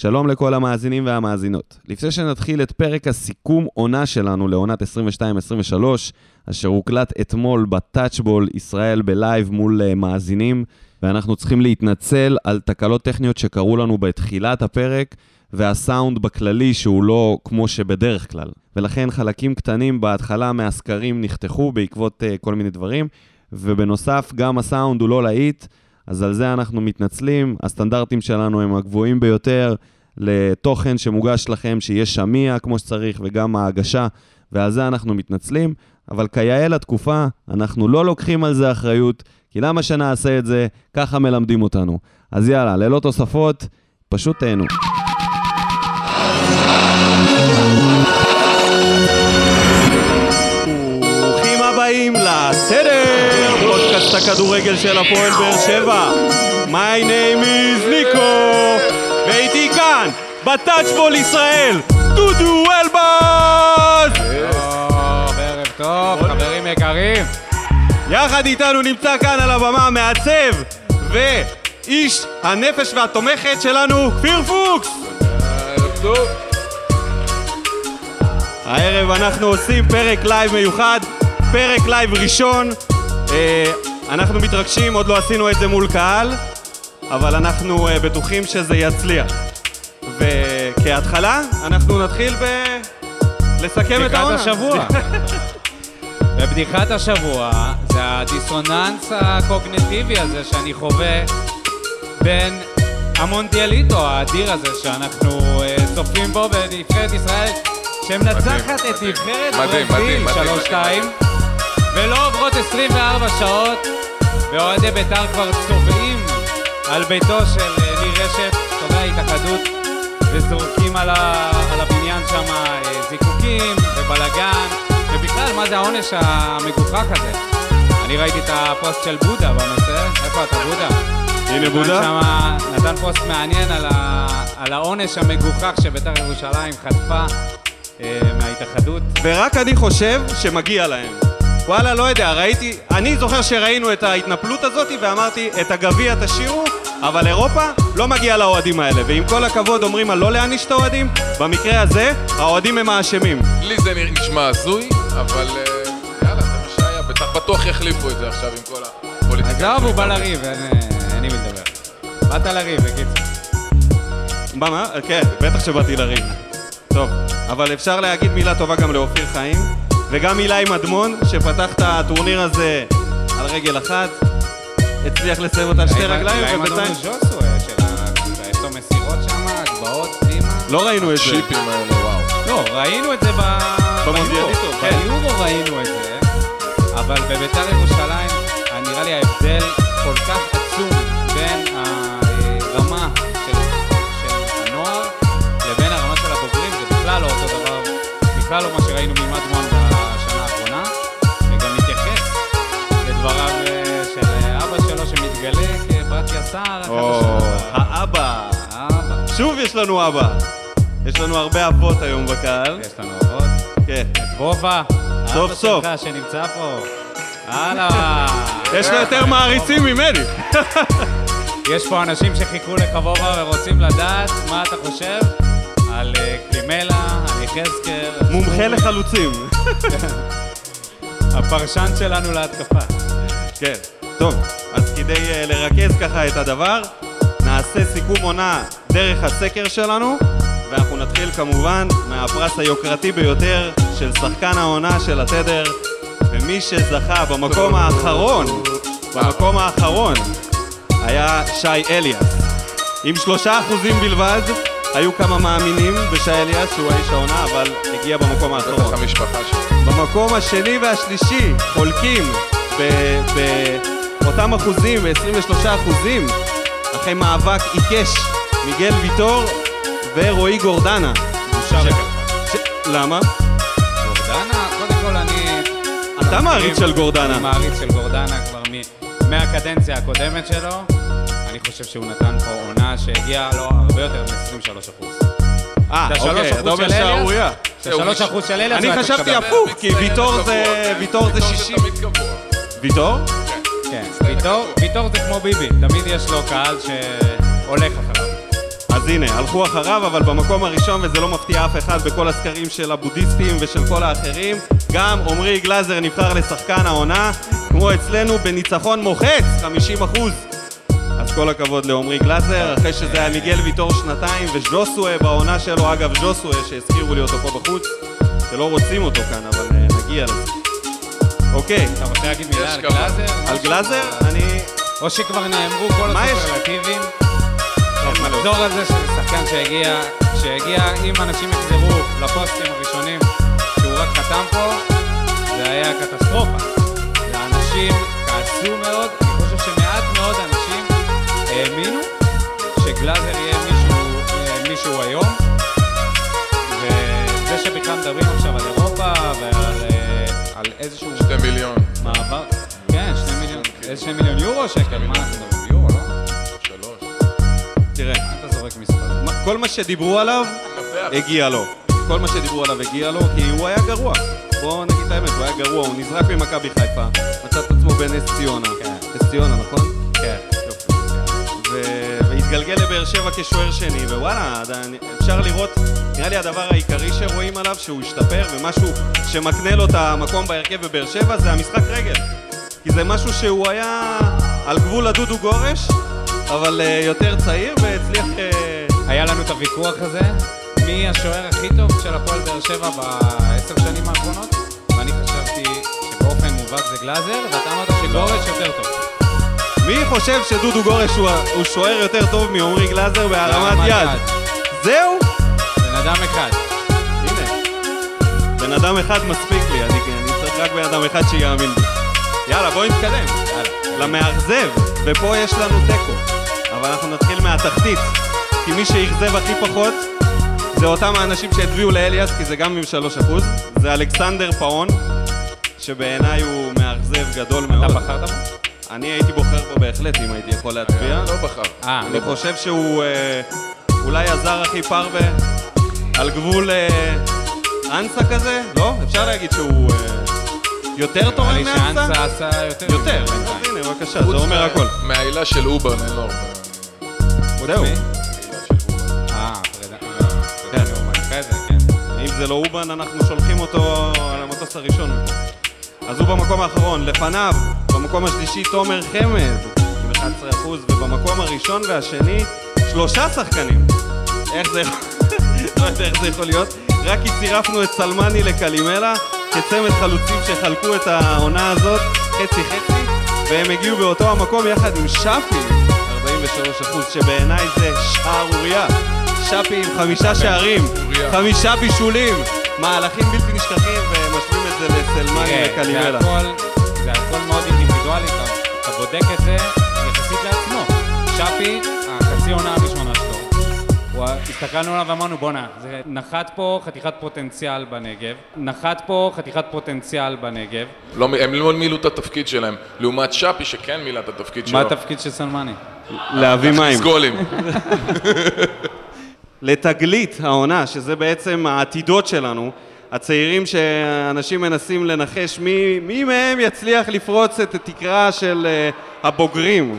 שלום לכל המאזינים והמאזינות. לפני שנתחיל את פרק הסיכום עונה שלנו לעונת 22-23, אשר הוקלט אתמול בטאצ'בול ישראל בלייב מול uh, מאזינים, ואנחנו צריכים להתנצל על תקלות טכניות שקרו לנו בתחילת הפרק, והסאונד בכללי שהוא לא כמו שבדרך כלל. ולכן חלקים קטנים בהתחלה מהסקרים נחתכו בעקבות uh, כל מיני דברים, ובנוסף גם הסאונד הוא לא להיט. אז על זה אנחנו מתנצלים. הסטנדרטים שלנו הם הגבוהים ביותר לתוכן שמוגש לכם, שיהיה שמיע כמו שצריך, וגם ההגשה, ועל זה אנחנו מתנצלים. אבל כיאה לתקופה, אנחנו לא לוקחים על זה אחריות, כי למה שנעשה את זה? ככה מלמדים אותנו. אז יאללה, ללא תוספות, פשוט תהנו. ברוכים הבאים לסדר, פודקאסט הכדורגל של הפועל באר שבע. My name is ניקו, ואיתי כאן, בטאצ'בול ישראל, דודו אלבז! ערב טוב, חברים יקרים. יחד איתנו נמצא כאן על הבמה המעצב ואיש הנפש והתומכת שלנו, כפיר פוקס! ערב טוב. הערב אנחנו עושים פרק לייב מיוחד, פרק לייב ראשון. אה, אנחנו מתרגשים, עוד לא עשינו את זה מול קהל, אבל אנחנו אה, בטוחים שזה יצליח. וכהתחלה, אנחנו נתחיל ב... לסכם את בדיחת העונה. השבוע. ובדיחת השבוע זה הדיסוננס הקוגנטיבי הזה שאני חווה בין המונדיאליטו האדיר הזה שאנחנו אה, צופים בו בנבחרת ישראל שמנצחת את נבחרת ברזיל מדהים, מדהים, 3-2 ולא עוברות 24 שעות ואוהדי בית"ר כבר צובעים על ביתו של אה, ניר רשף, תובע התאחדות וזורקים על, ה... על הבניין שם אה, זיקוקים ובלאגן ובכלל, מה זה העונש המגוחך הזה? אני ראיתי את הפוסט של בודה בנושא, איפה אתה בודה? הנה בודה. שמה, נתן פוסט מעניין על, ה... על העונש המגוחך שבית"ר ירושלים חטפה אה, מההתאחדות. ורק אני חושב שמגיע להם. וואלה, לא יודע, ראיתי, אני זוכר שראינו את ההתנפלות הזאת ואמרתי, את הגביע תשאירו, אבל אירופה לא מגיעה לאוהדים האלה. ועם כל הכבוד אומרים על לא להעניש את האוהדים, במקרה הזה, האוהדים הם האשמים. לי זה נשמע הזוי, אבל אה, יאללה, זה מה שהיה. בטח בטוח יחליפו את זה עכשיו עם כל הפוליטיקה. עזוב, הוא בא לריב, אין אה, עם מי לדבר. באת לריב, בקיצור. מה, מה? כן, בטח שבאתי לריב. טוב, אבל אפשר להגיד מילה טובה גם לאופיר חיים, וגם מילה עם אדמון, שפתח את הטורניר הזה על רגל אחת, הצליח לסיים אותה על שתי רגליים, ובינתיים... ז'וסווה של ה... יש לו מסירות שם, הגבהות פנימה. לא ראינו את זה. שיפים האלה, וואו. לא, ראינו את זה ביורו. כן. ביורו ראינו את זה, אבל בביתר ירושלים, נראה לי ההבדל כל כך עצום בין הרמה של, של הנוער לבין הרמה של הבוגרים, זה בכלל לא אותו דבר, בכלל לא מה שראינו ממדמון יסר, או, האבא. האבא. שוב יש לנו אבא. יש לנו הרבה אבות היום בקהל. יש לנו אבות. כן. וובה, סוף סוף. אבא שלך שנמצא פה. הלאה. יש לו יותר מעריצים ממני. יש פה אנשים שחיכו לך וובה ורוצים לדעת מה אתה חושב על אה, קלימלה, על יחזקאל, מומחה לחלוצים. הפרשן שלנו להתקפה. כן. טוב, אז כדי אה, לרכז ככה את הדבר, נעשה סיכום עונה דרך הסקר שלנו, ואנחנו נתחיל כמובן מהפרס היוקרתי ביותר של שחקן העונה של התדר, ומי שזכה במקום האחרון, במקום האחרון, היה שי אליאס. עם שלושה אחוזים בלבד, היו כמה מאמינים בשי אליאס שהוא האיש העונה, אבל הגיע במקום האחרון. במקום השני והשלישי חולקים ב- באותם אחוזים, ב-23 אחוזים, אחרי מאבק עיקש, מיגל ויטור ורועי גורדנה. בושה ש- למה? גורדנה, קודם כל אני... אתה מעריץ של גורדנה. אני מעריץ של גורדנה כבר מ- מהקדנציה הקודמת שלו. אני חושב שהוא נתן פה עונה שהגיעה לו הרבה יותר מ-23 אחוז. אה, אוקיי, אתה אומר? שערורייה. שלוש אחוז של אליאס. אני חשבתי. הפוך, כי ויטור זה... כן. ויטור זה 60. תמיד קבוע. ויטור? כן, ויטור, זה כמו ביבי, תמיד יש לו קהל שהולך אחריו. אז הנה, הלכו אחריו, אבל במקום הראשון, וזה לא מפתיע אף אחד בכל הסקרים של הבודהיסטים ושל כל האחרים, גם עמרי גלאזר נבחר לשחקן העונה, כמו אצלנו, בניצחון מוחץ, 50 אחוז. אז כל הכבוד לעמרי גלאזר, אחרי שזה היה מיגל ויטור שנתיים, וז'וסואה בעונה שלו, אגב ז'וסואה, שהזכירו לי אותו פה בחוץ, שלא רוצים אותו כאן, אבל אה, נגיע לזה. אוקיי, אתה רוצה להגיד מילה על. גלאזר? על? גלאזר, אני... או שכבר נאמרו כל מה יש? הסופרלטיבים. אין מה נחזור על זה שזה שחקן שהגיע, שהגיע, אם אנשים יחזרו לפוסטים הראשונים שהוא רק חתם פה, זה היה קטסטרופה. ואנשים כעסו מאוד, אני חושב שמעט מאוד אנשים האמינו שגלאזר יהיה מישהו, מישהו היום. וזה שבכלל מדברים עכשיו על על איזשהו שתי מיליון. מעבר, כן, שני מיליון, איזה שני מיליון יורו שקל, מה אנחנו מדברים? יורו, לא? שלוש. תראה, אתה זורק מספר. כל מה שדיברו עליו. הגיע לו. כל מה שדיברו עליו הגיע לו, כי הוא היה גרוע. בואו נגיד את האמת, הוא היה גרוע, הוא נזרק ממכבי חיפה, מצא את עצמו בנס ציונה. כן. נס ציונה, נכון? כן. ו- והתגלגל לבאר שבע כשוער שני, ווואלה, אפשר לראות, נראה לי הדבר העיקרי שרואים עליו, שהוא השתפר, ומשהו שמקנה לו את המקום בהרכב בבאר שבע, זה המשחק רגל. כי זה משהו שהוא היה על גבול הדודו גורש, אבל אה, יותר צעיר, והצליח... אה, היה לנו את הוויכוח הזה, מי השוער הכי טוב של הפועל באר שבע בעשר שנים האחרונות, ואני חשבתי שבאופן מובהק זה גלאזר, ואתה אמרת שגורש יותר טוב. מי חושב שדודו גורש הוא, הוא שוער יותר טוב מעמרי גלאזר בהרמת יד? זהו? בן אדם אחד. הנה. בן אדם אחד מספיק לי, אני, אני צריך רק בן אדם אחד שיאמין בי. יאללה, בואי נתקדם. יאללה. למאכזב, ופה יש לנו תיקו. אבל אנחנו נתחיל מהתחתית. כי מי שאכזב הכי פחות, זה אותם האנשים שהצביעו לאליאס, כי זה גם עם 3%. זה אלכסנדר פאון, שבעיניי הוא מאכזב גדול אתה מאוד. בחרת בו? אני הייתי בוחר בו בהחלט, אם הייתי יכול להצביע. לא בחר. אה, אני חושב שהוא אה, אולי הזר הכי פרווה על גבול אה, אנסה כזה, לא? אפשר להגיד שהוא אה, יותר נראה תורם לי מאנסה? שאנסה עשה יותר. יותר, אז. הנה, בבקשה, זה אומר מה- הכל. מהעילה של אובר. זהו. העילה של אובר. אה, פרידה. כן. אם זה לא אובן, אנחנו שולחים אותו על המטוס הראשון. אז הוא במקום האחרון. לפניו, במקום השלישי, תומר חמד, עם 11%, ובמקום הראשון והשני, שלושה שחקנים. איך זה יכול... לא יודע איך זה יכול להיות. רק כי צירפנו את סלמני לקלימלה, כצמד חלוצים שחלקו את העונה הזאת, חצי-חצי, והם הגיעו באותו המקום יחד עם שפי, 43%, שבעיניי זה שערורייה. שפי עם חמישה שערים. חמישה בישולים, מהלכים בלתי נשכחים, ומשווים את זה לסלמני תראה, אינדיבידואלי, אתה, אתה בודק את זה יחסית לעצמו. שפי, החצי עונה הראשונה שלו, הוא, הסתכלנו עליו ואמרנו, בואנה, זה נחת פה חתיכת פוטנציאל בנגב, נחת פה חתיכת פוטנציאל בנגב. לא, הם לא מילאו את התפקיד שלהם. לעומת שפי שכן מילא את התפקיד שלו. מה התפקיד של סלמני? להביא מים. להכניס גולים. לתגלית העונה, שזה בעצם העתידות שלנו, הצעירים שאנשים מנסים לנחש מי, מי מהם יצליח לפרוץ את התקרה של uh, הבוגרים.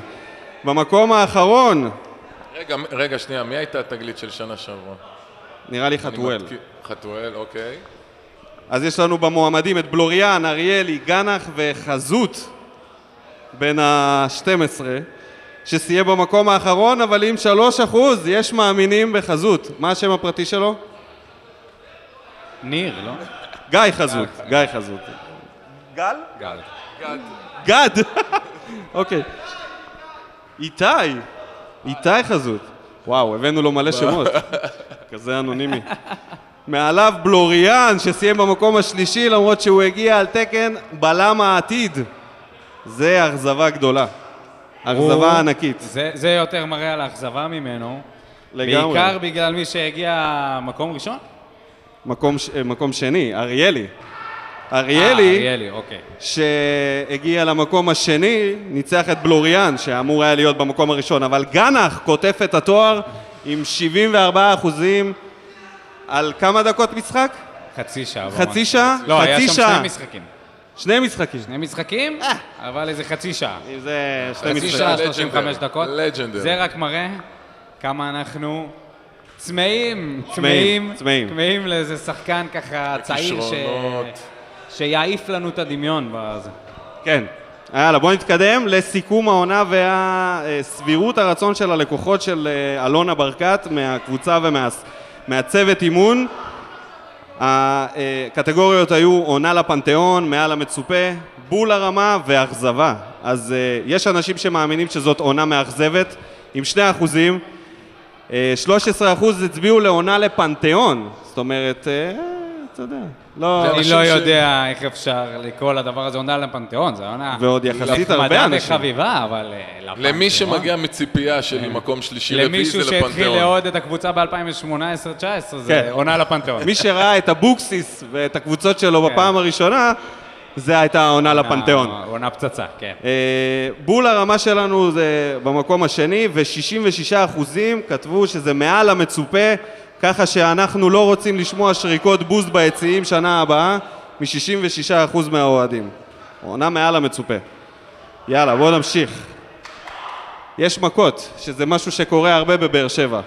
במקום האחרון, רגע, רגע, שנייה, מי הייתה התגלית של שנה שעברה? נראה לי חתואל. מתקיל- חתואל, אוקיי. אז יש לנו במועמדים את בלוריאן, אריאלי, גנח וחזות בין ה-12, שסיים במקום האחרון, אבל עם 3% יש מאמינים בחזות. מה השם הפרטי שלו? ניר, לא? גיא חזות. גיא חזות. גל? גל. גד! אוקיי. איתי. איתי חזות. וואו, הבאנו לו מלא שמות. כזה אנונימי. מעליו בלוריאן, שסיים במקום השלישי, למרות שהוא הגיע על תקן בלם העתיד. זה אכזבה גדולה. אכזבה ענקית. זה, זה יותר מראה על האכזבה ממנו. לגמרי. בעיקר בגלל מי שהגיע מקום ראשון? מקום, ש- אה, מקום שני, אריאלי. אה, אריאלי, אריאלי, אוקיי. שהגיע למקום השני, ניצח את בלוריאן, שאמור היה להיות במקום הראשון, אבל גנח קוטף את התואר עם 74 אחוזים על כמה דקות משחק? חצי שעה. חצי. שעה? לא, היה חצי שם שעה. שני משחקים. שני משחקים. שני משחקים, אבל איזה חצי שעה. אם זה שני חצי משחקים. שעה, לג'נדר, 35 דקות. לג'נדר. זה רק מראה כמה אנחנו צמאים, צמאים, צמאים, לאיזה שחקן ככה צעיר ש... שיעיף לנו את הדמיון בזה. כן. יאללה, בוא נתקדם לסיכום העונה וסבירות הרצון של הלקוחות של אה, אלונה ברקת מהקבוצה ומהצוות אימון. הקטגוריות היו עונה לפנתיאון, מעל המצופה, בול הרמה ואכזבה. אז אה, יש אנשים שמאמינים שזאת עונה מאכזבת, עם 2 אחוזים. אה, 13 אחוז הצביעו לעונה לפנתיאון. זאת אומרת, אה, אתה יודע, לא... אני לא ש- יודע איך אפשר לקרוא לדבר הזה עונה לפנתיאון, זו עונה ועוד יחסית הרבה נחמדה אנשים. וחביבה, אבל אה, לפנתיאון. למי שמגיע מציפייה של מקום שלישי רביעי למישהו זה שהתחיל לפנתיאון. לאהוד את הקבוצה ב-2018-2019, זה כן. עונה לפנתיאון. מי שראה את אבוקסיס ואת הקבוצות שלו כן. בפעם הראשונה, זה הייתה העונה לפנתיאון. עונה פצצה, כן. אה, בול הרמה שלנו זה במקום השני, ו-66 אחוזים כתבו שזה מעל המצופה, ככה שאנחנו לא רוצים לשמוע שריקות בוז ביציעים שנה הבאה, מ-66 אחוז מהאוהדים. עונה מעל המצופה. יאללה, בואו נמשיך. יש מכות, שזה משהו שקורה הרבה בבאר שבע.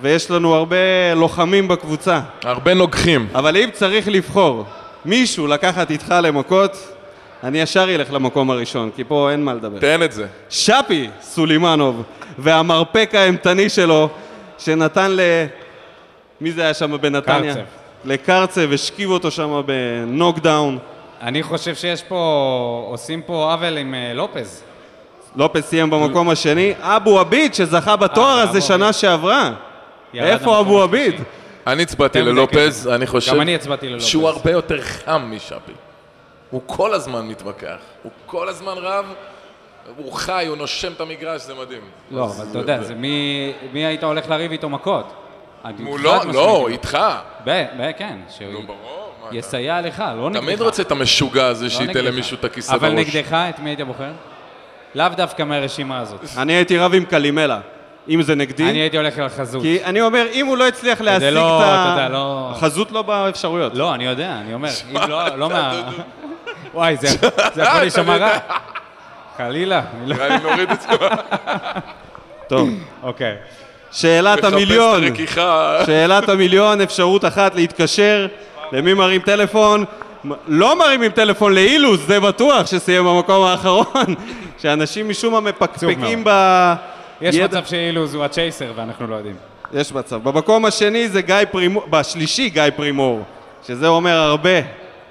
ויש לנו הרבה לוחמים בקבוצה. הרבה נוגחים. אבל אם צריך לבחור מישהו לקחת איתך למכות, אני ישר אלך למקום הראשון, כי פה אין מה לדבר. תן את זה. שפי סולימנוב והמרפק האימתני שלו, שנתן ל... מי זה היה שם בנתניה? קרצב. לקרצב, השכיב אותו שם בנוקדאון. אני חושב שיש פה, עושים פה עוול עם אה, לופז. לופס סיים במקום השני. אבו עביד, שזכה בתואר אה, הזה שנה שעברה. ירד איפה למקום אבו השלישי. עביד? אני הצבעתי ללופז. אני חושב גם אני הצבעתי ללופז. שהוא הרבה יותר חם משאפי. הוא כל הזמן מתווכח, הוא כל הזמן רב, הוא חי, הוא נושם את המגרש, זה מדהים. לא, אבל אתה יודע, זה מי מי היית הולך לריב איתו מכות? מולו, משמעית. לא, איתך. ב- ב- כן, שהוא יסייע לך, לא נגדך. תמיד רוצה את המשוגע הזה לא שייתן. למישהו את הכיסא בראש. אבל נגדך, את מי היית בוחר? לאו דווקא מהרשימה הזאת. אני הייתי רב עם קלימלה, אם זה נגדי. אני הייתי הולך על חזות. כי אני אומר, אם הוא לא הצליח להשיג את לא, ה... אתה יודע, לא- החזות לא באפשרויות. לא, אני יודע, אני אומר, אם לא, לא מה... וואי, זה זה יכול להישמע רע. חלילה, אני לא... נראה לי נוריד את זה. טוב. אוקיי. שאלת המיליון, את. שאלת המיליון, אפשרות אחת להתקשר, למי מרים טלפון? לא מרימים טלפון לאילוז, זה בטוח שסיים במקום האחרון, שאנשים משום מה מפקפקים ב... יש ידע- מצב שאילוז הוא הצ'ייסר ואנחנו לא יודעים. יש מצב. במקום השני זה גיא פרימור, בשלישי גיא פרימור, שזה אומר הרבה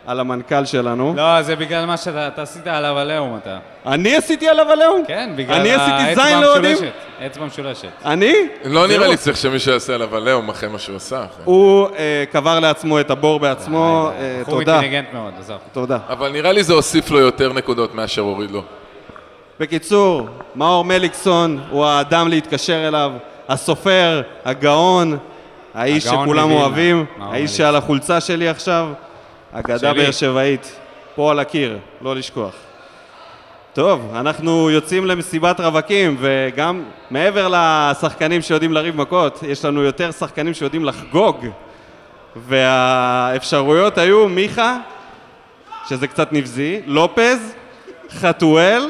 על המנכ"ל שלנו. לא, זה בגלל מה שאתה אתה עשית עליו עליהום אתה. אני עשיתי עליו עליהום? כן, בגלל אני עשיתי זין לאוהדים? המשולשת. אצבע משולשת. אני? לא נראה. לי צריך שמישהו יעשה עליו עליהום אחרי מה שהוא עשה. הוא אה, קבר לעצמו את הבור בעצמו, אה, בחור תודה. אינטליגנט מאוד, עזוב. תודה. אבל נראה לי זה הוסיף לו יותר נקודות מאשר הוריד לו. בקיצור, מאור מליקסון הוא האדם להתקשר אליו, הסופר, הגאון, האיש הגאון שכולם מווילנה, אוהבים, האיש. שעל החולצה שלי עכשיו, אגדה. באר שבעית, פה על הקיר, לא לשכוח. טוב, אנחנו יוצאים למסיבת רווקים, וגם מעבר לשחקנים שיודעים לריב מכות, יש לנו יותר שחקנים שיודעים לחגוג. והאפשרויות היו מיכה, שזה קצת נבזי, לופז, חתואל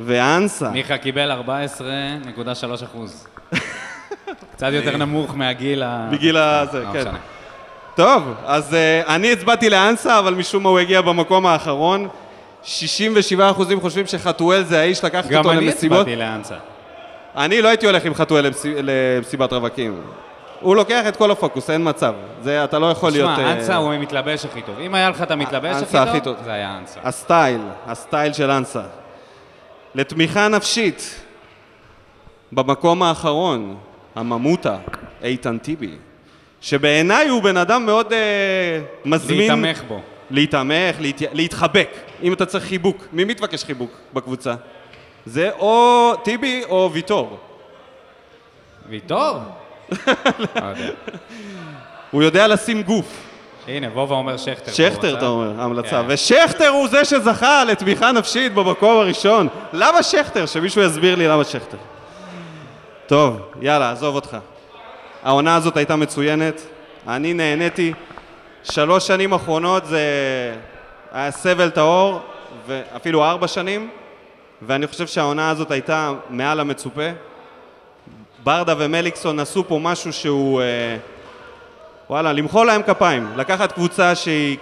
ואנסה. מיכה קיבל 14.3 אחוז. קצת יותר נמוך מהגיל ה... בגיל הזה, לא כן. משנה. טוב, אז uh, אני הצבעתי לאנסה, אבל משום מה הוא הגיע במקום האחרון. 67% חושבים שחתואל זה האיש לקחת גם אותו אני למסיבות. הצבעתי לאנסה. אני לא הייתי הולך עם חתואל למס... למסיבת רווקים. הוא לוקח את כל הפוקוס, אין מצב. זה, אתה לא יכול להיות... תשמע, אה, אנסה הוא המתלבש הכי טוב. אם היה לך את המתלבש הכי. טוב, זה היה אנסה. הסטייל, הסטייל של אנסה. לתמיכה נפשית, במקום האחרון, הממותה, איתן טיבי, שבעיניי הוא בן אדם מאוד אה, מזמין... להתמך בו. להתעמך, להת... להתחבק. אם אתה צריך חיבוק, מי מתבקש חיבוק בקבוצה? זה או טיבי או ויטור. ויטור? לא. הוא יודע לשים גוף. הנה, וובה אומר שכטר. שכטר, אתה אומר, המלצה. כן. ושכטר הוא זה שזכה לתמיכה נפשית במקום הראשון. למה שכטר? שמישהו יסביר לי למה שכטר. טוב, יאללה, עזוב אותך. העונה הזאת הייתה מצוינת, אני נהניתי. שלוש שנים אחרונות זה היה סבל טהור, ואפילו ארבע שנים, ואני חושב שהעונה הזאת הייתה מעל המצופה. ברדה ומליקסון עשו פה משהו שהוא... אה, וואלה, למחוא להם כפיים. לקחת קבוצה שהיא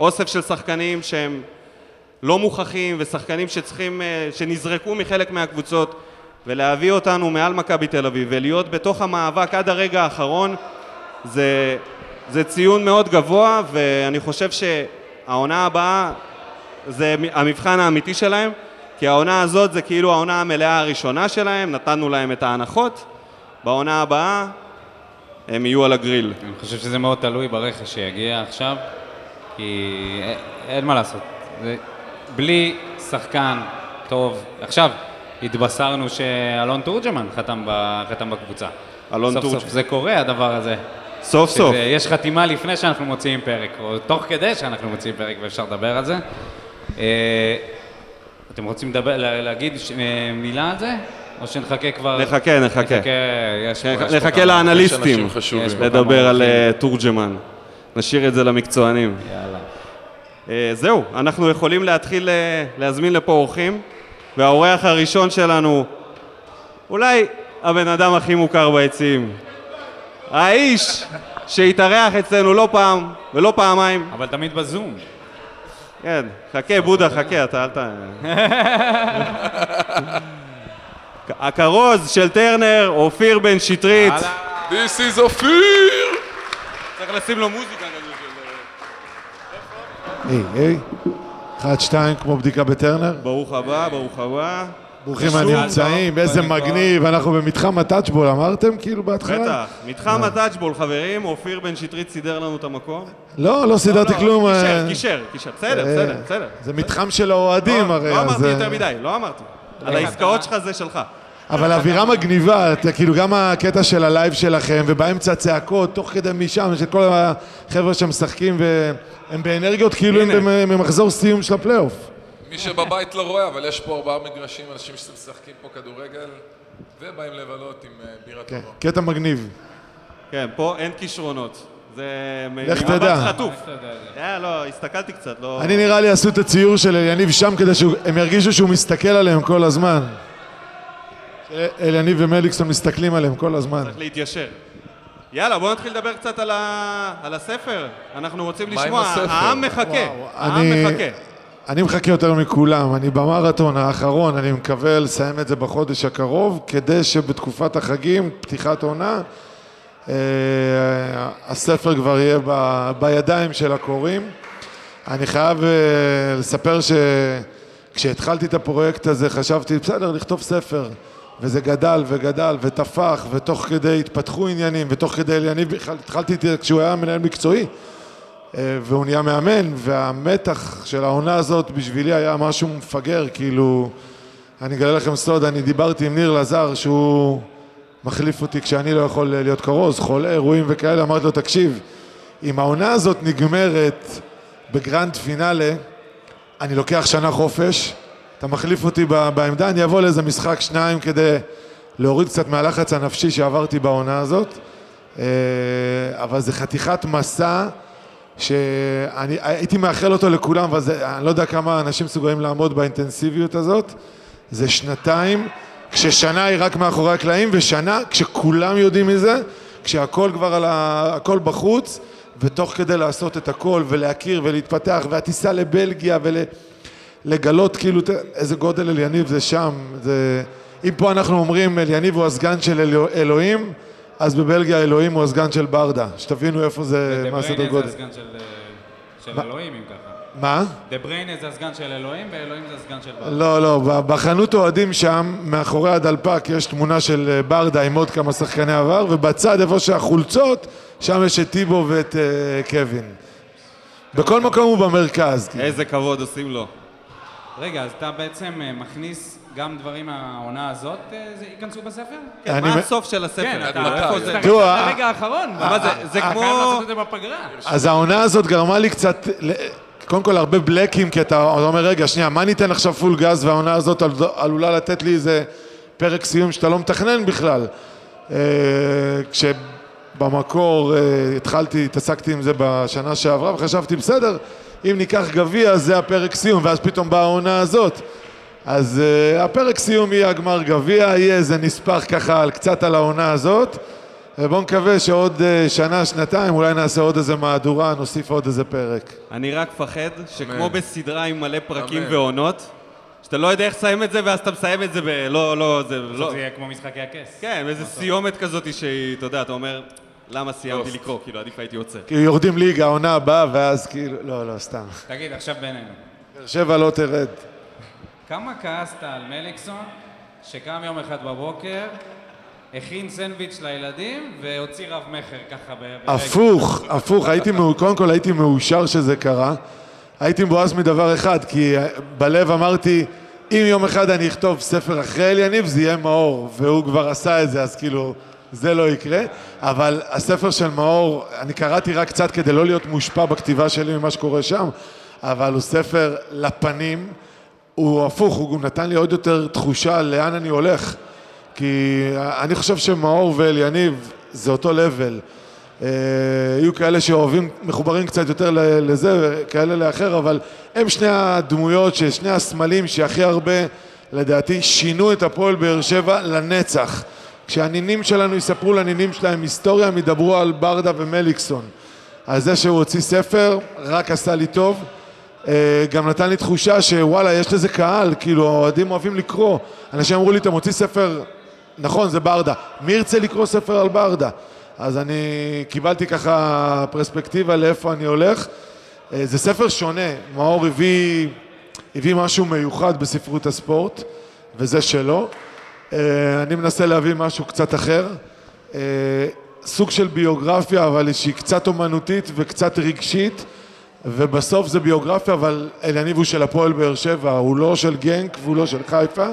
אוסף של שחקנים שהם לא מוכחים ושחקנים שצריכים, אה, שנזרקו מחלק מהקבוצות ולהביא אותנו מעל מכבי תל אביב ולהיות בתוך המאבק עד הרגע האחרון זה, זה ציון מאוד גבוה ואני חושב שהעונה הבאה זה המבחן האמיתי שלהם כי העונה הזאת זה כאילו העונה המלאה הראשונה שלהם, נתנו להם את ההנחות בעונה הבאה הם יהיו על הגריל. אני חושב שזה מאוד תלוי ברכש שיגיע עכשיו, כי אין מה לעשות. זה... בלי שחקן טוב, עכשיו התבשרנו שאלון תורג'מן חתם, ב... חתם בקבוצה. אלון סוף תורג'מן. סוף זה קורה הדבר הזה. סוף סוף. יש חתימה לפני שאנחנו מוציאים פרק, או תוך כדי שאנחנו מוציאים פרק ואפשר לדבר על זה. אה, אתם רוצים לדבר, לה- להגיד ש... אה, מילה על זה? או שנחכה כבר... נחכה, נחכה. נחכה, יש פה- יש פה נחכה כמה- יש לאנליסטים אנשים חשובים. יש פה לדבר כמה על. אה, תורג'מן. נשאיר את זה למקצוענים. יאללה. אה, זהו, אנחנו יכולים להתחיל אה, להזמין לפה אורחים, והאורח הראשון שלנו, אולי הבן אדם הכי מוכר ביציעים. האיש שהתארח אצלנו לא פעם ולא פעמיים. אבל תמיד בזום. כן, חכה, בודה, חכה, אתה אל ת... הכרוז של טרנר, אופיר בן שטרית. This is אופיר! צריך לשים לו מוזיקה כזו של... היי, היי. אחד, שתיים, כמו בדיקה בטרנר. ברוך הבא, ברוך הבא. ברוכים הנמצאים, איזה. מגניב, אנחנו במתחם הטאצ'בול, אמרתם כאילו בהתחלה? בטח, מתחם הטאצ'בול, חברים, אופיר בן שטרית סידר לנו את המקום. לא, לא סידרתי לא, כלום. קישר, אה, קישר, קישר, בסדר, אה, בסדר, בסדר. זה מתחם של האוהדים לא- הרי. לא אמרתי אה, יותר מדי, לא אמרתי. על העסקאות שלך זה שלך. אבל אווירה מגניבה, אתה, כאילו גם הקטע של ה live שלכם, ובאמצע צעקות, תוך כדי משם, של כל החבר'ה שמשחקים, והם באנרגיות כאילו הם הנה. במ- במחזור סיום של הפלייאוף. מי שבבית לא רואה, אבל יש פה ארבעה מגרשים, אנשים שמשחקים פה כדורגל, ובאים לבלות עם אה, בירה כן, טובה. קטע מגניב. כן, פה אין כישרונות. זה... לך תדע. חטוף. אה, לא, הסתכלתי קצת, לא... אני נראה לי עשו את הציור של אליניב שם כדי שהם ירגישו שהוא מסתכל עליהם כל הזמן. אליניב ומליקסון מסתכלים עליהם כל הזמן. צריך להתיישר. יאללה, בואו נתחיל לדבר קצת על, ה... על הספר. אנחנו רוצים לשמוע? העם מחכה. וואו, העם אני- מחכה. אני מחכה יותר מכולם, אני במרתון האחרון, אני מקווה לסיים את זה בחודש הקרוב, כדי שבתקופת החגים, פתיחת עונה, אה, הספר כבר יהיה ב, בידיים של הקוראים. אני חייב אה, לספר שכשהתחלתי את הפרויקט הזה חשבתי, בסדר, לכתוב ספר. וזה גדל וגדל ותפח, ותוך כדי התפתחו עניינים, ותוך כדי, אני התחלתי כשהוא היה מנהל מקצועי. אה, והוא נהיה מאמן, והמתח של העונה הזאת בשבילי היה משהו מפגר, כאילו, אני אגלה לכם סוד, אני דיברתי עם ניר לזר שהוא מחליף אותי כשאני לא יכול להיות כרוז, חולה, אירועים וכאלה, אמרתי לו, תקשיב, אם העונה הזאת נגמרת בגרנד פינאלה, אני לוקח שנה חופש, אתה מחליף אותי בעמדה, אני אבוא לאיזה משחק שניים כדי להוריד קצת מהלחץ הנפשי שעברתי בעונה הזאת, אה, אבל זה חתיכת מסע שאני הייתי מאחל אותו לכולם, אבל זה, אני לא יודע כמה אנשים מסוגלים לעמוד באינטנסיביות הזאת. זה שנתיים, כששנה היא רק מאחורי הקלעים, ושנה כשכולם יודעים מזה, כשהכל כבר על ה... הכל בחוץ, ותוך כדי לעשות את הכל ולהכיר ולהתפתח, והטיסה לבלגיה ולגלות כאילו איזה גודל אליניב זה שם. זה... אם פה אנחנו אומרים אליניב הוא הסגן של אלוה- אלוהים, אז בבלגיה אלוהים הוא הסגן של ברדה. שתבינו איפה זה, מה הסדר גודל. זה הסגן של, אה, של אלוהים, אם ככה. מה? דה בריינה זה הסגן של אלוהים, ואלוהים זה הסגן של ברדה. לא, לא, בחנות אוהדים שם, מאחורי הדלפק, יש תמונה של אה, ברדה עם עוד כמה שחקני עבר, ובצד איפה שהחולצות, שם יש את טיבו ואת אה, קווין. בכל מקום הוא במרכז. כאילו. איזה כבוד עושים לו. רגע, אז אתה בעצם אה, מכניס גם דברים מהעונה הזאת, אה, זה ייכנסו בספר? כן, מה הסוף של הספר? כן, אתה איפה? זה? תראו, הרגע האחרון. זה, כמו- חייב לעשות את זה בפגרה. אז העונה הזאת גרמה לי קצת, קודם כל הרבה בלקים, כי אתה אומר, רגע, שנייה, מה ניתן עכשיו פול גז, והעונה הזאת על- עלולה לתת לי איזה פרק סיום שאתה לא מתכנן בכלל. אה, כשבמקור התחלתי, התעסקתי עם זה בשנה שעברה, וחשבתי, בסדר, אם ניקח גביע, זה הפרק סיום, ואז פתאום באה העונה הזאת. אז uh, הפרק סיום יהיה הגמר גביע, יהיה איזה נספח ככה על, קצת על העונה הזאת, ובואו נקווה שעוד uh, שנה, שנתיים, אולי נעשה עוד איזה מהדורה, נוסיף עוד איזה פרק. אני רק מפחד שכמו אמן. בסדרה עם מלא פרקים אמן. ועונות, שאתה לא יודע איך לסיים את זה, ואז אתה מסיים את זה ב... לא, לא, זה לא... זה יהיה כמו משחקי הכס. כן, איזה סיומת כזאת שהיא, אתה יודע, אתה אומר, למה סיימתי. לקרוא? כאילו, עדיף הייתי עוצר. כאילו יורדים ליגה, העונה הבאה, ואז כאילו, לא, לא, סתם. תגיד, עכשיו בינינו. באר שבע לא תרד. כמה כעסת על מליקסון שקם יום אחד בבוקר, הכין סנדוויץ' לילדים והוציא רב מכר ככה ב... ברגע? הפוך, הפוך, הייתי, קודם כל הייתי מאושר שזה קרה. הייתי מבואס מדבר אחד, כי בלב אמרתי, אם יום אחד אני אכתוב ספר אחרי אליניב, זה יהיה מאור, והוא כבר עשה את זה, אז כאילו, זה לא יקרה. אבל הספר של מאור, אני קראתי רק קצת כדי לא להיות מושפע בכתיבה שלי ממה שקורה שם, אבל הוא ספר לפנים, הוא הפוך, הוא גם נתן לי עוד יותר תחושה לאן אני הולך. כי אני חושב שמאור ואליניב זה אותו לבל. אה, יהיו כאלה שאוהבים, מחוברים קצת יותר לזה וכאלה לאחר, אבל הם שני הדמויות, שני הסמלים שהכי הרבה, לדעתי, שינו את הפועל באר שבע לנצח. כשהנינים שלנו יספרו לנינים שלהם היסטוריה, הם ידברו על ברדה ומליקסון. אז זה שהוא הוציא ספר, רק עשה לי טוב. אה, גם נתן לי תחושה שוואלה, יש לזה קהל, כאילו, האוהדים אוהבים לקרוא. אנשים אמרו לי, אתה מוציא ספר, נכון, זה ברדה. מי ירצה לקרוא ספר על ברדה? אז אני קיבלתי ככה פרספקטיבה לאיפה אני הולך. אה, זה ספר שונה, מאור הביא, הביא משהו מיוחד בספרות הספורט, וזה שלו. אה, אני מנסה להביא משהו קצת אחר. אה, סוג של ביוגרפיה, אבל שהיא קצת אומנותית וקצת רגשית, ובסוף זה ביוגרפיה, אבל אליניב הוא של הפועל באר שבע, הוא לא של גנק והוא לא של חיפה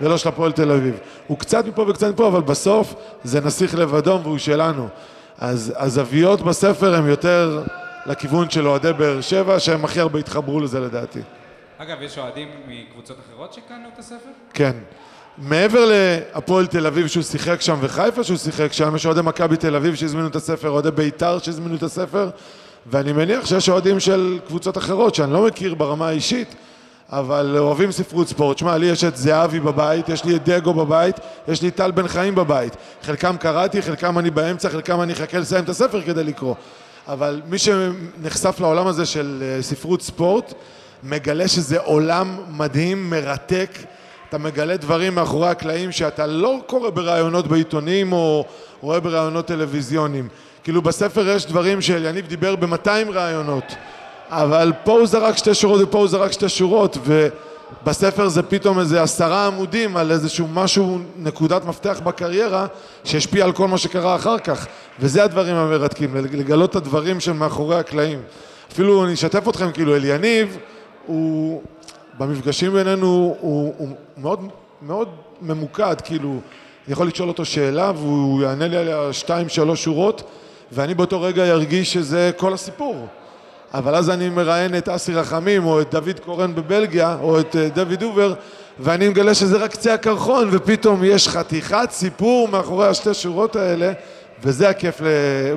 ולא של הפועל תל אביב. הוא קצת מפה וקצת מפה, אבל בסוף זה נסיך לבד אדום והוא שלנו. אז הזוויות בספר הן יותר לכיוון של אוהדי באר שבע, שהם הכי הרבה התחברו לזה לדעתי. אגב, יש אוהדים מקבוצות אחרות שקנו את הספר? כן. מעבר להפועל תל אביב שהוא שיחק שם וחיפה שהוא שיחק שם, יש אוהדי מכבי תל אביב שהזמינו את הספר, אוהדי בית"ר שהזמינו את הספר, ואני מניח שיש אוהדים של קבוצות אחרות שאני לא מכיר ברמה האישית, אבל אוהבים ספרות ספורט. שמע, לי יש את זהבי בבית, יש לי את דגו בבית, יש לי טל בן חיים בבית. חלקם קראתי, חלקם אני באמצע, חלקם אני אחכה לסיים את הספר כדי לקרוא. אבל מי שנחשף לעולם הזה של אה, ספרות ספורט, מגלה שזה עולם מדהים, מרתק. אתה מגלה דברים מאחורי הקלעים שאתה לא קורא בראיונות בעיתונים או רואה בראיונות טלוויזיוניים. כאילו בספר יש דברים שיניב דיבר ב-200 ראיונות, אבל פה הוא זרק שתי שורות ופה הוא זרק שתי שורות, ובספר זה פתאום איזה עשרה עמודים על איזשהו משהו, נקודת מפתח בקריירה, שהשפיע על כל מה שקרה אחר כך, וזה הדברים המרתקים, לגלות את הדברים שמאחורי הקלעים. אפילו אני אשתף אתכם, כאילו אליניב, הוא... במפגשים בינינו הוא, הוא מאוד, מאוד ממוקד, כאילו, אני יכול לשאול אותו שאלה והוא יענה לי עליה שתיים, שלוש שורות, ואני באותו רגע ארגיש שזה כל הסיפור. אבל אז אני מראיין את אסי רחמים, או את דוד קורן בבלגיה, או את אה, דוד הובר, ואני מגלה שזה רק קצה הקרחון, ופתאום יש חתיכת סיפור מאחורי השתי שורות האלה, וזה הכיף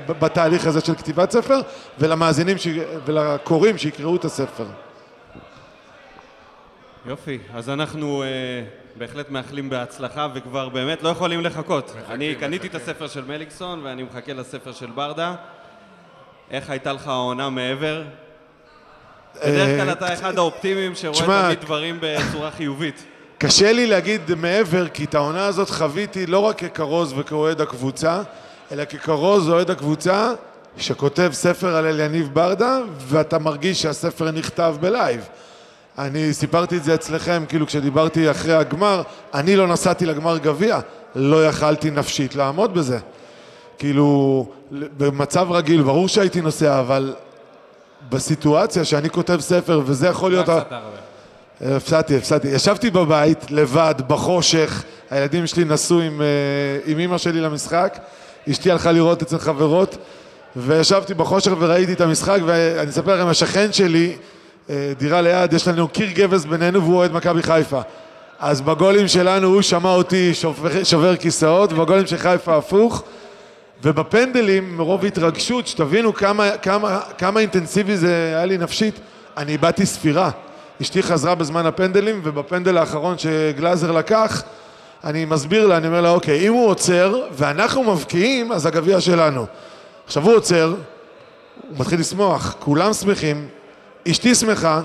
בתהליך הזה של כתיבת ספר, ולמאזינים ש... ולקוראים שיקראו את הספר. יופי, אז אנחנו אה, בהחלט מאחלים בהצלחה וכבר באמת לא יכולים לחכות. אני קניתי את הספר של מליקסון ואני מחכה לספר של ברדה. איך הייתה לך העונה מעבר? בדרך כלל אתה אחד האופטימיים שרואה תמיד דברים בצורה חיובית. קשה לי להגיד מעבר, כי את העונה הזאת חוויתי לא רק ככרוז וכאוהד הקבוצה, אלא ככרוז אוהד הקבוצה שכותב ספר על אליניב ברדה, ואתה מרגיש שהספר נכתב בלייב. אני סיפרתי את זה אצלכם, כאילו כשדיברתי אחרי הגמר, אני לא נסעתי לגמר גביע, לא יכלתי נפשית לעמוד בזה. כאילו, במצב רגיל, ברור שהייתי נוסע, אבל בסיטואציה שאני כותב ספר, וזה יכול להיות... ה- הפסדת הרבה. הפסדתי, הפסדתי. ישבתי בבית, לבד, בחושך, הילדים שלי נסעו עם, אה, עם אמא שלי למשחק, אשתי הלכה לראות אצל חברות, וישבתי בחושך וראיתי את המשחק, ואני אספר לכם, השכן שלי, דירה ליד, יש לנו קיר גבס בינינו והוא אוהד מכבי חיפה. אז בגולים שלנו הוא שמע אותי שובר, שובר כיסאות, ובגולים של חיפה הפוך. ובפנדלים, מרוב התרגשות, שתבינו כמה, כמה, כמה אינטנסיבי זה היה לי נפשית, אני איבדתי ספירה. אשתי חזרה בזמן הפנדלים, ובפנדל האחרון שגלאזר לקח, אני מסביר לה, אני אומר לה, אוקיי, אם הוא עוצר ואנחנו מבקיעים, אז הגביע שלנו. עכשיו הוא עוצר, הוא מתחיל לשמוח, כולם שמחים, אשתי שמחה,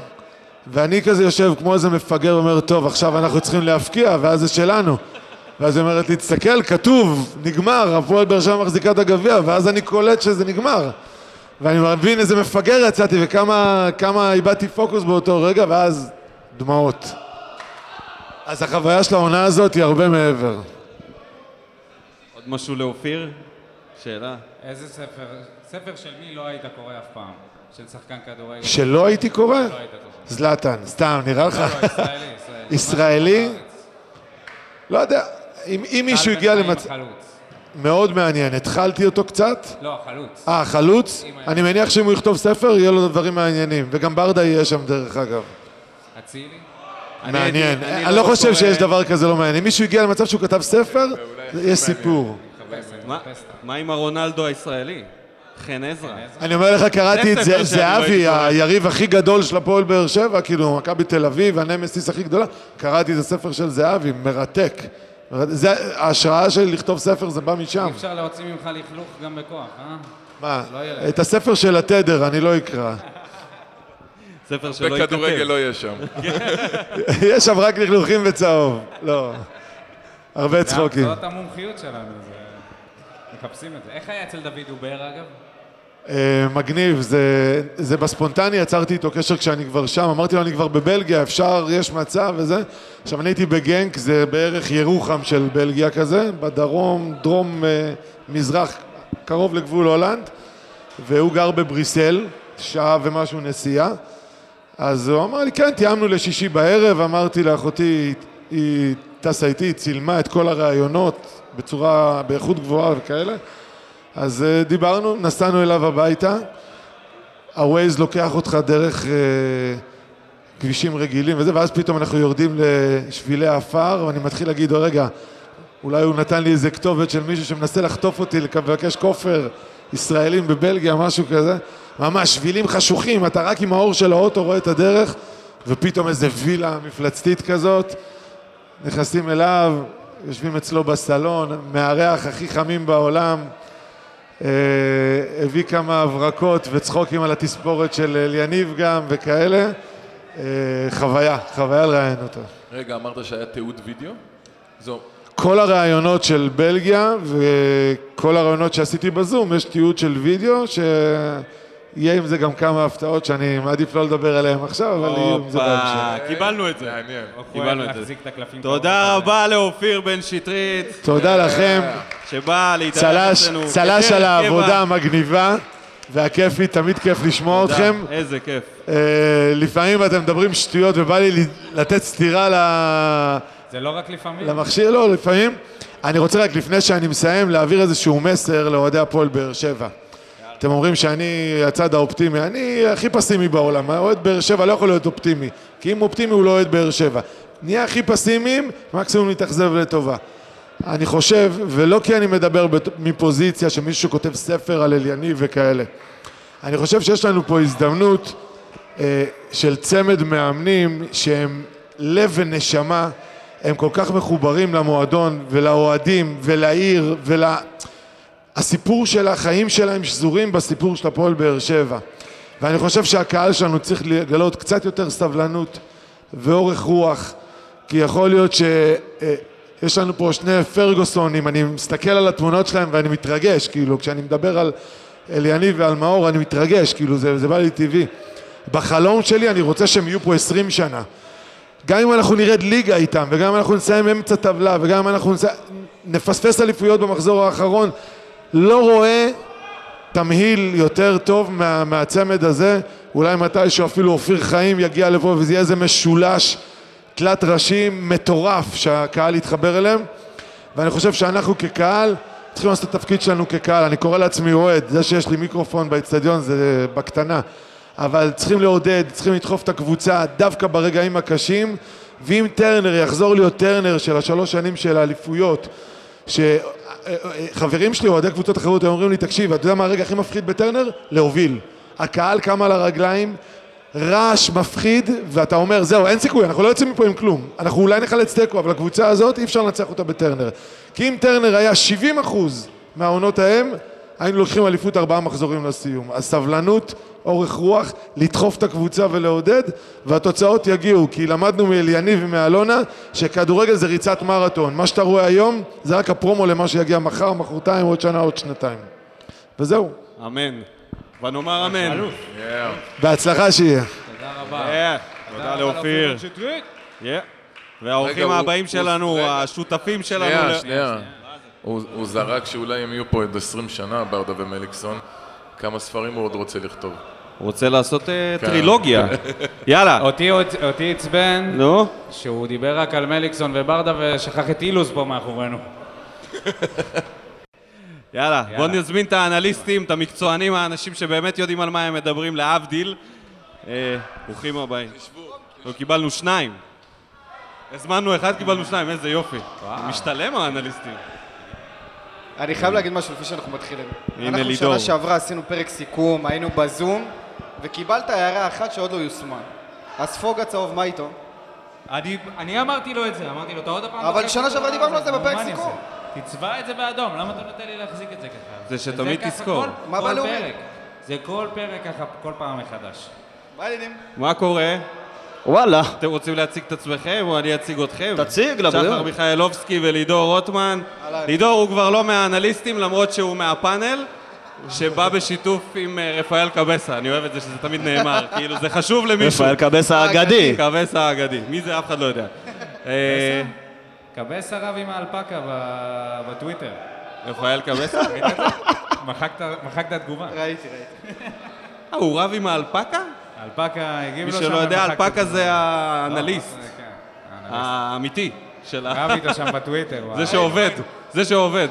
ואני כזה יושב כמו איזה מפגר ואומר, טוב, עכשיו אנחנו צריכים להפקיע, ואז זה שלנו. ואז היא אומרת לי, תסתכל, כתוב, נגמר, הפועל באר שבע מחזיקה את הגביע, ואז אני קולט שזה נגמר. ואני מבין איזה מפגר יצאתי וכמה כמה איבדתי פוקוס באותו רגע, ואז דמעות. אז החוויה של העונה הזאת היא הרבה מעבר. עוד משהו לאופיר? שאלה. איזה ספר, ספר של מי לא היית קורא אף פעם? של שחקן כדורגל? שלא הייתי קורא? לא היית קורא. זלאטן, סתם, נראה לך? לא, לא, ישראלי. לא יודע, אם, מישהו הגיע למצב... החלוץ. מאוד מעניין, התחלתי אותו קצת. לא, החלוץ. אה, חלוץ? אם היה- אני מניח שאם הוא יכתוב ספר, יהיה לו דברים מעניינים. וגם ברדה יהיה שם, דרך אגב. אצילי? מעניין. אני לא חושב שיש דבר כזה לא מעניין. אם מישהו הגיע למצב שהוא כתב ספר, יש סיפור. מה עם הרונלדו הישראלי? חן עזרא. אני אומר לך, קראתי את זה זהבי. היריב הכי גדול של הפועל באר שבע, כאילו, מכבי תל אביב, הנמסיס הכי גדולה. קראתי את הספר של זהבי, מרתק. זה, ההשראה שלי לכתוב ספר זה בא משם. אי אפשר להוציא ממך לכלוך גם בכוח, אה? מה? לא. את הספר של התדר אני לא אקרא. ספר שלא ייכתב. בכדורגל לא יהיה שם. יש שם רק לכלוכים וצהוב. לא. הרבה צחוקים. זאת המומחיות שלנו, זה... מחפשים את זה. איך היה אצל דוד דובר, אגב? אה, מגניב, זה, זה בספונטני, יצרתי איתו קשר כשאני כבר שם, אמרתי לו אני כבר בבלגיה, אפשר, יש מצב וזה. עכשיו אני הייתי בגנק, זה בערך ירוחם של בלגיה כזה, בדרום, דרום, אה, מזרח, קרוב לגבול הולנד, והוא גר בבריסל, שעה ומשהו נסיעה. אז הוא אמר לי, כן, תיאמנו לשישי בערב, אמרתי לאחותי, היא טסה איתי, היא צילמה את כל הראיונות בצורה, באיכות גבוהה וכאלה. אז אה, דיברנו, נסענו אליו הביתה, הווייז לוקח אותך דרך אה, כבישים רגילים וזה, ואז פתאום אנחנו יורדים לשבילי עפר, ואני מתחיל להגיד, "או, רגע, אולי הוא נתן לי איזה כתובת של מישהו שמנסה לחטוף אותי, לבקש כופר, ישראלים בבלגיה, משהו כזה. ממש, שבילים חשוכים, אתה רק עם האור של האוטו רואה את הדרך, ופתאום איזה וילה מפלצתית כזאת, נכנסים אליו, יושבים אצלו בסלון, מארח הכי חמים בעולם. אה, הביא כמה הברקות וצחוקים על התספורת של אליניב גם וכאלה. אה, חוויה, חוויה לראיין אותו. רגע, אמרת שהיה תיעוד וידאו? זו, כל הראיונות של בלגיה וכל הראיונות שעשיתי בזום, יש תיעוד של וידאו, שיהיה עם זה גם כמה הפתעות שאני מעדיף לא לדבר עליהן עכשיו, אבל יהיו עם זה בהמשך. קיבלנו את זה. מעניין. קיבלנו את זה. תודה רבה לאופיר בן שטרית, תודה לכם, שבא להתארח צל"ש, אצלנו. צל"ש על. העבודה המגניבה והכיפית, תמיד כיף לשמוע תודה, אתכם. איזה כיף. אה, לפעמים אתם מדברים שטויות ובא לי לתת סטירה ל... זה לא רק לפעמים. למכשיר, לא, לפעמים. אני רוצה רק לפני שאני מסיים להעביר איזשהו מסר לאוהדי הפועל באר שבע. אתם אומרים שאני הצד האופטימי, אני הכי פסימי בעולם, אוהד באר שבע לא יכול להיות אופטימי, כי אם אופטימי הוא לא אוהד באר שבע. נהיה הכי פסימיים, מקסימום נתאכזב לטובה. אני חושב, ולא כי אני מדבר מפוזיציה של מישהו שכותב ספר על אליניב וכאלה, אני חושב שיש לנו פה הזדמנות אה, של צמד מאמנים שהם לב ונשמה, הם כל כך מחוברים למועדון ולאוהדים ולעיר ול... הסיפור של החיים שלהם שזורים בסיפור של הפועל באר שבע. ואני חושב שהקהל שלנו צריך לגלות קצת יותר סבלנות ואורך רוח, כי יכול להיות שיש לנו פה שני פרגוסונים, אני מסתכל על התמונות שלהם ואני מתרגש, כאילו, כשאני מדבר על אליניב ועל מאור אני מתרגש, כאילו, זה, זה בא לי טבעי. בחלום שלי אני רוצה שהם יהיו פה עשרים שנה. גם אם אנחנו נרד ליגה איתם, וגם אם אנחנו נסיים אמצע טבלה, וגם אם אנחנו נס... נפספס אליפויות במחזור האחרון, לא רואה תמהיל יותר טוב מה, מהצמד הזה, אולי מתישהו אפילו אופיר חיים יגיע לפה וזה יהיה איזה משולש תלת ראשים מטורף שהקהל יתחבר אליהם. ואני חושב שאנחנו כקהל צריכים לעשות את התפקיד שלנו כקהל, אני קורא לעצמי אוהד, זה שיש לי מיקרופון באצטדיון זה בקטנה. אבל צריכים לעודד, צריכים לדחוף את הקבוצה דווקא ברגעים הקשים. ואם טרנר יחזור להיות טרנר של השלוש שנים של האליפויות שחברים שלי, אוהדי קבוצות אחרות, הם אומרים לי, תקשיב, אתה יודע מה הרגע הכי מפחיד בטרנר? להוביל. הקהל קם על הרגליים, רעש מפחיד, ואתה אומר, זהו, אין סיכוי, אנחנו לא יוצאים מפה עם כלום. אנחנו אולי נחלץ תיקו, אבל הקבוצה הזאת, אי אפשר לנצח אותה בטרנר. כי אם טרנר היה 70 אחוז מהעונות ההם, היינו לוקחים אליפות ארבעה מחזורים לסיום. הסבלנות, אורך רוח, לדחוף את הקבוצה ולעודד, והתוצאות יגיעו, כי למדנו מאליניב ומאלונה שכדורגל זה ריצת מרתון. מה שאתה רואה היום, זה רק הפרומו למה שיגיע מחר, מחרתיים, עוד שנה, עוד שנתיים. וזהו, אמן. ונאמר אמן. בהצלחה שיהיה. תודה רבה. תודה לאופיר. והאורחים הבאים שלנו. השותפים שלנו. שנייה, שנייה. הוא הוא זרק שאולי הם יהיו פה עוד 20 שנה, ברדה ומליקסון. כמה ספרים הוא עוד רוצה לכתוב. הוא רוצה לעשות אה, כן. טרילוגיה. יאללה. אותי אותי עצבן נו. שהוא דיבר רק על מליקסון וברדה ושכח את אילוז פה מאחורינו. יאללה, בוא יאללה. נזמין את האנליסטים, את המקצוענים, האנשים שבאמת יודעים על מה הם מדברים, להבדיל. אה, ברוכים הבאים. לא, קיבלנו שניים. הזמנו אחד, קיבלנו שניים, איזה יופי. משתלם האנליסטים. אני חייב להגיד משהו לפני שאנחנו מתחילים. הנה אנחנו לידור. שנה שעברה עשינו פרק סיכום, היינו בזום, וקיבלת הערה אחת שעוד לא יושמה. הספוג הצהוב, מה איתו? אני, אני אמרתי לו את זה, אמרתי לו, אתה עוד הפעם... אבל לוקח שנה שעברה דיברנו על זה בפרק סיכום. תצבע את זה באדום, למה אתה נותן לי להחזיק את זה ככה? זה שתמיד תזכור. מה כל בלאומי? פרק. זה כל פרק ככה, כל פעם מחדש. מה העניינים? מה קורה? וואלה, אתם רוצים להציג את עצמכם או אני אציג אתכם? תציג, שחר לבריאות. מיכאלובסקי ולידור רוטמן. לידור הוא כבר לא מהאנליסטים למרות שהוא מהפאנל. שבא בשיתוף עם אה, רפאל קבסה, אני אוהב את זה שזה תמיד נאמר, כאילו זה חשוב למישהו. רפאל קבס האגדי. קבסה האגדי, מי זה אף אחד לא יודע. אה, קבס הרב עם האלפקה ב- בטוויטר. רפאל קבסה? מחקת מחקת תגובה. ראיתי, ראיתי. אה, הוא רב עם האלפקה? האלפקה הגיב מי לו שם שלא יודע, ומחקתי אלפקה תגובה. זה לא, האנליסט, זה כן, האנליסט. האמיתי של ה... רב איתו שם בטוויטר. וואי. זה שעובד, זה שעובד.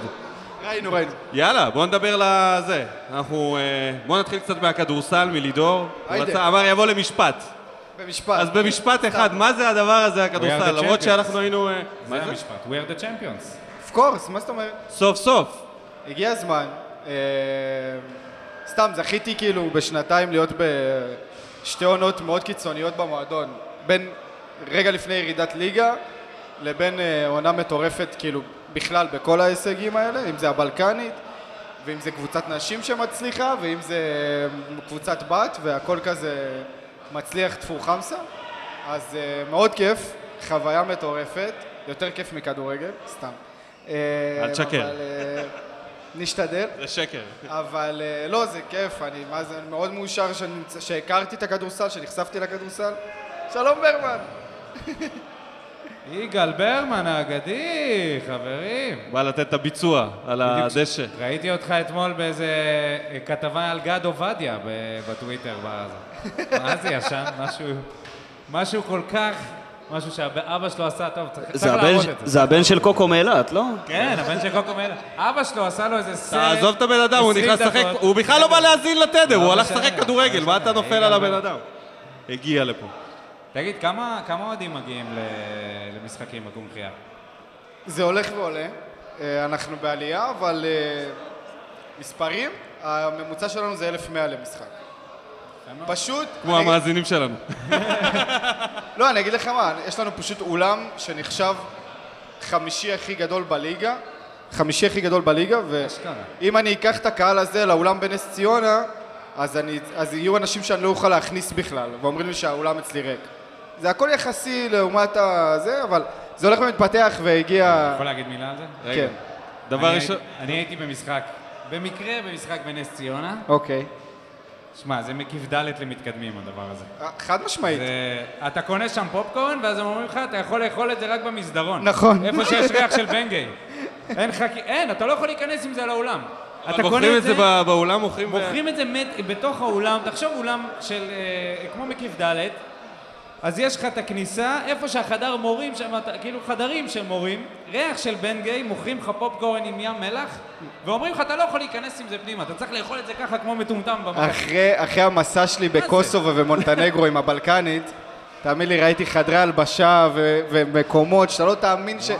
ראינו, ראינו. יאללה, בוא נדבר לזה. אנחנו... אה, בוא נתחיל קצת מהכדורסל, מלידור. הוא. רצה, אמר יבוא למשפט. במשפט. אז במשפט אחד, מה זה הדבר הזה, הכדורסל? למרות. שאנחנו היינו... אה, זה המשפט. We are the champions. אוף קורס, מה זאת אומרת? סוף סוף. הגיע הזמן. אה, סתם, זכיתי כאילו בשנתיים להיות בשתי עונות מאוד קיצוניות במועדון. בין רגע לפני ירידת ליגה לבין עונה מטורפת כאילו בכלל בכל ההישגים האלה, אם זה הבלקנית ואם זה קבוצת נשים שמצליחה ואם זה אה, קבוצת בת והכל כזה מצליח טפו חמסה. אז אה, מאוד כיף, חוויה מטורפת, יותר כיף מכדורגל, סתם. אה, אל תשקר. אבל, נשתדל. זה שקר. אבל לא, זה כיף, אני מה זה, אני מאוד מאושר שהכרתי את הכדורסל, שנחשפתי לכדורסל. שלום ברמן. יגאל ברמן האגדי, חברים. בא לתת את הביצוע על הדשא. ראיתי אותך אתמול באיזה אה, כתבה על גד עובדיה בטוויטר. מה זה ישן? משהו, משהו כל כך, משהו שאבא שלו עשה טוב, צריך להראות את זה. זה הבן של קוקו מאילת, לא? כן, הבן של קוקו מלך. אבא שלו עשה לו איזה סרט. תעזוב את הבן אדם, הוא 20 נכנס לשחק. הוא בכלל לא בא להאזין לתדר, לא הוא הלך לשחק כדורגל, לא מה אתה נופל על הבן. אדם? הגיע לפה. תגיד, כמה כמה אוהדים מגיעים ל- למשחקים בקונחייה? זה הולך ועולה, אה, אנחנו בעלייה, אבל אה, מספרים, הממוצע שלנו זה 1,100 למשחק. פשוט, כמו אני- המאזינים שלנו. לא, אני אגיד לך מה, יש לנו פשוט אולם שנחשב חמישי הכי גדול בליגה, חמישי הכי גדול בליגה. ואם אני אקח את הקהל הזה לאולם בנס ציונה, אז, אני, אז יהיו אנשים שאני לא אוכל להכניס בכלל, ואומרים לי שהאולם אצלי ריק. זה הכל יחסי לעומת הזה, אבל זה הולך ומתפתח והגיע... יכול להגיד מילה על זה? כן, דבר אני ראשון, הייתי- אני הייתי במשחק, במקרה במשחק בנס ציונה. אוקיי. שמע, זה מקיף ד' למתקדמים הדבר הזה. אה, חד משמעית. זה, אתה קונה שם פופקורן, ואז הם אומרים לך, אתה יכול לאכול את זה רק במסדרון. נכון. איפה שיש ריח של בנגיי. אין חכי... אין, אתה לא יכול להיכנס עם זה לאולם. אתה קונה מוכרים את זה ב- באולם, מוכרים... ב- מוכרים את זה מת, בתוך האולם, תחשוב אולם של, אה, כמו מקיף ד', אז יש לך את הכניסה, איפה שהחדר מורים, שם, כאילו חדרים של מורים, ריח של בן גיי, מוכרים לך פופקורן עם ים מלח, ואומרים לך, אתה לא יכול להיכנס עם זה פנימה, אתה צריך לאכול את זה ככה כמו מטומטם במחנה. אחרי, אחרי המסע שלי זה? בקוסובו ומונטנגרו עם הבלקנית, תאמין לי, ראיתי חדרי הלבשה ו- ומקומות שאתה לא תאמין ש... וואי.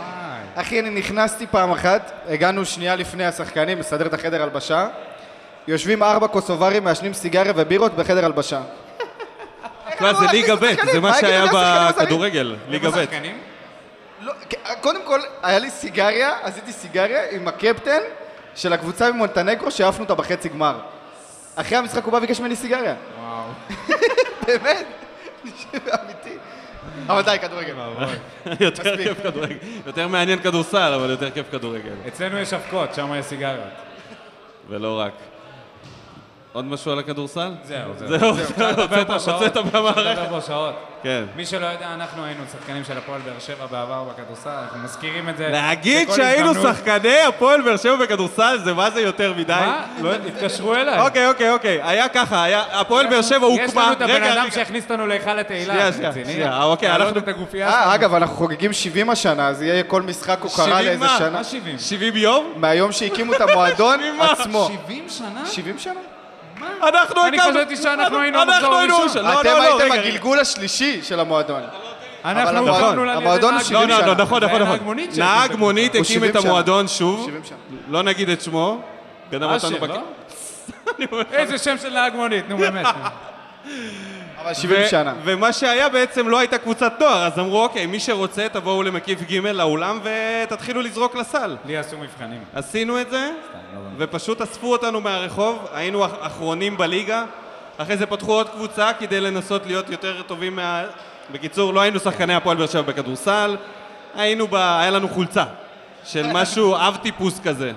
אחי, אני נכנסתי פעם אחת, הגענו שנייה לפני השחקנים, מסדר את החדר הלבשה, יושבים ארבע קוסוברים, מעשנים סיגריה ובירות בחדר הלבשה. תשמע, זה לא, ליגה ב'? זה מה שהיה? בכדורגל, ליגה ב'. לא, קודם כל, היה לי סיגריה, עשיתי סיגריה עם הקפטן של הקבוצה ממונטנגרו שהעפנו אותה בחצי גמר. אחרי המשחק הוא בא וביקש ממני סיגריה. וואו. באמת? אמיתי. אבל די, כדורגל. יותר. כיף כדורגל. יותר מעניין כדורסל, אבל יותר כיף כדורגל. אצלנו יש אבקות, שם יש סיגריות. ולא רק. עוד משהו על הכדורסל? זהו, זהו. זהו, פה הוצאת מהמערכת. לדבר פה שעות. כן. מי שלא יודע, אנחנו היינו שחקנים של הפועל באר שבע בעבר בכדורסל, אנחנו מזכירים את זה להגיד שהיינו. שחקני הפועל באר שבע בכדורסל, זה מה זה יותר מדי? מה? לא, התקשרו אליי. אוקיי, אוקיי, אוקיי. היה ככה, היה... הפועל באר שבע הוקמה... יש לנו את הבן אדם. שהכניס אותנו להיכל התהילה. שנייה, שנייה? שנייה, אוקיי, אנחנו- את הגופייה אה. אגב, אנחנו חוגגים 70 השנה, אז יהיה כל משחק הוקרה 70 לאיזה מה? שנה. מה 70? 70 יום? מהיום שהקימו את המועדון מה? עצמו. 70 שנה? 70 שנה? אנחנו אני הקמנו- חשבתי שאנחנו היינו המחזור הראשון. לא, אתם לא, לא, הייתם. הגלגול השלישי של המועדון. אנחנו על ידי המועדון הוא לא, 70 לא, שנה. נכון, נכון, נכון. נהג מונית את מונית הוא הקים 70 את שנה. המועדון שוב. 70 שנה. לא נגיד את שמו. גנב אותנו בק... איזה שם של נהג מונית, נו באמת. אבל 70 ו- שנה. ומה שהיה בעצם לא הייתה קבוצת נוער, אז אמרו, אוקיי, מי שרוצה, תבואו למקיף ג' לאולם ותתחילו לזרוק לסל. לי עשו מבחנים. עשינו את זה, לא ופשוט אספו אותנו מהרחוב, היינו אח- אחרונים בליגה, אחרי זה פתחו עוד קבוצה כדי לנסות להיות יותר טובים מה... בקיצור, לא היינו שחקני הפועל באר שבע בכדורסל, היינו ב... היה לנו חולצה של משהו אב טיפוס כזה.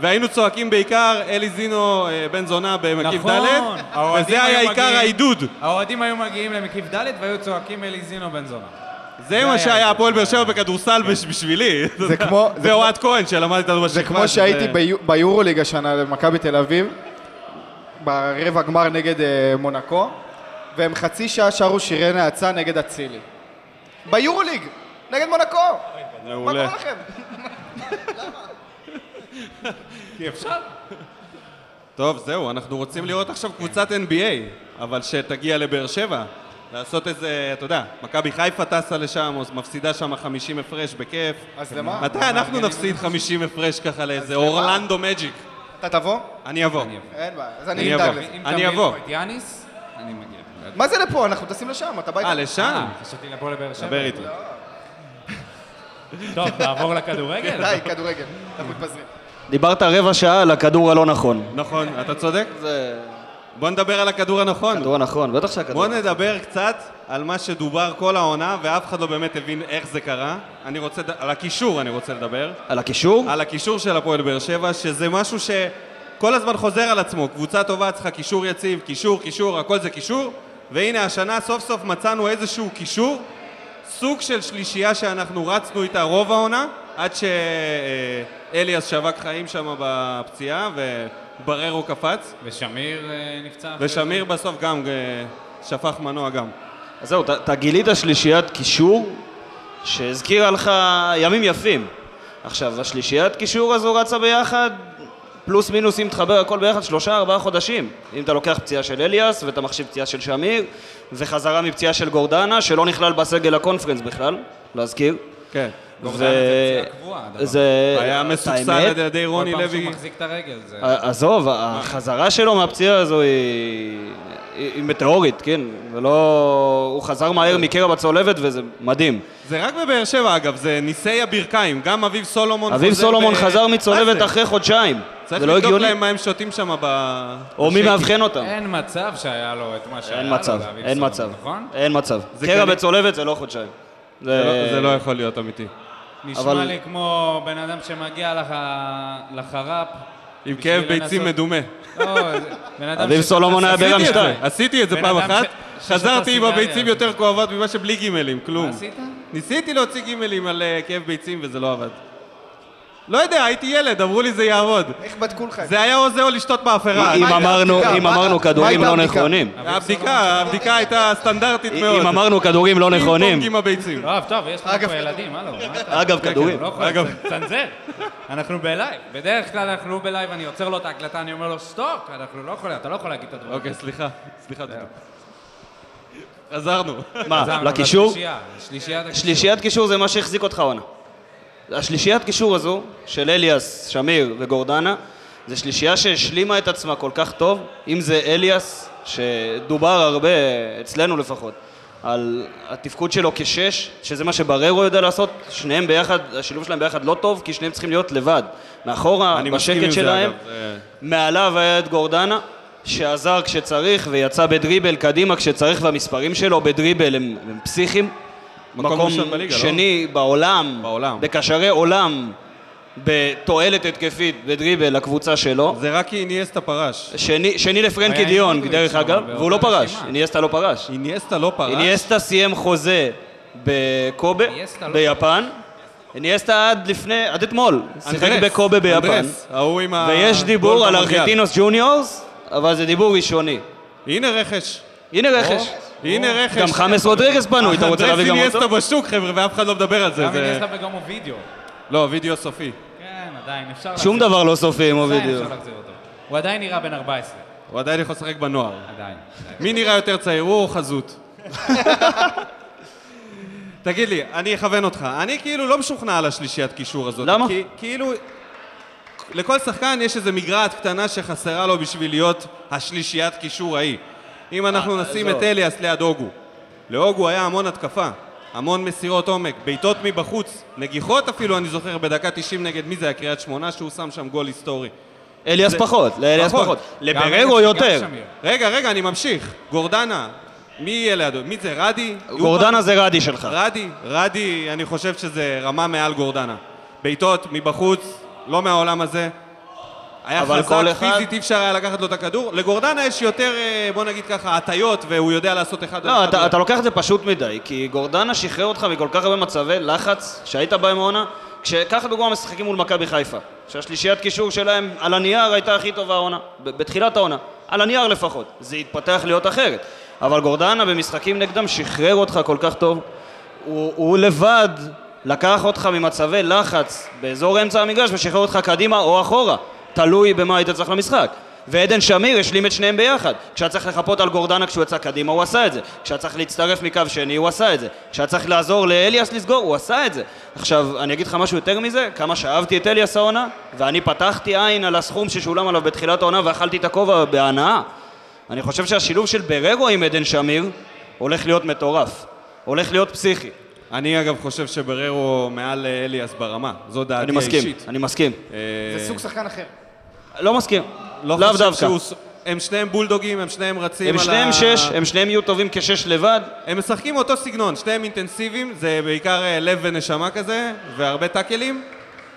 והיינו צועקים בעיקר אלי זינו אה, בן זונה במקיף נכון. ד', האוהדים וזה היה היו עיקר מגיעים- העידוד. האוהדים היו מגיעים למקיף ד' והיו צועקים אליזינו בן זונה. זה מה היה שהיה. הפועל באר שבע בכדורסל בש- בשבילי. זה כמו- זה ואוהד כהן שלמד איתנו בשכבה. זה כמו שזה- שהייתי ביו- ביורוליג השנה למכבי תל אביב, ברבע גמר נגד אה, מונקו, והם חצי שעה שרו שירי נאצה נגד אצילי. ביורוליג, נגד מונקו! מה מעולה. קורה לכם? כי אפשר. טוב, זהו, אנחנו רוצים לראות עכשיו קבוצת NBA, אבל שתגיע לבאר שבע. לעשות איזה, אתה יודע, מכבי חיפה טסה לשם, או מפסידה שם 50 הפרש בכיף. אז למה? מתי אנחנו נפסיד 50 הפרש ככה לאיזה? אורלנדו מג'יק? אתה תבוא? אני אבוא. אין בעיה, אז אני. אדאג לזה. אני אבוא. את יאניס, אני מגיע. מה זה לפה? אנחנו טסים לשם, אתה בא אה, איתנו. לשם? אה, חשבתי לבוא לבאר שבע. דבר איתי. טוב, נעבור לכדורגל? די, כדורגל, אנחנו מתפזרים. דיברת רבע שעה על הכדור הלא נכון. נכון, אתה צודק. זה בוא נדבר על הכדור הנכון. כדור הנכון, בטח שהכדור. בוא נדבר קצת על מה שדובר כל העונה, ואף אחד לא באמת הבין איך זה קרה. אני רוצה, על הקישור אני רוצה לדבר. על הקישור? על הקישור של הפועל באר שבע, שזה משהו שכל הזמן חוזר על עצמו. קבוצה טובה צריכה קישור יציב, קישור, קישור, הכל זה קישור. והנה השנה סוף סוף מצאנו איזשהו קישור, סוג של שלישייה שאנחנו רצנו איתה רוב העונה, עד שאליאס שווק חיים שם בפציעה, ובררו קפץ, ושמיר אה, נפצע. אחרי ושמיר בסוף גם אה, שפך מנוע גם. אז זהו, אתה גילית שלישיית קישור שהזכירה לך ימים יפים. עכשיו, השלישיית קישור הזו רצה ביחד, פלוס מינוס אם תחבר הכל ביחד, שלושה ארבעה חודשים. אם אתה לוקח פציעה של אליאס ואתה מחשיב פציעה של שמיר, וחזרה מפציעה של גורדנה, שלא נכלל בסגל הקונפרנס בכלל, להזכיר. כן. זה הדבר. זה... היה האמת, על ידי כל רוני פעם לוי. שהוא מחזיק את הרגל, עזוב, החזרה שלו מהפציעה הזו היא, היא, מטאורית, כן? זה לא... הוא חזר מהר מקרע בצולבת וזה מדהים. זה רק בבאר שבע אגב, זה ניסי הברכיים, גם אביב סולומון אביב חוזר סולומון ב- חזר מצולבת זה? אחרי חודשיים. צריך זה לא לבדוק הגיוני. להם מה הם שותים שם ב... או מי. מאבחן אותם. אין מצב שהיה לו את מה שהיה אין לו, מצב, לאביב אין סולומון, מצב. נכון? אין מצב. זה קרע כנראה- בצולבת זה לא חודשיים. זה לא- זה לא יכול להיות אמיתי. נשמע אבל- לי כמו בן אדם שמגיע לח... לחרפ. עם כאב ביצים לנסות- מדומה. לא, בן אדם אביב ש- סולומון היה ברם שתיים. זה. עשיתי את זה פעם אחת, חזרתי עם. הביצים יותר כואבות ממה שבלי גימלים, כלום. עשית? ניסיתי להוציא גימלים על אה, כאב ביצים וזה לא עבד. לא יודע, הייתי ילד, אמרו לי זה יעבוד. איך בדקו לך את זה? זה היה או זה או לשתות מאפרה. אם אמרנו-? אם אמרנו כדורים לא? נכונים. הבדיקה, הבדיקה הייתה סטנדרטית מאוד. אם אמרנו כדורים לא נכונים. פינג פונג עם הביצים. טוב, טוב, יש לנו אגב, פה ילדים, הלו. מה אתה- אגב, כן, כדורים. כן, לא יכול אגב. לצנזר. אנחנו ב live. בדרך כלל אנחנו לא ב live, אני עוצר לו את ההקלטה, אני אומר לו, stop, אנחנו לא יכולים, אתה לא יכול להגיד את הדברים. אוקיי, סליחה. סליחה. דודו. חזרנו. מה, חזרנו לקישור? לשלישייה, שלישיית הקישור. שלישיית קישור זה מה שהחזיק אותך עונה. השלישיית קישור הזו, של אליאס, שמיר וגורדנה, זו שלישייה שהשלימה את עצמה כל כך טוב, אם זה אליאס, שדובר הרבה, אצלנו לפחות, על התפקוד שלו כשש, שזה מה שבררו יודע לעשות, שניהם ביחד, השילוב שלהם ביחד לא טוב, כי שניהם צריכים להיות לבד. מאחורה, בשקט שלהם. זה- מעליו היה את גורדנה, שעזר כשצריך ויצא בדריבל קדימה כשצריך, והמספרים שלו בדריבל הם, הם פסיכיים. מקום ראשון בליגה, לא? שני בעולם, בעולם. בקשרי עולם, בתועלת התקפית בדריבל לקבוצה שלו. זה רק כי איניאסטה פרש. שני, שני לפרנקי איניאסטה דרך אגב, והוא לא פרש. איניאסטה לא פרש. איניאסטה לא פרש. איניאסטה סיים חוזה בקובה, לא ביפן. איניאסטה עד לפני, עד אתמול, שיחק בקובה ביפן. ויש דיבור על. ארגנטינוס ג'וניורס, אבל זה דיבור ראשוני. הנה רכש. הנה רכש. הנה רכש. גם חמאס רודריגז פנו, אתה רוצה להביא גם אנדרס אותו? איניאסטה בשוק, חבר'ה, ואף אחד לא מדבר על זה. גם איניאסטה וגם אובידיו. לא, וידאו סופי. כן, עדיין, אפשר שום דבר לא סופי עם אובידיו. להחזיר. הוא עדיין נראה בן 14. הוא עדיין יכול לשחק בנוער. עדיין. מי נראה יותר צעיר, הוא או חזות? תגיד לי, אני אכוון אותך. אני כאילו לא משוכנע על השלישיית קישור הזאת. למה? כי כאילו, לכל שחקן יש איזו מגרעת קטנה שחסרה לו בשביל להיות השלישיית קישור ההיא. אם אנחנו נשים עזוב. את אליאס ליד אוגו. לאוגו היה המון התקפה, המון מסירות עומק, בעיטות מבחוץ, נגיחות אפילו, אני זוכר, בדקה 90 נגד מי זה היה? קריית שמונה, שהוא שם שם גול היסטורי. אליאס זה- פחות, לאליאס פחות. פחות. גם לבררו יותר. רגע, רגע, אני ממשיך. גורדנה, מי יהיה לידו? מי זה? רדי? גורדנה זה רדי שלך. רדי, רדי, אני חושב שזה רמה מעל גורדנה. בעיטות מבחוץ, לא מהעולם הזה. היה חזק, אחד- פיזית, אי אפשר היה לקחת לו את הכדור. לגורדנה יש יותר, אה, בוא נגיד ככה, הטיות, והוא יודע לעשות אחד לא. אתה, אתה לוקח את זה פשוט מדי, כי גורדנה שחרר אותך מכל כך הרבה מצבי לחץ שהיית בהם העונה, כשקח לדוגמה משחקים מול מכבי חיפה, שהשלישיית קישור שלהם על הנייר הייתה הכי טובה העונה, בתחילת העונה, על הנייר לפחות, זה התפתח להיות אחרת, אבל גורדנה במשחקים נגדם שחרר אותך כל כך טוב, הוא, הוא לבד לקח אותך ממצבי לחץ באזור אמצע המגרש ושחרר אותך קדימה או אחורה, תלוי במה היית צריך למשחק. ועדן שמיר השלים את שניהם ביחד. כשהיה צריך לחפות על גורדנה כשהוא יצא קדימה, הוא עשה את זה. כשהיה צריך להצטרף מקו שני, הוא עשה את זה. כשהיה צריך לעזור לאליאס לסגור, הוא עשה את זה. עכשיו, אני אגיד לך משהו יותר מזה, כמה שאהבתי את אליאס העונה, ואני פתחתי עין על הסכום ששולם עליו בתחילת העונה ואכלתי את הכובע בהנאה. אני חושב שהשילוב של בררו עם עדן שמיר הולך להיות מטורף. הולך להיות פסיכי. אני אגב חושב שבררו מעל אליאס ברמה. זו דעתי אני מסכים, האישית. אני מסכים. אה, זה סוג שחקן אחר. לא מסכים. לא לאו חושב דווקא. שהוא הם שניהם בולדוגים, הם שניהם רצים הם על שניהם ה... שש, הם שניהם יהיו טובים כשש לבד. הם משחקים אותו סגנון, שניהם אינטנסיביים, זה בעיקר אה, לב ונשמה כזה, והרבה טאקלים,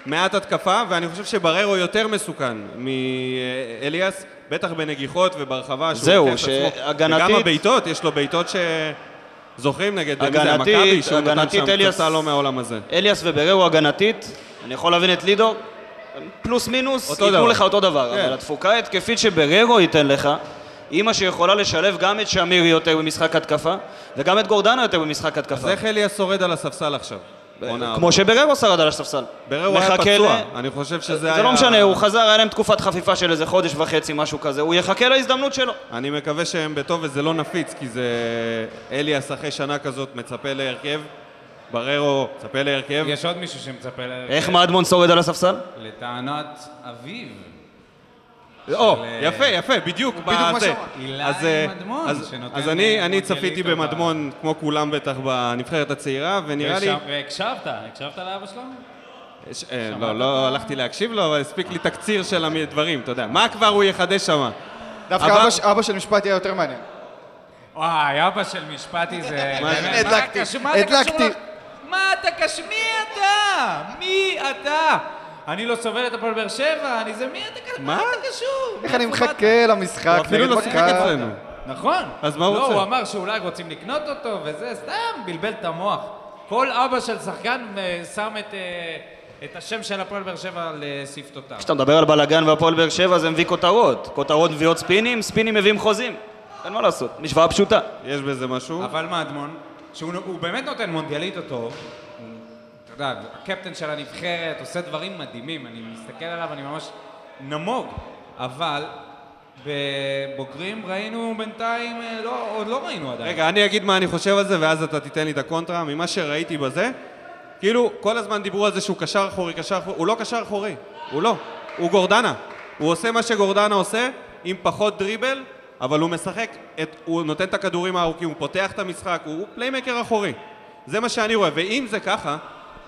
מעט התקפה, ואני חושב שבררו יותר מסוכן מאליאס, בטח בנגיחות וברחבה, שהוא זהו, עצמו. שהגנתית- וגם הבעיטות, יש לו בעיטות ש... זוכרים נגד הגנתית- מכבי, שהוא נתן שם אליאס- פצצה לא מהעולם הזה. אליאס ובררו הגנתית, אני יכול להבין את לידור, פלוס מינוס, ייתנו דבר. לך אותו דבר, כן. אבל התפוקה ההתקפית שבררו ייתן לך, מה שיכולה לשלב גם את שמיר יותר במשחק התקפה, וגם את גורדנה יותר במשחק אז התקפה. איך אליאס שורד על הספסל עכשיו? כמו שבררו שרד על הספסל. בררו היה פצוע, ל- אני חושב שזה זה היה... לא משנה, הוא חזר, היה להם תקופת חפיפה של איזה חודש וחצי, משהו כזה, הוא יחכה להזדמנות שלו. אני מקווה שהם בטוב וזה לא נפיץ, כי זה... אליאס אחרי שנה כזאת מצפה להרכב, בררו מצפה להרכב. יש עוד מישהו שמצפה ל... איך מדמון שורד על הספסל? לטענת אביו. או, של, אה, יפה, יפה, בדיוק בדיוק מה. שאמרתי. אה, מדמון, אז- שנותן, אז אני אה, צפיתי במדמון, כמו כולם בטח, בנבחרת הצעירה, ונראה לי... והקשבת, הקשבת לאבא שלו? אה, לא, לא הלכתי להקשיב לו, אבל הספיק לי תקציר של הדברים, אתה יודע. מה כבר הוא יחדש שם? דווקא אבא של משפט יהיה יותר מעניין. וואי, אבא של משפטי זה... מה זה? באמת, מה הדלקתי, הדלקתי. מה אתה קשור? מי אתה? מי אתה? אני לא סובל את הפועל באר שבע, אני זה מי אתה קשור? מה? מה אתה קשור? איך אני? מחכה למשחק הוא אפילו לא שיחק. אצלנו. נכון. אז מה הוא לא, רוצה? הוא אמר שאולי רוצים לקנות אותו, וזה סתם בלבל את המוח. כל אבא של שחקן אה, שם את, אה, את השם של הפועל באר שבע על אה, שפתותיו. כשאתה מדבר על בלאגן והפועל באר שבע זה מביא כותרות. כותרות מביאות ספינים, ספינים מביאים חוזים. אין מה לעשות, משוואה פשוטה. יש בזה משהו. אבל מדמון, שהוא הוא באמת נותן מונדיאליטו טוב, הוא, אתה יודע, הקפטן של הנבחרת עושה דברים מדהימים, אני מסתכל עליו, אני ממש נמוג, אבל בבוגרים ראינו בינתיים, אה, לא, עוד לא ראינו עדיין. רגע, אני אגיד מה אני חושב על זה, ואז אתה תיתן לי את הקונטרה. ממה שראיתי בזה, כאילו, כל הזמן דיברו על זה שהוא קשר אחורי, קשר אחורי. הוא לא קשר אחורי. הוא לא. הוא גורדנה. הוא עושה מה שגורדנה עושה, עם פחות דריבל, אבל הוא משחק, את, הוא נותן את הכדורים הארוכים, הוא פותח את המשחק, הוא פליימקר אחורי. זה מה שאני רואה, ואם זה ככה,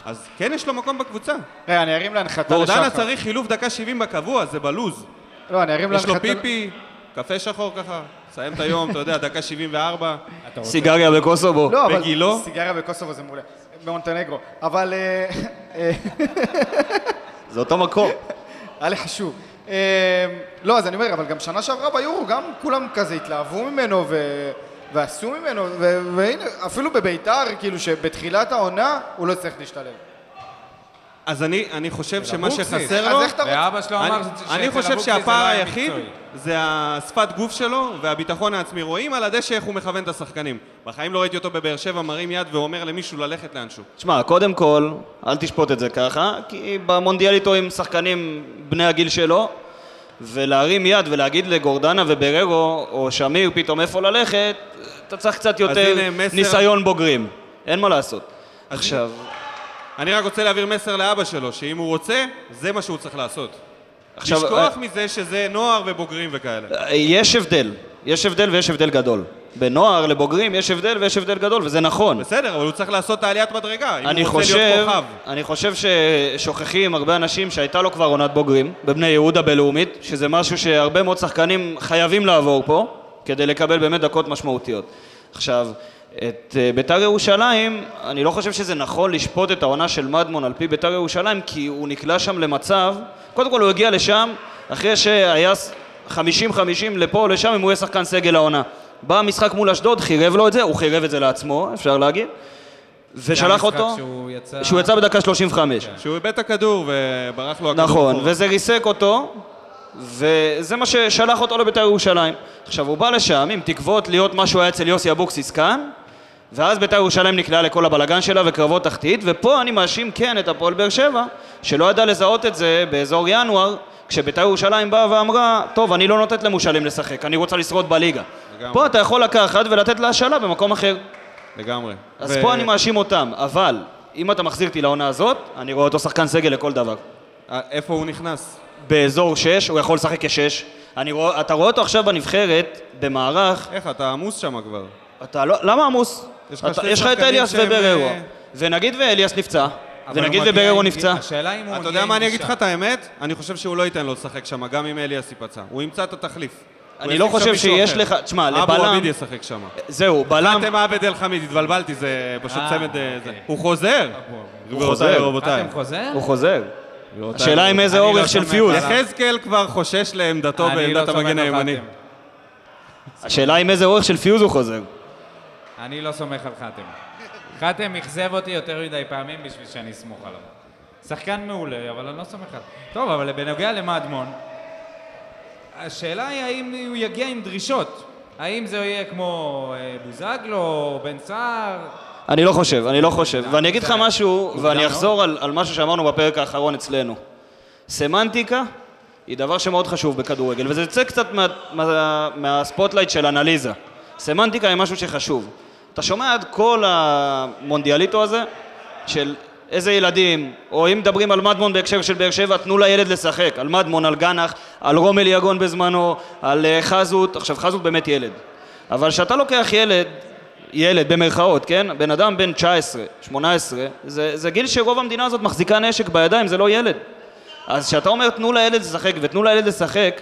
אז כן יש לו מקום בקבוצה. רגע, אני ארים להנחתה גורדנה לשחר. צריך חילוף דקה 70 בקבוע, זה בלוז. לא, אני ארים יש לו להנחתה... פיפי, קפה שחור ככה, סיים את היום, אתה יודע, דקה 74. אתה רוצה- סיגריה בקוסובו. לא, אבל... בגילו? סיגריה בקוסובו זה מעולה. במונטנגרו. אבל... אה, אה, זה אותו מקום. היה לי חשוב. אה, לא, אז אני אומר, אבל גם שנה שעברה ביורו, גם כולם כזה התלהבו ממנו ו... ועשו ממנו. והנה, אפילו בביתר, כאילו שבתחילת העונה הוא לא צריך להשתלב. אז אני, אני חושב שמה אבוקסיס. שחסר אז לו... איך אתה רוצה... ואבא שלו אמר אני, ש- אני חושב אבוקסיס זה שהפער לא היה היחיד מקצועי. זה השפת גוף שלו והביטחון העצמי. רואים על הדשא איך הוא מכוון את השחקנים. בחיים לא ראיתי אותו בבאר שבע מרים יד ואומר למישהו ללכת לאנשהו. תשמע, קודם כל, אל תשפוט את זה ככה, כי במונדיאל איתו עם שחקנים בני הגיל שלו, ולהרים יד ולהגיד לגורדנה ובררו או שמיר פתאום איפה ללכת, אתה צריך קצת יותר הנה מסר- ניסיון בוגרים. אין מה לעשות. עכשיו, אני רק רוצה להעביר מסר לאבא שלו, שאם הוא רוצה, זה מה שהוא צריך לעשות. עכשיו, לשכוח אה, מזה שזה נוער ובוגרים וכאלה. יש הבדל. יש הבדל ויש הבדל גדול. בין נוער לבוגרים יש הבדל ויש הבדל גדול, וזה נכון. בסדר, אבל הוא צריך לעשות את העליית מדרגה, אם הוא רוצה חושב, להיות כוכב. אני חושב ששוכחים הרבה אנשים שהייתה לו כבר עונת בוגרים בבני יהודה בלאומית, שזה משהו שהרבה מאוד שחקנים חייבים לעבור פה, כדי לקבל באמת דקות משמעותיות. עכשיו, את אה, ביתר ירושלים, אני לא חושב שזה נכון לשפוט את העונה של מדמון על פי ביתר ירושלים, כי הוא נקלע שם למצב, קודם כל הוא הגיע לשם, אחרי שהיה ס- 50-50 לפה או לשם, אם הוא יהיה שחקן סגל העונה. בא המשחק מול אשדוד, חירב לו את זה, הוא חירב את זה לעצמו, אפשר להגיד. ושלח אותו, שהוא יצא... שהוא יצא בדקה 35. שהוא איבד את הכדור וברח לו הכדור. נכון, אחורה. וזה ריסק אותו, וזה מה ששלח אותו לבית"ר ירושלים. עכשיו, הוא בא לשם עם תקוות להיות מה שהוא היה אצל יוסי אבוקסיס כאן, ואז בית"ר ירושלים נקלעה לכל הבלגן שלה וקרבות תחתית, ופה אני מאשים כן את הפועל באר שבע, שלא ידע לזהות את זה באזור ינואר, כשבית"ר ירושלים באה ואמרה, טוב, אני לא נותנת למושאלים לשחק, אני רוצה לשרוד בליגה. לגמרי. פה אתה יכול לקחת ולתת לה השאלה במקום אחר. לגמרי. אז ו- פה אני מאשים אותם, אבל אם אתה מחזיר אותי לעונה הזאת, אני רואה אותו שחקן סגל לכל דבר. אה, איפה הוא נכנס? באזור 6, הוא יכול לשחק כשש. אני רואה, אתה רואה אותו עכשיו בנבחרת, במערך, איך, אתה עמוס שם כבר. אתה לא, למה עמוס? יש לך אתה- את אליאס ובררו. אה, ונגיד ואליאס נפצע, ונגיד ובררו נפצע. השאלה אם הוא אתה מגיע יודע עם מה אני אגיד. לך את האמת? אני חושב שהוא לא ייתן לו לשחק שם, גם אם אליאס ייפצע. הוא ימצא את התחליף. אני לא חושב שיש. לך, תשמע, אבו לבלם, עביד ישחק שם. זהו, בלם, אתם עבד אל חמיד, התבלבלתי, זה פשוט אה, צמד... אה, זה. אוקיי. הוא חוזר. הוא חוזר. רבותיי. הוא חוזר. השאלה עם איזה אורך של פיוז. יחזקאל כבר חושש לעמדתו אני לא בעמדת המגן הימני. השאלה עם איזה אורך של פיוז הוא חוזר. אני לא סומך על חתם. חתם אכזב אותי יותר מדי פעמים בשביל שאני אסמוך עליו. שחקן מעולה, אבל אני לא סומך עליו. טוב, אבל בנוגע למדמון, השאלה היא האם הוא יגיע עם דרישות. האם זה יהיה כמו אה, בוזגלו, בן סער? אני לא חושב, אני לא חושב. ואני אגיד לך משהו, ואני מאוד. אחזור על, על משהו שאמרנו בפרק האחרון אצלנו. סמנטיקה היא דבר שמאוד חשוב בכדורגל, וזה יוצא קצת מה, מה, מה spotlight של אנליזה. סמנטיקה היא משהו שחשוב. אתה שומע עד כל המונדיאליטו הזה, של איזה ילדים, או אם מדברים על מדמון בהקשר של באר שבע, תנו לילד לשחק. על מדמון, על גנח, על רומל יגון בזמנו, על אה, חזות. עכשיו, חזות באמת ילד. אבל כשאתה לוקח ילד, ילד במרכאות, כן? בן אדם בן 19, 18, זה, זה גיל שרוב המדינה הזאת מחזיקה נשק בידיים, זה לא ילד. אז כשאתה אומר תנו לילד לשחק ותנו לילד לשחק,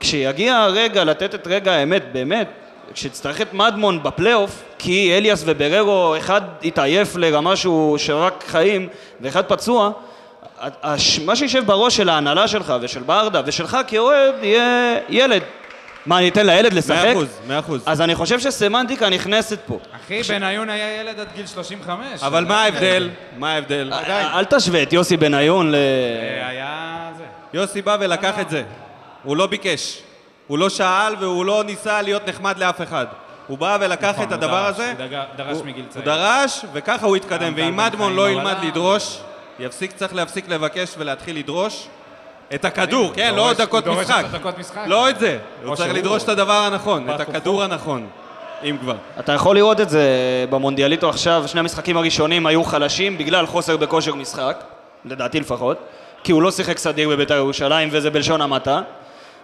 כשיגיע הרגע לתת את רגע האמת, באמת, כשתצטרך את מדמון בפלייאוף, כי אליאס ובררו, אחד התעייף לרמה שהוא שרק חיים, ואחד פצוע, מה שישב בראש של ההנהלה שלך ושל ברדה ושלך כאוהד יהיה ילד. מה, אני אתן לילד לשחק? מאה אחוז, מאה אחוז. אז אני חושב שסמנטיקה נכנסת פה. אחי, בניון היה ילד עד גיל 35. אבל מה ההבדל? מה ההבדל? אל תשווה את יוסי בניון ל... אה, היה זה. יוסי בא ולקח את זה. הוא לא ביקש. הוא לא שאל והוא לא ניסה להיות נחמד לאף אחד. הוא בא ולקח נכון, את הוא הדבר דרש, הזה. הוא דרש הוא- מגיל הוא צעיר. דרש, וככה הוא התקדם. ואם חיים לא ילמד. לדרוש, יפסיק, צריך להפסיק לבקש ולהתחיל לדרוש את הכדור, כן? הוא לא דורש- דקות הוא משחק. לא את זה. הוא צריך לדרוש את הדבר הנכון, את. הכדור הנכון. אם כבר. אתה יכול לראות את זה במונדיאליטו עכשיו, שני המשחקים הראשונים היו חלשים בגלל חוסר בכושר משחק, לדעתי לפחות, כי הוא לא שיחק סדיר בבית"ר ירושלים, וזה בלשון המעטה.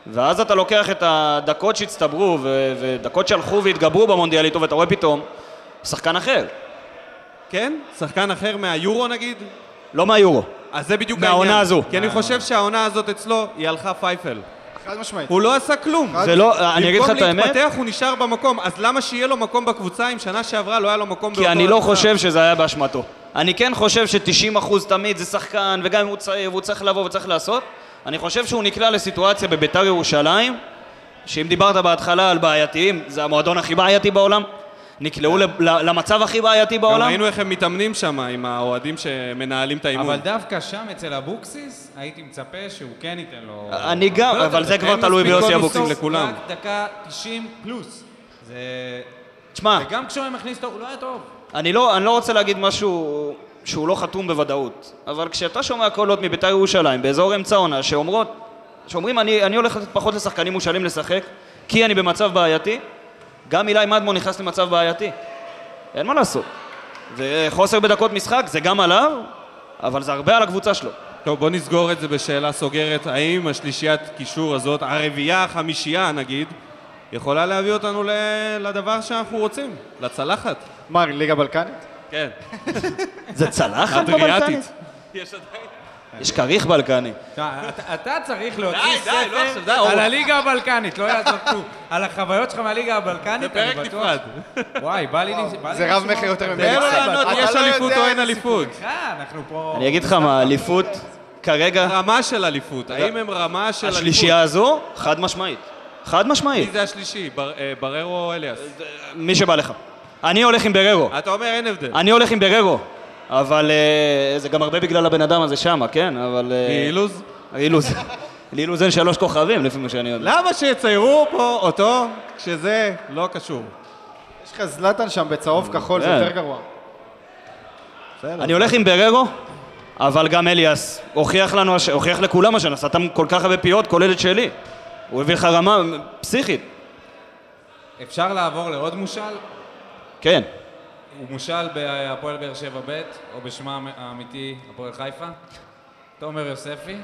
ואז אתה לוקח את הדקות שהצטברו, ו- ודקות שהלכו והתגברו במונדיאל איתו, ואתה רואה פתאום שחקן אחר. כן? שחקן אחר מהיורו נגיד? לא מהיורו. אז זה בדיוק מהעונה העניין. הזו. כי אני חושב שהעונה הזאת אצלו, היא הלכה פייפל. חד משמעית. הוא לא עשה כלום. זה לא, אני אגיד לך את האמת, במקום להתפתח הוא נשאר במקום, אז למה שיהיה לו מקום בקבוצה אם שנה שעברה לא היה לו מקום כי אני לא חושב שזה היה באשמתו. אני כן חושב ש-90% תמיד זה שחקן, וגם אם הוא צעיר והוא צריך לבוא וצריך לעשות, אני חושב שהוא נקלע לסיטואציה בביתר ירושלים, שאם דיברת בהתחלה על בעייתיים, זה המועדון הכי בעייתי בעולם, נקלעו ל- ל- למצב הכי בעייתי גם בעולם. ראינו איך הם מתאמנים שם עם האוהדים שמנהלים את האימון. אבל דווקא שם, אצל אבוקסיס, הייתי מצפה שהוא כן ייתן לו... אני גם, הרבה אבל. זה כבר אין תלוי ביוסי אבוקסיס. לכולם. רק דקה 90 פלוס. זה... תשמע, וגם כשהוא היה מכניס טוב, הוא לא היה טוב. אני לא, אני לא רוצה להגיד משהו שהוא לא חתום בוודאות, אבל כשאתה שומע קולות מביתר ירושלים באזור אמצע העונה שאומרות, שאומרים אני, אני הולך לתת פחות לשחקנים מושאלים לשחק כי אני במצב בעייתי, גם אילי מדמון נכנס למצב בעייתי. אין מה לעשות. וחוסר בדקות משחק זה גם עליו, אבל זה הרבה על הקבוצה שלו. טוב, בוא נסגור את זה בשאלה סוגרת. האם השלישיית קישור הזאת, הרביעייה, החמישייה נגיד, יכולה להביא אותנו לדבר שאנחנו רוצים, לצלחת? מה, ליגה בלקנית? כן. זה צלחת בבלקני? אדריאטית. יש כריך בלקני. אתה- צריך להוציא לא ספר. על הליגה הבלקנית, לא יעזור כלום. על החוויות שלך מהליגה הבלקנית, זה אני פרק בטוח. נפרד. וואי, בא לי... זה רב מכר יותר. ממני. תן לו סבבה. לענות, אתה יש לא אליפות או אין אליפות? סליחה, אנחנו פה... אני אגיד לך מה, אליפות כרגע, רמה של אליפות. האם הם רמה של אליפות? השלישייה הזו, חד משמעית. חד מי משמעית. זה השלישי? אה, בררו או אליאס? מי שבא לך. אני הולך עם בררו. אתה אומר אין הבדל. אני הולך עם בררו. אבל אה, זה גם הרבה בגלל הבן אדם הזה שמה, כן? אבל... אה, אילוז? אילוז. לאילוז אין שלוש כוכבים, לפי מה שאני יודע. למה שיציירו פה אותו כשזה לא קשור? יש לך זלטן שם בצהוב כחול, זה כן. יותר גרוע. אני הולך עם בררו, אבל גם אליאס הוכיח לנו, הוכיח לכולם השנה, סתם כל כך הרבה פיות, כולל את שלי. הוא הביא לך רמה פסיכית. אפשר לעבור לעוד מושל? כן. הוא מושל בהפועל באר שבע ב', או בשמה האמיתי הפועל חיפה? תומר יוספי?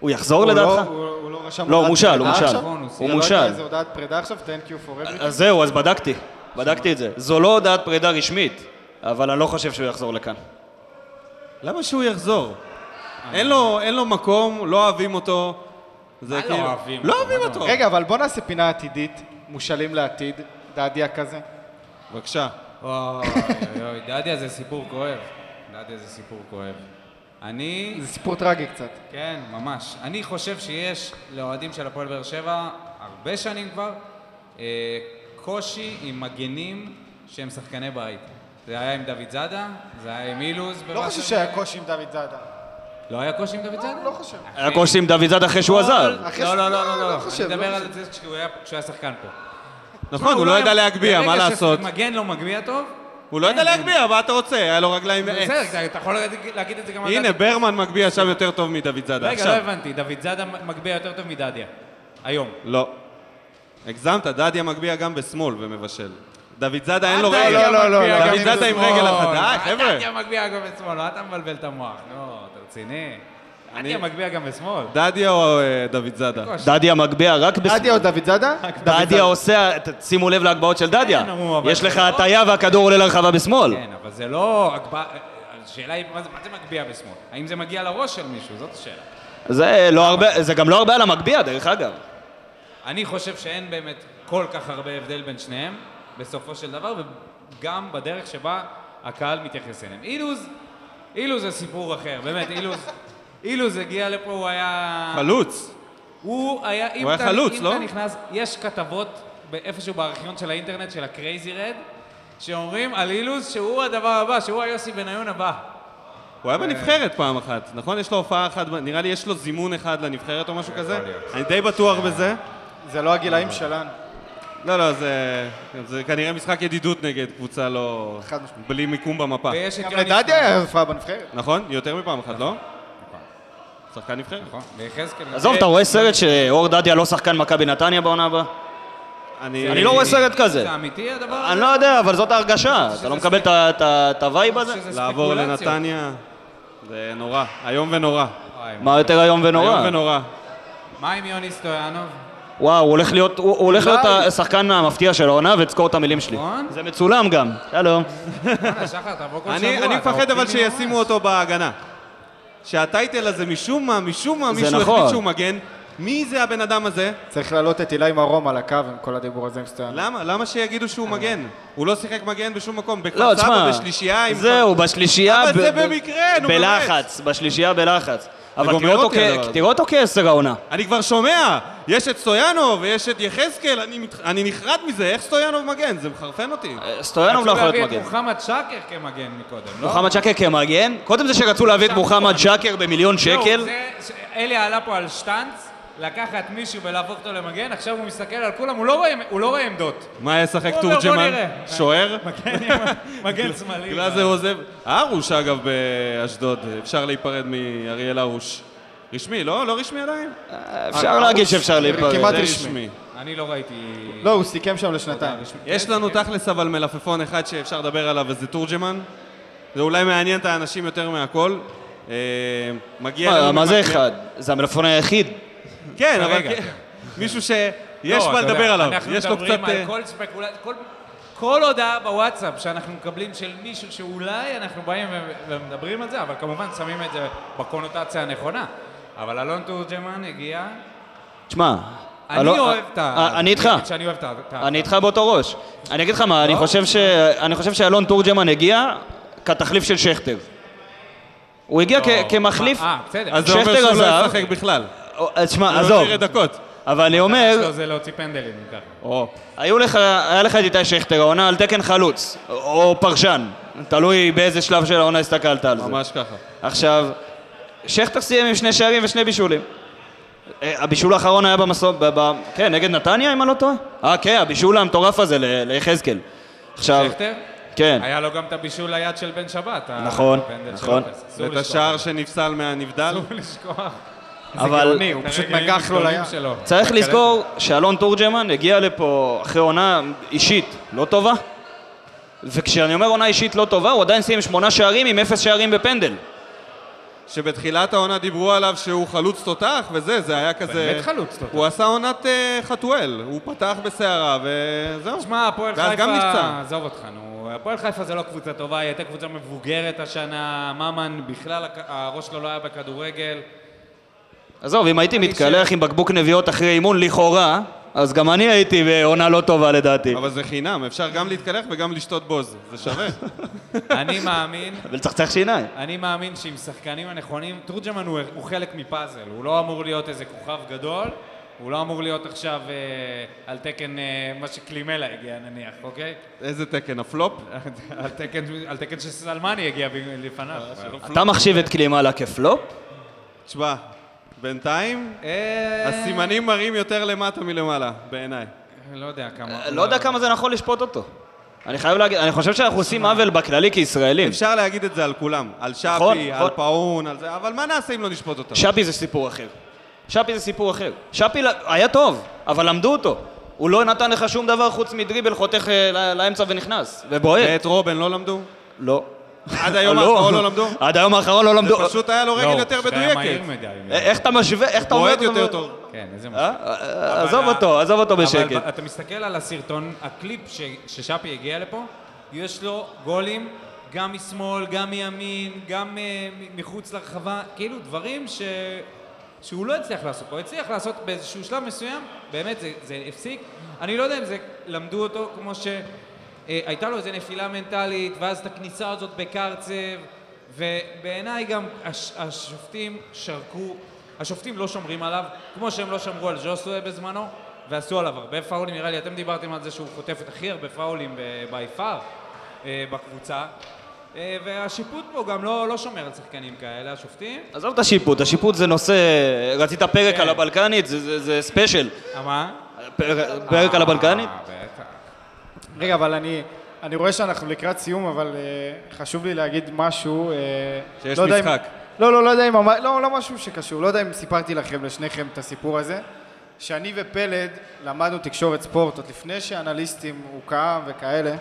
הוא יחזור לא- לדעתך? הוא לא רשם לא, הוא הודעת מושל, הוא פרידה מושל. עכשיו? נכון, הוא הוא סיים. לא מושל. איזה הודעת פרידה עכשיו? Thank you for everything. אז זהו, אז בדקתי. בדקתי את זה. זו לא הודעת פרידה רשמית, אבל אני לא חושב שהוא יחזור לכאן. למה שהוא יחזור? אין לו, אין לו מקום, לא אוהבים אותו. זה לא כאילו- לא? אוהבים אותו. רגע, אבל בוא נעשה פינה עתידית, מושאלים לעתיד, דדיה כזה. בבקשה. אוי, אוי, אוי, דדיה זה סיפור כואב. דדיה זה סיפור כואב. אני... זה סיפור טרגי קצת. כן, ממש. אני חושב שיש לאוהדים של הפועל באר שבע, הרבה שנים כבר, אה, קושי עם מגנים שהם שחקני בית. זה היה עם דוד זאדה, זה היה עם אילוז. לא. חושב שהיה קושי עם דוד זאדה. לא היה קושי עם דוד זאדה? לא חושב. היה קושי עם דוד זאד אחרי שהוא עזב. לא, ש- לא, לא, לא, לא לא. אני לא מדבר. על זה כשהוא היה שחקן פה. נכון, הוא לא ידע להגביה, מה לעשות? ברגע שמגן לא מגביה טוב, הוא לא ידע להגביה, מה אתה רוצה? היה לו רגליים מעץ. בסדר, אתה- יכול להגיד- את זה גם על הנה. ברמן מגביה שם יותר טוב מדוד זאדה. רגע, לא. הבנתי, דוד זאדה מגביה יותר טוב מדדיה. היום. לא. הגזמת, דדיה מגביה גם בשמאל ומבשל. דוד זאדה אין לו רגל. לא, לא, לא, דוד זאדה עם. רגל אחת. די, חבר'ה. דדיה מגביה גם בשמאל, מה אתה מבלבל את המוח? נו, אתה רציני? דדיה מגביה גם בשמאל. דדיה או אה, דוד זאדה? דדיה מגביה רק דדיה בשמאל. או דוד זאדה? דדיה עושה, ת- שימו לב להגבהות של דדיה. כן, נו, אבל יש זה לך לא- הטיה והכדור עולה לרחבה בשמאל. כן, אבל זה לא... הגבהה- השאלה היא, מה זה- מה זה מגביה בשמאל? האם זה מגיע לראש של מישהו? זאת השאלה. זה לא הרבה, זה גם לא הרבה על המגביה, דרך אגב. אני חושב שאין באמת כל כך הרבה הבדל בין שניהם, בסופו של דבר, וגם בדרך שבה הקהל מתייחס אליהם. אילוז, אילוז זה סיפור אחר, באמת, אילוז, אילוז הגיע לפה, הוא היה... חלוץ. הוא היה, אם היה אתה, חלוץ, אם לא? אתה נכנס, יש כתבות איפשהו בארכיון של האינטרנט של הקרייזי רד, שאומרים על אילוז שהוא הדבר הבא, שהוא היוסי בניון הבא. הוא היה בנבחרת פעם אחת, נכון? יש לו הופעה אחת, נראה לי יש לו זימון אחד לנבחרת או משהו כזה. אני די בטוח בזה. זה לא הגילאים שלנו. לא, לא, זה, זה כנראה משחק ידידות נגד קבוצה לא... חד משמעית. בלי מיקום במפה. ויש את גם לדדיה היה הופעה בנבחרת. נכון? יותר מפעם אחת, לא? שחקן נבחרת. נכון, ויחזקאל... עזוב, אתה רואה סרט שאור דדיה לא שחקן מכבי נתניה בעונה הבאה? אני לא רואה סרט כזה. זה אמיתי הדבר הזה? אני לא יודע, אבל זאת ההרגשה. אתה לא מקבל את ה vibe הזה? לעבור. לנתניה, זה נורא, איום ונורא. מה יותר איום ונורא? איום ונורא. מה עם יוני סטויאנוב? וואו, הוא הולך להיות, הוא, הולך להיות. השחקן המפתיע של העונה, ותזכור את המילים שלי. נכון? זה מצולם גם. שלום. אני מפחד אבל שישימו. אותו בהגנה. שהטייטל הזה משום מה, משום מה, מישהו נכון. החליט שהוא מגן. מי זה הבן אדם הזה? צריך להעלות את אילי מרום על הקו עם כל הדיבור הזה עם סטויאנוב. למה? למה שיגידו שהוא מגן? הוא לא שיחק מגן בשום מקום. לא, בכפר סבא, תשמע, בשלישייה עם... זהו, בשלישייה... אבל ב- זה ב- במקרה, נו, באמת. בלחץ, בשלישייה בלחץ. אבל תראה אותו כ- אותו כעשר העונה. אני כבר שומע, יש את סטויאנוב ויש את יחזקאל, אני, מת... אני נחרד מזה, איך סטויאנוב מגן? זה מחרפן אותי. סטויאנוב לא יכול רצו להיות להביא מגן. את מוחמד שקר כמגן מקודם, לא? מוחמד שקר כמגן? קודם זה שרצו להביא את מוחמד שקר במיליון זהו, שקל. אלי עלה פה על שטאנץ, לקחת מישהו ולהפוך אותו למגן, עכשיו הוא מסתכל על כולם, הוא לא רואה- הוא לא רואה עמדות. מה ישחק תורג'מן? שוער? מגן שמאלי. בגלל זה הוא עוזב. ארוש אגב באשדוד, אפשר להיפרד מאריאל ארוש. רשמי, לא? לא רשמי עדיין? אפשר להגיד שאפשר להיפרד. כמעט רשמי. אני לא ראיתי... לא, הוא סיכם שם לשנתיים. יש לנו תכלס אבל מלפפון אחד שאפשר לדבר עליו וזה תורג'מן. זה אולי מעניין את האנשים יותר מהכל. אה, מגיע מה, זה אחד? זה המלפפון היחיד. כן, אבל כרגע, כן. מישהו שיש לא, מה אתה יודע, לדבר עליו. אנחנו יש לו קצת... מדברים על אה, כל ספקולציה, כל- כל הודעה בוואטסאפ שאנחנו מקבלים של מישהו שאולי אנחנו באים ו- ומדברים על זה, אבל כמובן שמים את זה בקונוטציה הנכונה. אבל אלון תורג'מן הגיע, תשמע, אני אוהב את ה... אה, אני איתך. אגיד שאני אוהב את ה... את ה- אני איתך באותו ראש. אני אגיד לך מה, אני לא? חושב ש- אני חושב שאלון תורג'מן הגיע כתחליף של שכטר. הוא הגיע לא, כ- כמחליף, אה, בסדר. אז זה אומר שכטר שהוא לא עזב. ישחק בכלל. או, אה, תשמע, הוא לא עזוב, יראה דקות. אבל אני אומר, שלו זה להוציא פנדלים, ככה. או, היו לך, היה לך את איתי שכטר, העונה על תקן חלוץ, או פרשן, תלוי באיזה שלב של העונה הסתכלת על זה. ממש ככה. עכשיו, שכטר סיים עם שני שערים ושני בישולים. אה, הבישול האחרון היה במסור... ב- כן, נגד נתניה, אם אני לא טועה? אה, כן, הבישול המטורף הזה ל- ליחזקאל. עכשיו, שכטר? כן. היה לו גם את הבישול ליד של בן שבת. נכון, נכון. ואת. השער שנפסל מהנבדל. אסור לשכוח. אבל גאוני, הוא פשוט נגח לו לים. צריך לזכור שאלון תורג'מן הגיע לפה אחרי עונה אישית לא טובה. וכשאני אומר עונה אישית לא טובה, הוא עדיין סיים שמונה שערים עם אפס שערים בפנדל. שבתחילת העונה דיברו עליו שהוא חלוץ תותח וזה, זה היה כזה... באמת חלוץ תותח. הוא עשה עונת אה, חתואל, הוא פתח בסערה וזהו. תשמע, הפועל ואז חיפה, גם נפצע. עזוב אותך, נו. הפועל חיפה זה לא קבוצה טובה, היא הייתה קבוצה מבוגרת השנה, ממן בכלל הראש שלו לא היה בכדורגל. עזוב, אם הייתי מתקלח עם בקבוק נביעות אחרי אימון לכאורה, אז גם אני הייתי בעונה לא טובה לדעתי. אבל זה חינם, אפשר גם להתקלח וגם לשתות בוז, זה שווה. אני מאמין, ולצחצח שיניים. אני מאמין שעם שחקנים הנכונים, תורג'מן הוא, הוא חלק מפאזל, הוא לא אמור להיות איזה כוכב גדול, הוא לא אמור להיות עכשיו אה, על תקן אה, מה שקלימלה הגיע נניח, אוקיי? איזה תקן, הפלופ? על תקן, על תקן שסלמני הגיע לפניו. אתה מחשיב את קלימאלה כפלופ? תשמע, בינתיים אה, הסימנים מראים יותר למטה מלמעלה, בעיניי. לא יודע כמה... לא יודע כמה זה נכון לשפוט אותו. אני חייב להגיד, אני חושב שאנחנו עושים עוול בכללי כישראלים. אפשר להגיד את זה על כולם, על נכון, שפי, נכון. על פאון, על זה, אבל מה נעשה אם לא נשפוט אותם? שפי זה סיפור אחר. שפי זה סיפור אחר. שפי היה טוב, אבל למדו אותו. הוא לא נתן לך שום דבר חוץ מדריבל חותך אה, ל- לאמצע ונכנס. ובועט. ואת רובן לא למדו? לא. עד היום האחרון לא למדו? עד היום האחרון לא למדו. פשוט היה לו רגל יותר היה מהיר מדויקת. אה, איך אתה משווה, איך אתה אומר... בועט יותר זה? טוב. כן, איזה אה? משהו. אה, עזוב אותו, עזוב אותו בשקט. אתה מסתכל על הסרטון, הקליפ ש- ששאפי הגיע לפה, יש לו גולים גם משמאל, גם מימין, גם מחוץ לרחבה, כאילו דברים ש... שהוא לא הצליח לעשות פה, הוא הצליח לעשות באיזשהו שלב מסוים, באמת זה, זה הפסיק. אני לא יודע אם זה למדו אותו כמו שהייתה לו איזו נפילה מנטלית, ואז את הכניסה הזאת בקרצב, ובעיניי גם הש, השופטים שרקו, השופטים לא שומרים עליו, כמו שהם לא שמרו על ז'וסווה בזמנו, ועשו עליו הרבה פאולים, נראה לי אתם דיברתם על זה שהוא חוטף את הכי הרבה פאולים ב-by far אה, בקבוצה. אה, והשיפוט פה גם לא, לא שומר על שחקנים כאלה, השופטים. עזוב את השיפוט, השיפוט זה נושא... רצית פרק כן. על הבלקנית, זה- זה זה ספיישל. אה, מה? פר- פרק על הבלקנית? רגע, אבל אני, אני רואה שאנחנו לקראת סיום, אבל uh, חשוב לי להגיד משהו. Uh, שיש לא משחק. אם, לא, לא, לא יודע אם... לא, לא משהו שקשור. לא יודע אם סיפרתי לכם, לשניכם, את הסיפור הזה. שאני ופלד למדנו תקשורת ספורט עוד לפני שאנליסטים הוקם וכאלה.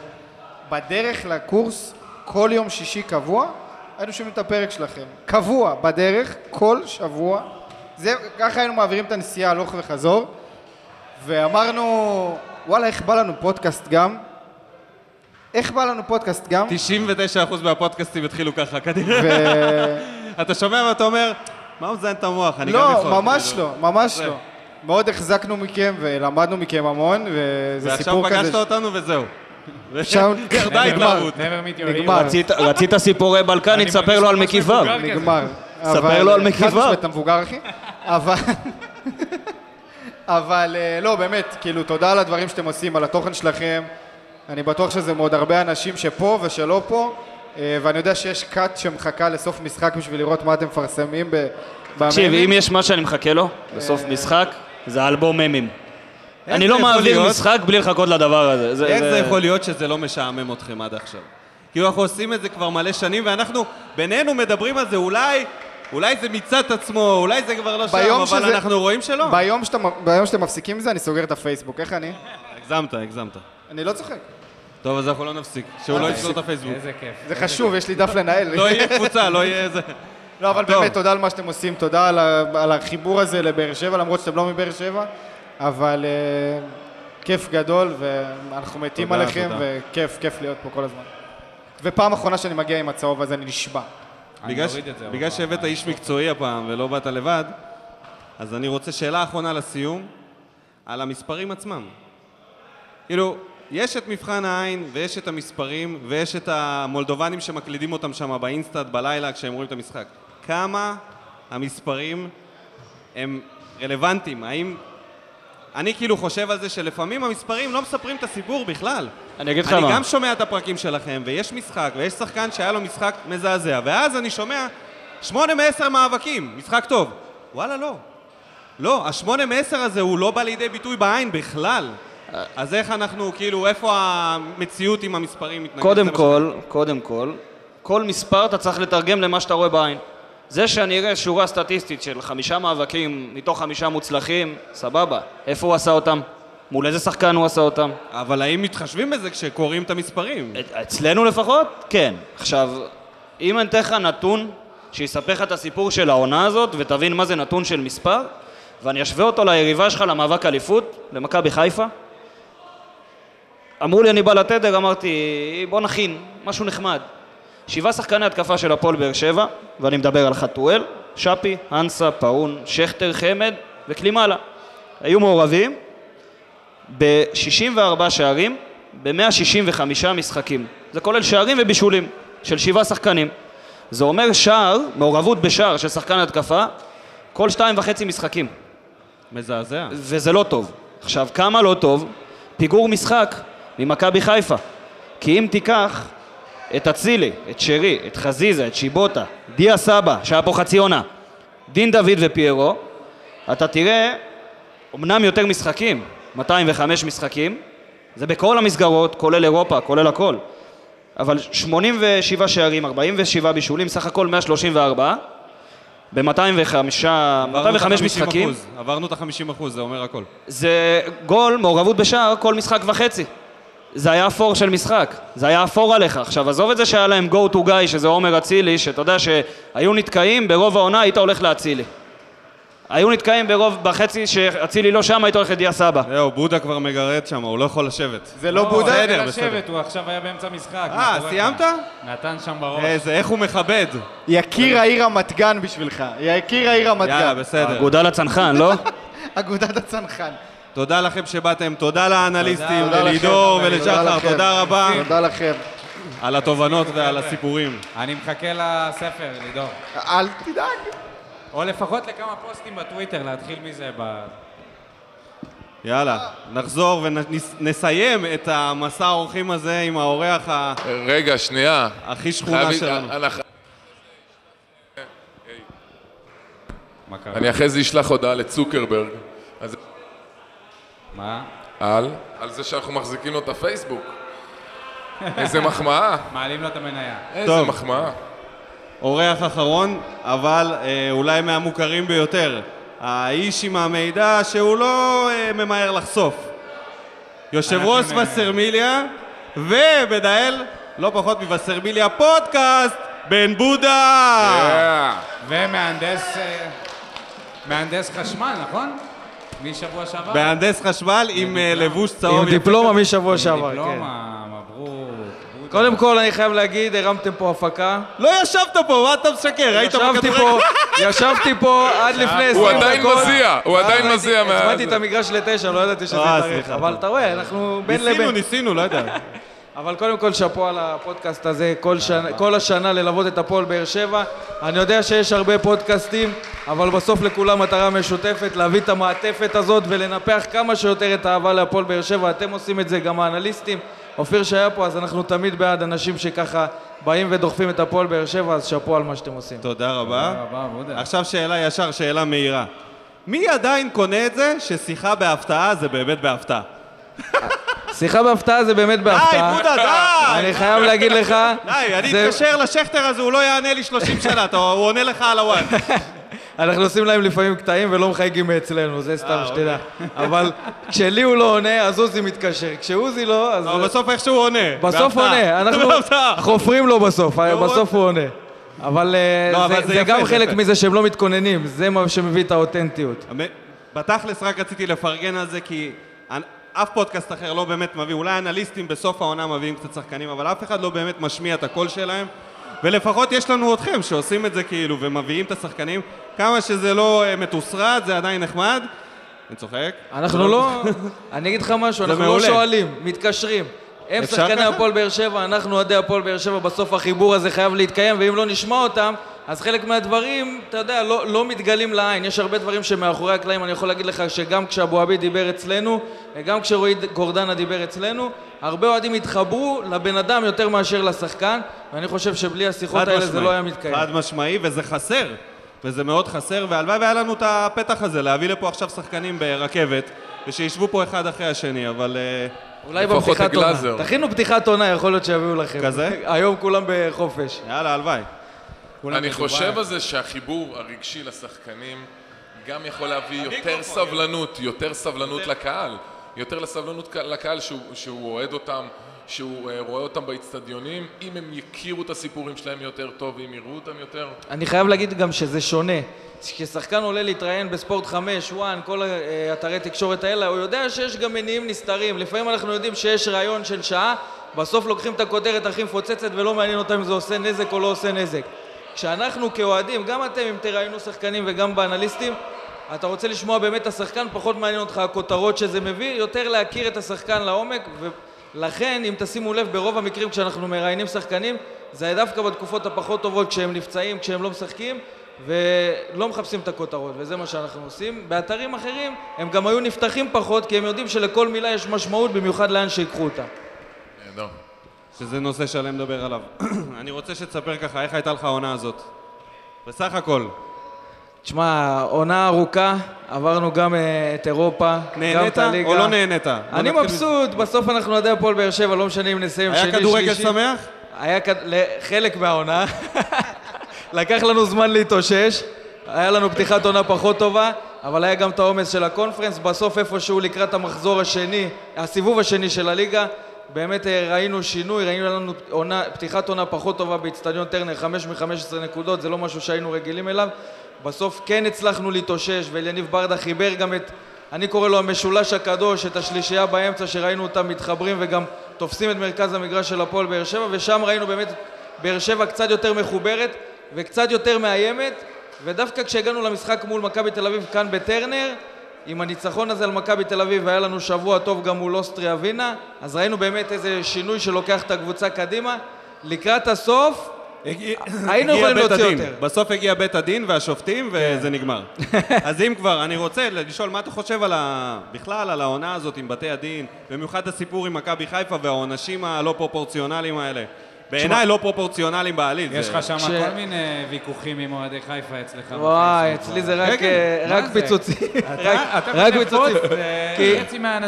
בדרך לקורס, כל יום שישי קבוע, היינו שומעים את הפרק שלכם. קבוע, בדרך, כל שבוע. זה, ככה היינו מעבירים את הנסיעה הלוך וחזור. ואמרנו, וואלה, איך בא לנו פודקאסט גם? איך בא לנו פודקאסט גם? 99% מהפודקאסטים התחילו ככה, כנראה. ו... אתה שומע ואתה אומר, מה הוא מזיין את המוח? אני גם יכול. לא, ממש. לא, ממש. לא. מאוד החזקנו מכם ולמדנו מכם המון, וזה ועכשיו סיפור כזה... פגשת אותנו וזהו. עכשיו ירדה נגמר. התלהבות. נגמר. רצית- רצית סיפורי בלקני, תספר לו על מקיביו. נגמר. ספר לו על מקיביו. אתה מבוגר אחי. אבל... אבל אה, לא, באמת, כאילו, תודה על הדברים שאתם עושים, על התוכן שלכם. אני בטוח שזה מאוד הרבה אנשים שפה ושלא פה, אה, ואני יודע שיש קאט שמחכה לסוף משחק בשביל לראות מה אתם מפרסמים ב... תקשיב. אם יש מה שאני מחכה לו, בסוף משחק, זה אלבום ממים. אני לא מעביר להיות? משחק בלי לחכות לדבר הזה. זה- איך זה- זה יכול להיות שזה לא משעמם אתכם עד עכשיו? כאילו אנחנו עושים את זה כבר מלא שנים, ואנחנו בינינו מדברים על זה, אולי, אולי זה מיצה את עצמו, אולי זה כבר לא שם, ביום אבל שזה- אנחנו רואים שלא. ביום, שאתה, ביום שאתם מפסיקים עם זה, אני סוגר את הפייסבוק. איך אני? הגזמת, הגזמת. אני לא צוחק. טוב, אז אנחנו לא נפסיק. שהוא לא יסגור את הפייסבוק. איזה כיף. זה חשוב, יש לי דף לנהל. לא יהיה קבוצה, לא יהיה איזה... לא, אבל. באמת, תודה על מה שאתם עושים, תודה על, החיבור הזה לבאר שבע, למרות שאתם לא מבאר שבע, אבל אה, כיף גדול, ואנחנו מתים עליכם. וכיף, כיף להיות פה כל הזמן. ופעם אחרונה שאני מגיע עם הצהוב הזה, אני נשבע. בגלל שהבאת איש מקצועי הפעם ולא באת לבד, אז אני רוצה שאלה אחרונה לסיום, על המספרים עצמם. כאילו, יש את מבחן העין, ויש את המספרים, ויש את המולדובנים שמקלידים אותם שם באינסטאט בלילה כשהם רואים את המשחק. כמה המספרים הם רלוונטיים? האם... אני כאילו חושב על זה שלפעמים המספרים לא מספרים את הסיפור בכלל. אני אגיד לך אני מה. גם שומע את הפרקים שלכם, ויש משחק, ויש שחקן שהיה לו משחק מזעזע, ואז אני שומע שמונה מעשר מאבקים, משחק טוב. וואלה, לא. לא, השמונה מעשר הזה הוא לא בא לידי ביטוי בעין בכלל. אז איך אנחנו, כאילו, איפה המציאות עם המספרים מתנגדת? קודם כל, קודם כל, כל מספר אתה צריך לתרגם למה שאתה רואה בעין. זה שאני אראה שורה סטטיסטית של חמישה מאבקים מתוך חמישה מוצלחים, סבבה. איפה הוא עשה אותם? מול איזה שחקן הוא עשה אותם? אבל האם מתחשבים בזה כשקוראים את המספרים? אצלנו לפחות, כן. עכשיו, אם אני אתן לך נתון שיספר לך את הסיפור של העונה הזאת ותבין מה זה נתון של מספר, ואני אשווה אותו ליריבה שלך למאבק אליפות, למכבי חיפה. אמרו לי אני בא לתדר, אמרתי בוא נכין, משהו נחמד. שבעה שחקני התקפה של הפועל באר שבע, ואני מדבר על חתואל, שפי, אנסה, פאון, שכטר, חמד וקלימאלה. היו מעורבים ב-64 שערים, ב-165 משחקים. זה כולל שערים ובישולים של שבעה שחקנים. זה אומר שער, מעורבות בשער של שחקן התקפה, כל שתיים וחצי משחקים. מזעזע. וזה לא טוב. עכשיו, כמה לא טוב? פיגור משחק ממכבי חיפה. כי אם תיקח את אצילי, את שרי, את חזיזה, את שיבוטה, דיה סבא, שהיה פה חצי עונה, דין דוד ופיירו, אתה תראה, אמנם יותר משחקים, 205 משחקים, זה בכל המסגרות, כולל אירופה, כולל הכל. אבל 87 שערים, 47 בישולים, סך הכל 134, ב-205 משחקים. עברנו את ה-50 אחוז, זה אומר הכל. זה גול, מעורבות בשער, כל משחק וחצי. זה היה אפור של משחק, זה היה אפור עליך. עכשיו, עזוב את זה שהיה להם go to guy, שזה עומר אצילי, שאתה יודע שהיו נתקעים, ברוב העונה היית הולך לאצילי. היו נתקעים ברוב, בחצי שאצילי לא שם, היית הולך לדיה סבא. זהו, בודה כבר מגרד שם, הוא לא יכול לשבת. זה לא בודה? בסדר, בסדר, בסדר. לשבת, הוא עכשיו היה באמצע משחק. אה, סיימת? נתן שם בראש. איזה, איך הוא מכבד. יקיר העיר רמת גן בשבילך. יקיר העיר רמת יאללה, גן. בסדר. אגודה לצנחן, לא? אגודת הצנחן. תודה לכם שבאתם, תודה לאנליסטים. ללידור תודה ולשחר. תודה רבה תודה לכם. על התובנות ועל הסיפורים. אני מחכה לספר, לידור. אל תדאג. או לפחות לכמה פוסטים בטוויטר, להתחיל מזה ב... יאללה, נחזור ונסיים את המסע האורחים הזה עם האורח ה- רגע, שנייה. הכי שכונה שלנו. אני אחרי זה אשלח הודעה לצוקרברג. אז- מה? על? על זה שאנחנו מחזיקים לו את הפייסבוק. איזה מחמאה. מעלים לו את המניה. איזה טוב. מחמאה. אורח אחרון, אבל אה, אולי מהמוכרים ביותר. האיש עם המידע שהוא לא אה, ממהר לחשוף. יושב ראש אנחנו, וסרמיליה, ומנהל, לא פחות מווסרמיליה פודקאסט, בן בודה! ומהנדס... אה, מהנדס חשמל, נכון? משבוע שעבר? מהנדס חשמל עם אה, לבוש צהוב. עם. דיפלומה משבוע שעבר, כן. דיפלומה, מברוק. קודם כל, אני חייב להגיד, הרמתם פה הפקה. לא ישבת פה, מה אתה משקר? היית ישבתי בכדורגל? פה, ישבתי פה עד לפני 20 הוא דקות. עדיין מזיע, הוא עדיין הזמנתי- מזיע מה... הזמנתי את המגרש לתשע, לא ידעתי שזה אה, יתארך. סליחה, אבל טוב. אתה רואה, אנחנו בין ניסינו, לבין. ניסינו, לא יודע. אבל קודם כל שאפו על הפודקאסט הזה, כל, שנה, כל השנה ללוות את הפועל באר שבע. אני יודע שיש הרבה פודקאסטים, אבל בסוף לכולם מטרה משותפת, להביא את המעטפת הזאת ולנפח כמה שיותר את האהבה להפועל באר שבע. אתם עושים את זה, גם האנליסטים. אופיר שהיה פה, אז אנחנו תמיד בעד אנשים שככה באים ודוחפים את הפועל באר שבע, אז שאפו על מה שאתם עושים. תודה רבה. תודה רבה. עכשיו שאלה ישר, שאלה מהירה. מי עדיין קונה את זה ששיחה בהפתעה זה באמת בהפתעה? שיחה בהפתעה זה באמת בהפתעה. די, בודה, די! אני חייב להגיד לך, די, אני אתקשר לשכטר הזה, הוא לא יענה לי 30 שנה, הוא עונה לך על הוואן. אנחנו עושים להם לפעמים קטעים ולא מחייגים מאצלנו, זה סתם שתדע. אבל כשלי הוא לא עונה, אז עוזי מתקשר. כשעוזי לא, אז... אבל בסוף איכשהו הוא עונה. בסוף בהפתעה. עונה, אנחנו. חופרים לו בסוף, הוא- בסוף הוא עונה. אבל אה, לא, זה- גם חלק. מזה שהם לא מתכוננים, זה מה שמביא את האותנטיות. בתכלס רק רציתי לפרגן על זה כי אף פודקאסט אחר לא באמת מביא, אולי אנליסטים בסוף העונה מביאים קצת שחקנים, אבל אף אחד לא באמת משמיע את הקול שלהם. ולפחות יש לנו אתכם שעושים את זה כאילו ומביאים את השחקנים. כמה שזה לא אה, מתוסרט, זה עדיין נחמד. אני צוחק. אנחנו לא... אני אגיד לך משהו, אנחנו לא. שואלים, מתקשרים. הם שחקני? הפועל באר שבע, אנחנו אוהדי הפועל באר שבע, בסוף החיבור הזה חייב להתקיים, ואם לא נשמע אותם, אז חלק מהדברים, אתה יודע, לא, לא מתגלים לעין. יש הרבה דברים שמאחורי הקלעים, אני יכול להגיד לך שגם כשאבו עביד דיבר אצלנו, וגם כשרועי גורדנה דיבר אצלנו, הרבה אוהדים התחברו לבן אדם יותר מאשר לשחקן, ואני חושב שבלי השיחות האלה זה משמעי. לא היה מתקיים. חד משמעי, וזה חסר. וזה מאוד חסר, והלוואי והיה לנו את הפתח הזה, להביא לפה עכשיו שחקנים ברכבת, ושישבו פה אחד אחרי השני, אבל... אה, אולי בפתיחת עונה. תכינו פתיחת עונה, יכול להיות שיביאו לכם. כזה? היום כולם בחופש. יאללה, הלוואי. אני. חושב על זה שהחיבור הרגשי לשחקנים גם יכול להביא יותר סבלנות, יותר סבלנות לקהל. יותר לסבלנות לקהל שהוא, שהוא אוהד אותם, שהוא אה, רואה אותם באיצטדיונים, אם הם יכירו את הסיפורים שלהם יותר טוב, אם יראו אותם יותר. אני חייב להגיד גם שזה שונה. כששחקן עולה להתראיין בספורט 5, 1, כל האתרי תקשורת האלה, הוא יודע שיש גם מניעים נסתרים. לפעמים אנחנו יודעים שיש ראיון של שעה, בסוף לוקחים את הכותרת הכי מפוצצת ולא מעניין אותם אם זה עושה נזק או לא עושה נזק. כשאנחנו כאוהדים, גם אתם אם תראיינו שחקנים וגם באנליסטים, אתה רוצה לשמוע באמת את השחקן, פחות מעניין אותך הכותרות שזה מביא, יותר להכיר את השחקן לעומק, ולכן, אם תשימו לב, ברוב המקרים כשאנחנו מראיינים שחקנים, זה היה דווקא בתקופות הפחות טובות, כשהם נפצעים, כשהם לא משחקים, ולא מחפשים את הכותרות, וזה מה שאנחנו עושים. באתרים אחרים, הם גם היו נפתחים פחות, כי הם יודעים שלכל מילה יש משמעות, במיוחד לאן שיקחו אותה. נהדר. שזה נושא שלם לדבר עליו. אני רוצה שתספר ככה, איך הייתה לך העונה הזאת? בסך הכל. תשמע, עונה ארוכה, עברנו גם אה, את אירופה, גם נהנית את הליגה. או לא נהנית? אני מבסוט, בסוף אנחנו אוהדי הפועל באר שבע, לא משנה אם נסיים. שני, היה כדורגל שלישי. שמח? היה. חלק מהעונה. לקח לנו זמן להתאושש. היה לנו פתיחת עונה פחות טובה, אבל היה גם את העומס של הקונפרנס. בסוף איפשהו לקראת המחזור השני, הסיבוב השני של הליגה, באמת אה, ראינו שינוי, ראינו לנו עונה, פתיחת עונה פחות טובה באיצטדיון טרנר, 5 מ-15 נקודות, זה לא משהו שהיינו רגילים אליו. בסוף כן הצלחנו להתאושש, ואליניב ברדה חיבר גם את, אני קורא לו המשולש הקדוש, את השלישייה באמצע, שראינו אותם מתחברים וגם תופסים את מרכז המגרש של הפועל באר שבע, ושם ראינו באמת באר שבע קצת יותר מחוברת וקצת יותר מאיימת, ודווקא כשהגענו למשחק מול מכבי תל אביב כאן בטרנר, עם הניצחון הזה על מכבי תל אביב, והיה לנו שבוע טוב גם מול אוסטריה ווינה, אז ראינו באמת איזה שינוי שלוקח את הקבוצה קדימה. לקראת הסוף, הגיע- היינו יכולים להוציא הדין. יותר. בסוף הגיע בית הדין והשופטים וזה נגמר. אז אם כבר, אני רוצה לשאול מה אתה חושב על ה... בכלל על העונה הזאת עם בתי הדין, במיוחד הסיפור עם מכבי חיפה והעונשים הלא פרופורציונליים האלה. בעיניי לא פרופורציונליים בעליל. יש לך שם כל מיני ויכוחים עם אוהדי חיפה אצלך. וואי. אצלי זה רק, כן, אה, רק? פיצוצים. רק- פיצוצים. כי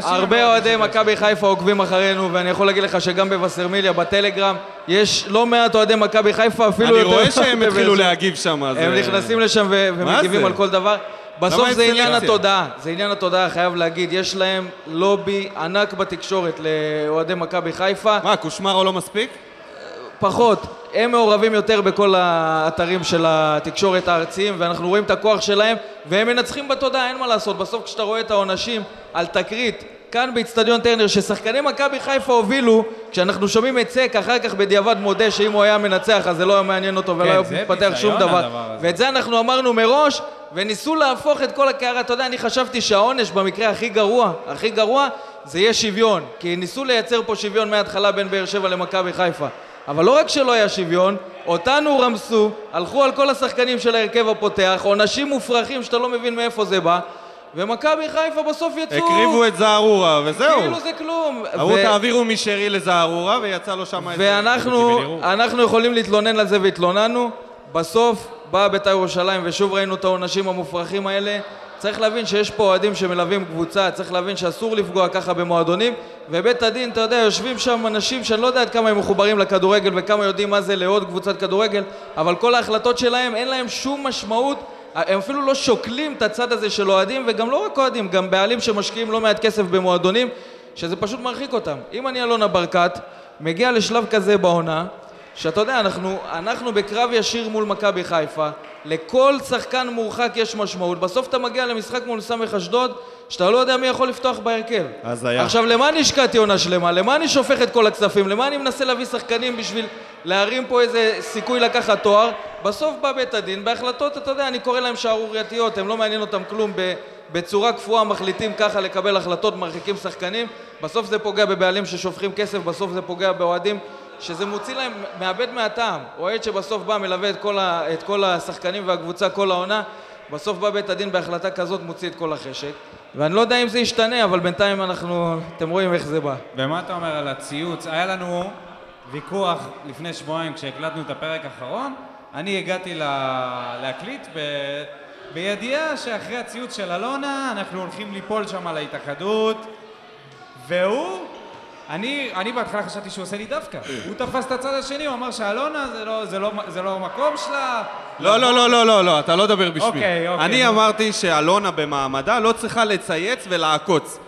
הרבה אוהדי מכבי חיפה עוקבים אחרינו, ואני יכול להגיד לך שגם בווסרמיליה, בטלגרם, יש לא מעט אוהדי מכבי חיפה, אפילו אני יותר... רואה שהם התחילו. להגיב שם. אז, הם אה, נכנסים לשם ומגיבים? על כל דבר. בסוף זה עניין? התודעה, זה עניין התודעה, חייב להגיד. יש להם לובי ענק בתקשורת לאוהדי מכבי חיפה. מה, קושמרו לא מספיק? פחות. הם מעורבים יותר בכל האתרים של התקשורת הארציים, ואנחנו רואים את הכוח שלהם, והם מנצחים בתודעה, אין מה לעשות. בסוף כשאתה רואה את העונשים על תקרית, כאן באיצטדיון טרנר, ששחקני מכבי חיפה הובילו, כשאנחנו שומעים את סק, אחר כך בדיעבד מודה שאם הוא היה מנצח אז זה לא היה מעניין אותו ולא כן, היה מתפתח שום דבר. ואת זה אנחנו אמרנו מראש, וניסו להפוך את כל הקערה. אתה יודע, אני חשבתי שהעונש במקרה הכי גרוע, הכי גרוע, זה יהיה שוויון. כי ניסו לייצר פה שוויון מההתחלה בין באר שבע למכבי חיפה. אבל לא רק שלא היה שוויון, אותנו רמסו, הלכו על כל השחקנים של ההרכב הפותח, עונשים מופרכים שאתה לא מבין מאיפה זה בא, ומכבי חיפה בסוף יצאו... הקריבו את זערורה, וזהו. כאילו זה כלום. אמרו ו- תעבירו משרי לזערורה, ויצא לו שם... איזה- ואנחנו אנחנו יכולים להתלונן על זה והתלוננו. בסוף באה בית"ר ירושלים ושוב ראינו את העונשים המופרכים האלה. צריך להבין שיש פה אוהדים שמלווים קבוצה, צריך להבין שאסור לפגוע ככה במועדונים ובית הדין, אתה יודע, יושבים שם אנשים שאני לא יודע עד כמה הם מחוברים לכדורגל וכמה יודעים מה זה לעוד קבוצת כדורגל אבל כל ההחלטות שלהם אין להם שום משמעות הם אפילו לא שוקלים את הצד הזה של אוהדים וגם לא רק אוהדים, גם בעלים שמשקיעים לא מעט כסף במועדונים שזה פשוט מרחיק אותם. אם אני אלונה ברקת, מגיע לשלב כזה בעונה, שאתה יודע, אנחנו, אנחנו בקרב ישיר מול מכבי חיפה, לכל שחקן מורחק יש משמעות, בסוף אתה מגיע למשחק מול סמך אשדוד, שאתה לא יודע מי יכול לפתוח בהרכב. הזיה. עכשיו, למה אני השקעתי עונה שלמה? למה אני שופך את כל הכספים? למה אני מנסה להביא שחקנים בשביל להרים פה איזה סיכוי לקחת תואר? בסוף בא בית הדין, בהחלטות, אתה יודע, אני קורא להן שערורייתיות, הם לא מעניין אותם כלום, ב- בצורה קפואה מחליטים ככה לקבל החלטות, מרחיקים שחקנים, בסוף זה פוגע בבעלים ששופכים כסף, בסוף זה פוגע באוהדים שזה מוציא להם, מאבד מהטעם. אוהד שבסוף בא, מלווה את כל, ה, את כל השחקנים והקבוצה כל העונה, בסוף בא בית הדין בהחלטה כזאת, מוציא את כל החשק. ואני לא יודע אם זה ישתנה, אבל בינתיים אנחנו, אתם רואים איך זה בא. ומה אתה אומר על הציוץ? היה לנו ויכוח לפני שבועיים כשהקלטנו את הפרק האחרון. אני הגעתי לה... להקליט ב... בידיעה שאחרי הציוץ של אלונה אנחנו הולכים ליפול שם על ההתאחדות והוא, אני, אני בהתחלה חשבתי שהוא עושה לי דווקא. הוא תפס את הצד השני, הוא אמר שאלונה זה לא, זה לא, זה לא המקום שלה. לא, לא, לא, לא, לא, לא, אתה לא מדבר בשמי. אוקיי, אוקיי, אני. אמרתי שאלונה במעמדה לא צריכה לצייץ ולעקוץ.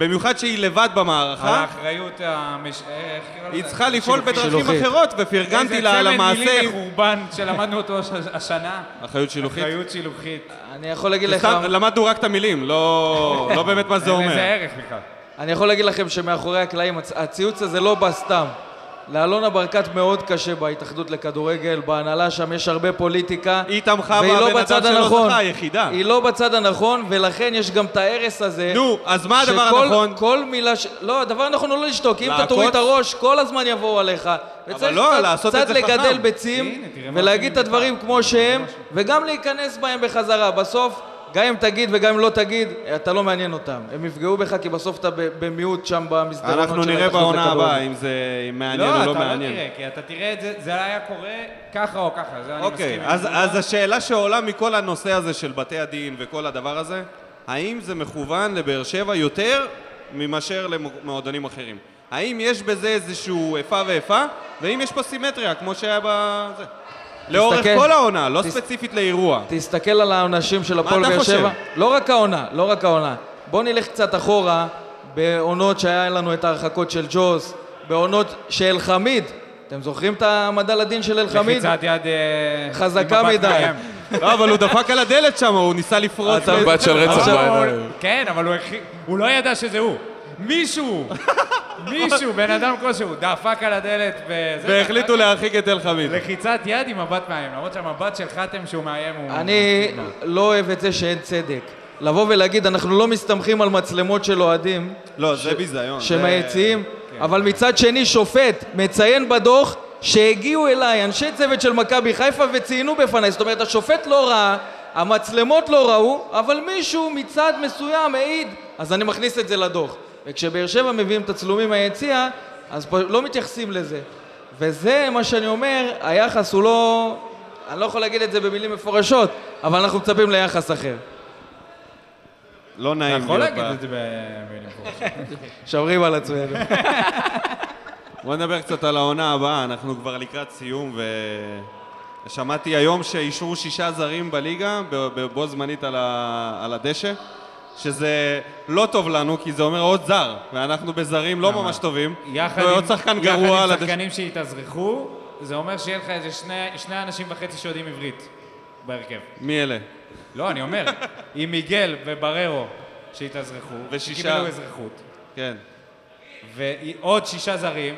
במיוחד שהיא לבד במערכה, האחריות המש... איך קוראים היא לזה? צריכה לפעול בדרכים. אחרות, ופרגנתי לה על המעשה... איזה צמד מילים מחורבן שלמדנו אותו הש- השנה. אחריות שילוחית. אחריות שילוחית. אני יכול להגיד לך, למדנו רק את המילים, לא לא באמת מה זה אין אומר. לזה ערך בכלל. אני יכול להגיד לכם שמאחורי הקלעים, הצ- הציוץ הזה לא בא סתם. לאלונה ברקת מאוד קשה בהתאחדות לכדורגל, בהנהלה שם יש הרבה פוליטיקה. היא תמכה והיא לא בבן אדם בצד שלא הנכון. זכה, היחידה. היא לא בצד הנכון, ולכן יש גם את ההרס הזה. נו, אז מה הדבר שכל- הנכון? כל מילה ש... לא, הדבר הנכון הוא לא לשתוק. אם אתה? תוריד את הראש, כל הזמן יבואו עליך. וצריך לא, קצת- לעשות את קצת זה לגדל חכם. ביצים, הנה, תראה מה ולהגיד את הדברים כמו שהם, וגם להיכנס בהם בחזרה. בסוף, גם אם תגיד וגם אם לא תגיד, אתה לא מעניין אותם. הם יפגעו בך כי בסוף אתה במיעוט שם במסדרונות של אנחנו נראה בעונה. הבאה אם זה מעניין לא, או לא אתה לא מעניין. תראה, כי אתה תראה את זה, זה היה קורה ככה או ככה, זה אני אוקיי, מסכים. עם אז, השאלה שעולה מכל הנושא הזה של בתי הדין וכל הדבר הזה, האם זה מכוון לבאר שבע יותר מאשר למועדונים אחרים? האם יש בזה איזשהו איפה ואיפה, ואם יש פה סימטריה, כמו שהיה בזה? לאורך כל העונה, לא תס- ספציפית לאירוע. תסתכל על העונשים של הפועל אתה באר חושב? שבע. לא רק העונה, לא רק העונה. בוא נלך קצת אחורה, בעונות שהיה לנו את ההרחקות של ג'וס, בעונות של חמיד. אתם זוכרים את העמדה לדין של אלחמיד? לחיצת יד... אה, חזקה מדי. לא, אבל הוא דפק על הדלת שם, הוא ניסה לפרוץ. אתה- בת של רצח בעיניים. כן, אבל הוא לא ידע שזה הוא. מישהו, מישהו, בן אדם כלשהו, דפק על הדלת וזה. והחליטו להרחיק את אלחמיד. לחיצת יד עם מבט מאיים, למרות שהמבט של חתם שהוא מאיים הוא... אני לא אוהב את זה שאין צדק. לבוא ולהגיד, אנחנו לא מסתמכים על מצלמות של אוהדים לא, זה ביזיון. זה- שמאיצים, אבל מצד שני שופט מציין בדוח שהגיעו אליי אנשי צוות של מכבי חיפה וציינו בפניי, זאת אומרת השופט לא ראה, המצלמות לא ראו, אבל מישהו מצד מסוים העיד, אז אני מכניס את זה לדוח. וכשבאר שבע מביאים תצלומים מהיציע, אז פה לא מתייחסים לזה. וזה מה שאני אומר, היחס הוא לא... אני לא יכול להגיד את זה במילים מפורשות, אבל אנחנו מצפים ליחס אחר. לא אתה נעים יכול להיות להגיד ב- את זה במילים מפורשות. שומרים על עצמנו. בוא נדבר קצת על העונה הבאה, אנחנו כבר לקראת סיום ו... שמעתי היום שאישרו שישה זרים בליגה בו זמנית על, ה... על הדשא שזה לא טוב לנו כי זה אומר עוד זר ואנחנו בזרים לא ממש טובים יחד ועוד עם- שחקן גרוע על יחד עם הדשא שחקנים שהתאזרחו, זה אומר שיהיה לך איזה שני, שני אנשים וחצי שיודעים עברית בהרכב. מי אלה? לא, אני אומר, עם מיגל ובררו שהתאזרחו, ושישה. שקיבלו אזרחות, כן. ועוד שישה זרים,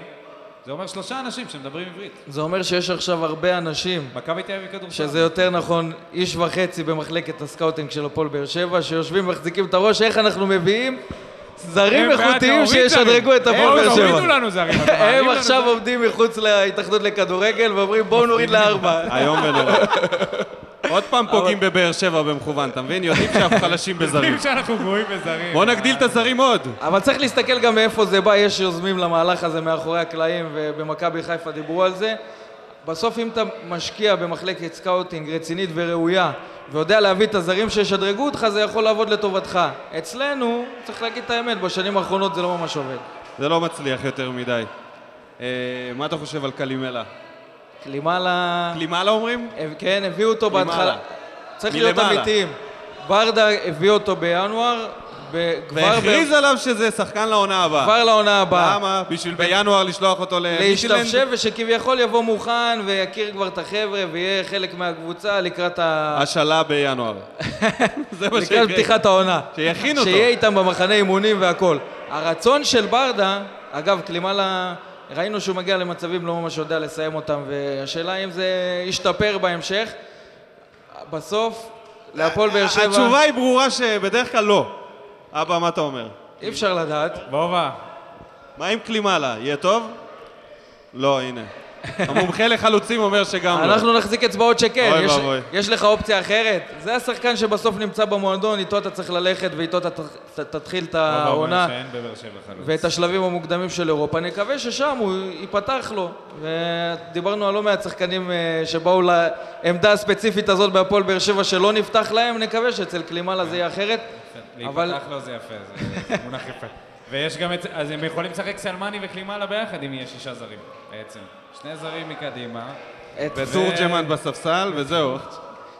זה אומר שלושה אנשים שמדברים עברית. זה אומר שיש עכשיו הרבה אנשים, מכבי תל אביב כדורסל. שזה יותר נכון, איש וחצי במחלקת ה scouting של הפועל באר שבע, שיושבים ומחזיקים את הראש, איך אנחנו מביאים זרים הם איכותיים זרים. שישדרגו את הפועל הם באר הורידו שבע. לנו זרים. אתם מעלים הם לנו עכשיו זרים. עומדים מחוץ להתאחדות לכדורגל ואומרים בואו נוריד לארבע. איום ונורא. עוד פעם פוגעים בבאר שבע במכוון, אתה מבין? יודעים שאנחנו חלשים בזרים. יודעים שאנחנו גרועים בזרים. בוא נגדיל את הזרים עוד. אבל צריך להסתכל גם מאיפה זה בא, יש יוזמים למהלך הזה מאחורי הקלעים ובמכבי חיפה דיברו על זה. בסוף אם אתה משקיע במחלקת scouting רצינית וראויה ויודע להביא את הזרים שישדרגו אותך, זה יכול לעבוד לטובתך. אצלנו, צריך להגיד את האמת, בשנים האחרונות זה לא ממש עובד. זה לא מצליח יותר מדי. אה, מה אתה חושב על קלימלה? קלימלה... קלימלה אומרים? כן, הביאו אותו. בהתחלה. צריך להיות. אמיתיים. ברדה הביא אותו בינואר, והכריז עליו שזה שחקן לעונה הבאה. כבר לעונה הבאה. למה? בשביל בינואר לשלוח אותו למישלנד? להשתפשף ושכביכול יבוא מוכן ויכיר כבר את החבר'ה ויהיה חלק מהקבוצה לקראת ה... השאלה בינואר. זה מה לקראת שיקרה. פתיחת העונה. שיכין אותו. שיהיה איתם במחנה אימונים והכל. הרצון של ברדה, אגב, קלימלה, ראינו שהוא מגיע למצבים לא ממש יודע לסיים אותם, והשאלה אם זה ישתפר בהמשך. בסוף, להפועל באר שבע, התשובה היא ברורה שבדרך כלל לא. אבא, מה אתה אומר? אי אפשר לדעת. וובה. מה עם קלימלה? יהיה טוב? לא, הנה. המומחה לחלוצים אומר שגם לא. אנחנו נחזיק אצבעות שכן, אוי יש, ואבוי. יש לך אופציה אחרת. זה השחקן שבסוף נמצא במועדון, איתו אתה צריך ללכת ואיתו אתה ת- תתחיל את העונה. ואת השלבים המוקדמים של אירופה. נקווה ששם הוא ייפתח לו. ודיברנו על לא מעט שחקנים אה, שבאו לעמדה הספציפית הזאת בהפועל באר שבע שלא נפתח להם, נקווה שאצל קלימאלה זה יהיה אחרת. אבל- להיפתח לו זה יפה, זה מונח יפה. ויש גם את... אז הם יכולים לשחק סלמני וקלימאלה ביחד אם יהיה שישה זרים, בעצם. שני זרים מקדימה. את ותורג'מן בספסל, וזהו.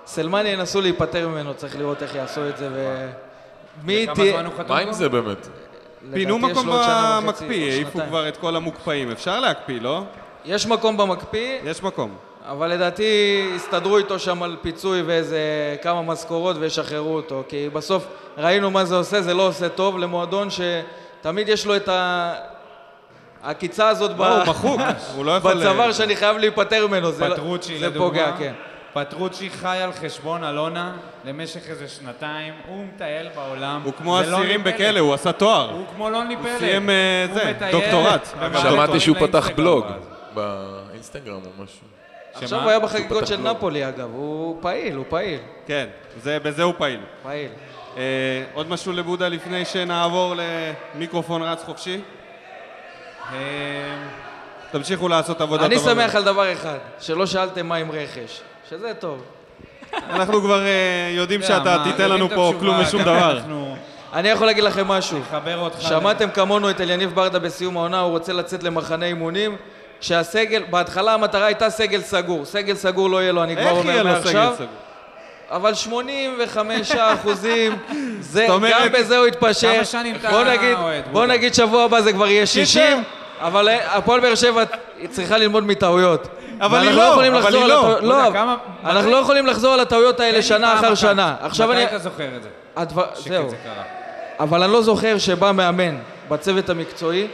סלמני ינסו להיפטר ממנו, צריך לראות איך יעשו את זה. ו... מי תהיה... מה עם? זה באמת? פינו מקום במקפיא, העיפו. כבר את כל המוקפאים. אפשר להקפיא, לא? יש מקום במקפיא, יש מקום. אבל לדעתי הסתדרו איתו שם על פיצוי ואיזה כמה משכורות וישחררו אותו. כי בסוף ראינו מה זה עושה, זה לא עושה טוב למועדון שתמיד יש לו את ה... העקיצה הזאת ב... לא, הוא מחוק, הוא לא יכול... בצוואר שאני חייב להיפטר ממנו. זה, לא- פטרוצ'י זה לדוגמה. פוגע, כן. פטרוצ'י חי על חשבון אלונה למשך איזה שנתיים, הוא מטייל בעולם. הוא כמו לא אסירים. בכלא, הוא עשה תואר. הוא כמו לוני פלא. סיים, אה, הוא זה, דוקטורט. שמעתי שהוא פתח בלוג. באינסטגרם או משהו. עכשיו? הוא היה בחגיגות של. נפולי אגב, הוא פעיל, הוא פעיל, כן, זה- בזה הוא פעיל. פעיל. אה, עוד משהו לבודה לפני שנעבור למיקרופון רץ חופשי? אה, תמשיכו לעשות עבודה אני טובה. שמח על דבר אחד, שלא שאלתם מה עם רכש, שזה טוב. אנחנו כבר אה, יודעים אתה יודע, שאתה תיתן לנו פה כלום ושום דבר. אני יכול להגיד לכם משהו. נחבר אותך. שמעתם כמונו את אליניב ברדה בסיום העונה, הוא רוצה לצאת למחנה אימונים. כשהסגל, בהתחלה המטרה הייתה סגל סגור. סגל סגור לא יהיה לו, אני כבר איך אומר יהיה לו מעכשיו. סגל סגור? אבל 85 אחוזים, זה, גם בזה הוא התפשר. כמה שנים אתה בוא נגיד, אוהד, בוא? נגיד שבוע הבא זה כבר יהיה 60, אבל אה, הפועל באר שבע צריכה ללמוד מטעויות. אבל היא לא, אבל היא לא. בודה, לא, כמה- אנחנו לא יכולים לחזור על הטעויות האלה שנה אחר. שנה. עכשיו אני... מתי אתה זוכר את זה? זהו. אבל אני לא זוכר שבא מאמן בצוות המקצועי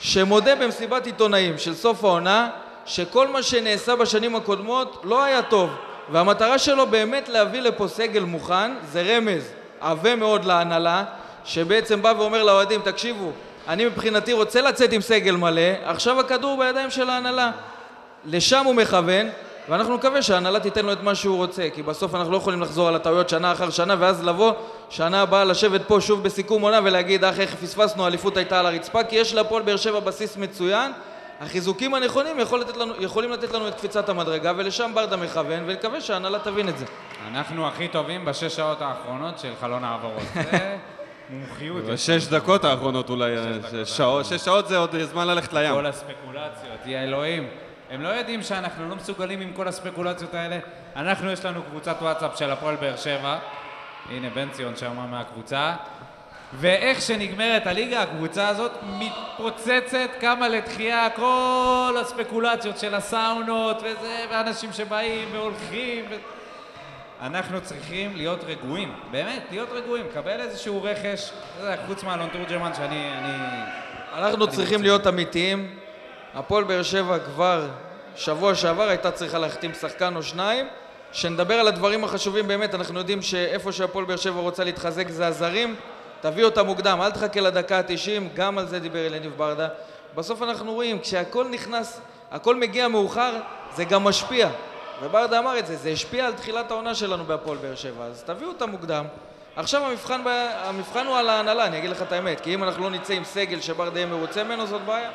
שמודה במסיבת עיתונאים של סוף העונה שכל מה שנעשה בשנים הקודמות לא היה טוב והמטרה שלו באמת להביא לפה סגל מוכן זה רמז עבה מאוד להנהלה שבעצם בא ואומר לאוהדים תקשיבו אני מבחינתי רוצה לצאת עם סגל מלא עכשיו הכדור בידיים של ההנהלה לשם הוא מכוון, ואנחנו נקווה שההנהלה תיתן לו את מה שהוא רוצה, כי בסוף אנחנו לא יכולים לחזור על הטעויות שנה אחר שנה, ואז לבוא שנה הבאה לשבת פה שוב בסיכום עונה ולהגיד, אך איך פספסנו, האליפות הייתה על הרצפה, כי יש להפועל באר שבע בסיס מצוין, החיזוקים הנכונים יכול לתת לנו, יכולים לתת לנו את קפיצת המדרגה, ולשם ברדה מכוון, ונקווה שההנהלה תבין את זה. אנחנו הכי טובים בשש שעות האחרונות של חלון העברות. מומחיות. בשש דקות האחרונות אולי, אה, שש שעות זה עוד זמן ללכת לים. כל הספקולציות, יא אלוהים. הם לא יודעים שאנחנו לא מסוגלים עם כל הספקולציות האלה. אנחנו, יש לנו קבוצת וואטסאפ של הפועל באר שבע. הנה, בן ציון שם מהקבוצה. ואיך שנגמרת הליגה, הקבוצה הזאת מתפוצצת, קמה לתחייה, כל הספקולציות של הסאונות וזה, ואנשים שבאים והולכים. ו... אנחנו צריכים להיות רגועים, באמת, להיות רגועים, קבל איזשהו רכש, יודע, חוץ מאלון תורג'מן שאני... אני... אנחנו צריכים להיות אמיתיים. הפועל באר שבע כבר שבוע שעבר הייתה צריכה להחתים שחקן או שניים. שנדבר על הדברים החשובים באמת, אנחנו יודעים שאיפה שהפועל באר שבע רוצה להתחזק זה הזרים. תביא אותם מוקדם, אל תחכה לדקה ה-90, גם על זה דיבר אליניב ברדה. בסוף אנחנו רואים, כשהכל נכנס, הכל מגיע מאוחר, זה גם משפיע. וברדה אמר את זה, זה השפיע על תחילת העונה שלנו בהפועל באר שבע, אז תביאו אותם מוקדם. עכשיו המבחן, ב... המבחן הוא על ההנהלה, אני אגיד לך את האמת, כי אם אנחנו לא נצא עם סגל שברדה יהיה מרוצה ממנו, זאת בעיה.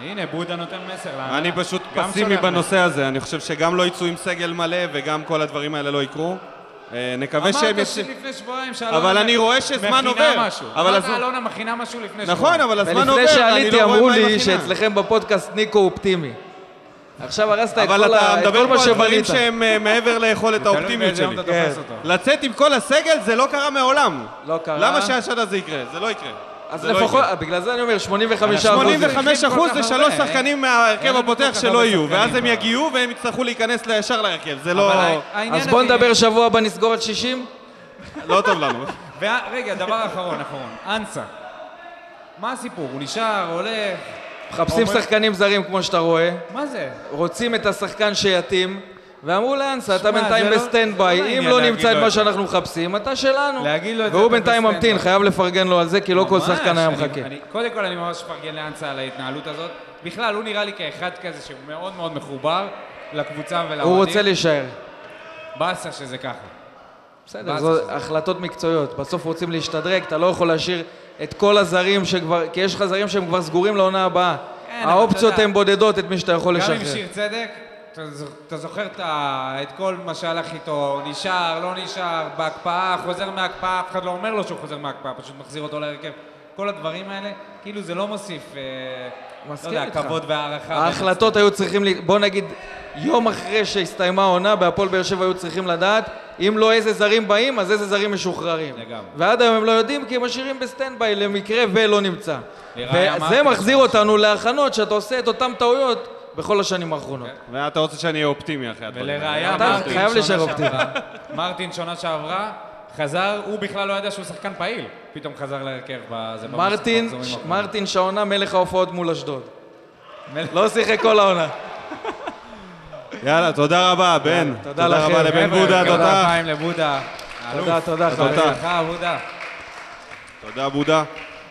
הנה, בודה נותן מסר להנהלה. אני פשוט פסימי בנושא הזה, אני חושב שגם לא יצאו עם סגל מלא וגם כל הדברים האלה לא יקרו. אה, נקווה שהם... אמרת יפס- לפני שבועיים שאלונה אבל אני רואה שזמן עובר. מכינה משהו. אבל הזמן- אלונה מכינה משהו לפני שבועיים. נכון, אבל הזמן עובר, ולפני אני שעליתי לא רואה אמרו מה היא לי. שאצלכם בפודקאסט ניקו אופטימי. עכשיו הרסת את אבל כל אתה ה- את מדבר כל מה פה על דברים שבנית. שהם אה, מעבר ליכולת תלוי האופטימיות שלי. אתה כן. לצאת עם כל הסגל זה לא קרה מעולם. לא קרה. למה שהשנה זה יקרה? זה לא יקרה. אז לא לפחות. בגלל זה אני אומר, 85 אחוז. 85 צריכים אחוז זה שלוש הרבה, שחקנים אין מההרכב הפותח שלא יהיו, ואז הם. יגיעו והם יצטרכו להיכנס ישר להרכב. זה לא... אבל אז בוא נדבר שבוע הבא נסגור את 60. לא טוב לנו. ורגע, דבר אחרון, אחרון. אנסה. מה הסיפור? הוא נשאר, הולך? מחפשים אומר- שחקנים זרים כמו שאתה רואה. מה זה? רוצים את השחקן שיתאים. ואמרו לאנסה, אתה בינתיים לא- ב stand זה לא by, אם לא נמצא את מה. שאנחנו מחפשים, אתה שלנו. להגיד לו את זה, והוא בינתיים ממתין. חייב לפרגן לו על זה, כי לא כל שחקן היה מחכה. קודם כל אני ממש מפרגן לאנסה על ההתנהלות הזאת. בכלל, הוא נראה לי כאחד כזה שהוא מאוד מחובר לקבוצה ולאוהדים. הוא רוצה להישאר. באסה שזה ככה. בסדר, זו? החלטות מקצועיות. בסוף רוצים להשתדרג, אתה לא יכול להשאיר את כל הזרים שכבר... כי יש לך זרים שהם כבר סגורים לעונה הבאה. כן, האופציות הן בודדות את מי שאתה יכול גם לשחרר. עם שיר צדק, אתה זוכר את כל מה שהלך איתו, נשאר, לא נשאר, בהקפאה, חוזר מההקפאה, אף אחד לא אומר לו שהוא חוזר מההקפאה, פשוט מחזיר אותו להרכב. כל הדברים האלה, כאילו זה לא מוסיף, אה, לא מסכים יודע, איתך. כבוד והערכה. ההחלטות היו צריכים, בוא נגיד, יום אחרי שהסתיימה העונה, בהפועל באר שבע היו צריכים לדעת, אם לא איזה זרים באים, אז איזה זרים משוחררים. לגמרי. ועד היום הם לא יודעים, כי הם משאירים ב stand by למקרה ולא נמצא. וזה מחזיר. אותנו להכנות שאתה עושה את אותן טעויות בכל השנים האחרונות. ואתה רוצה שאני אהיה אופטימי אחרי הדברים. ולראיה, אתה מרטין, חייב להישאר שעברה- מרטין שנה שעברה, חזר, הוא בכלל לא ידע שהוא שחקן פעיל, פתאום חזר להרכב. בזה מרטין, שעונה מלך ההופעות מול אשדוד. לא שיחק כל העונה. יאללה, תודה רבה, בן. תודה לכם. רבה לבן בודה, תודה תודה. חיים לבודה. תודה, תודה, תודה. חברים. בודה. תודה, בודה.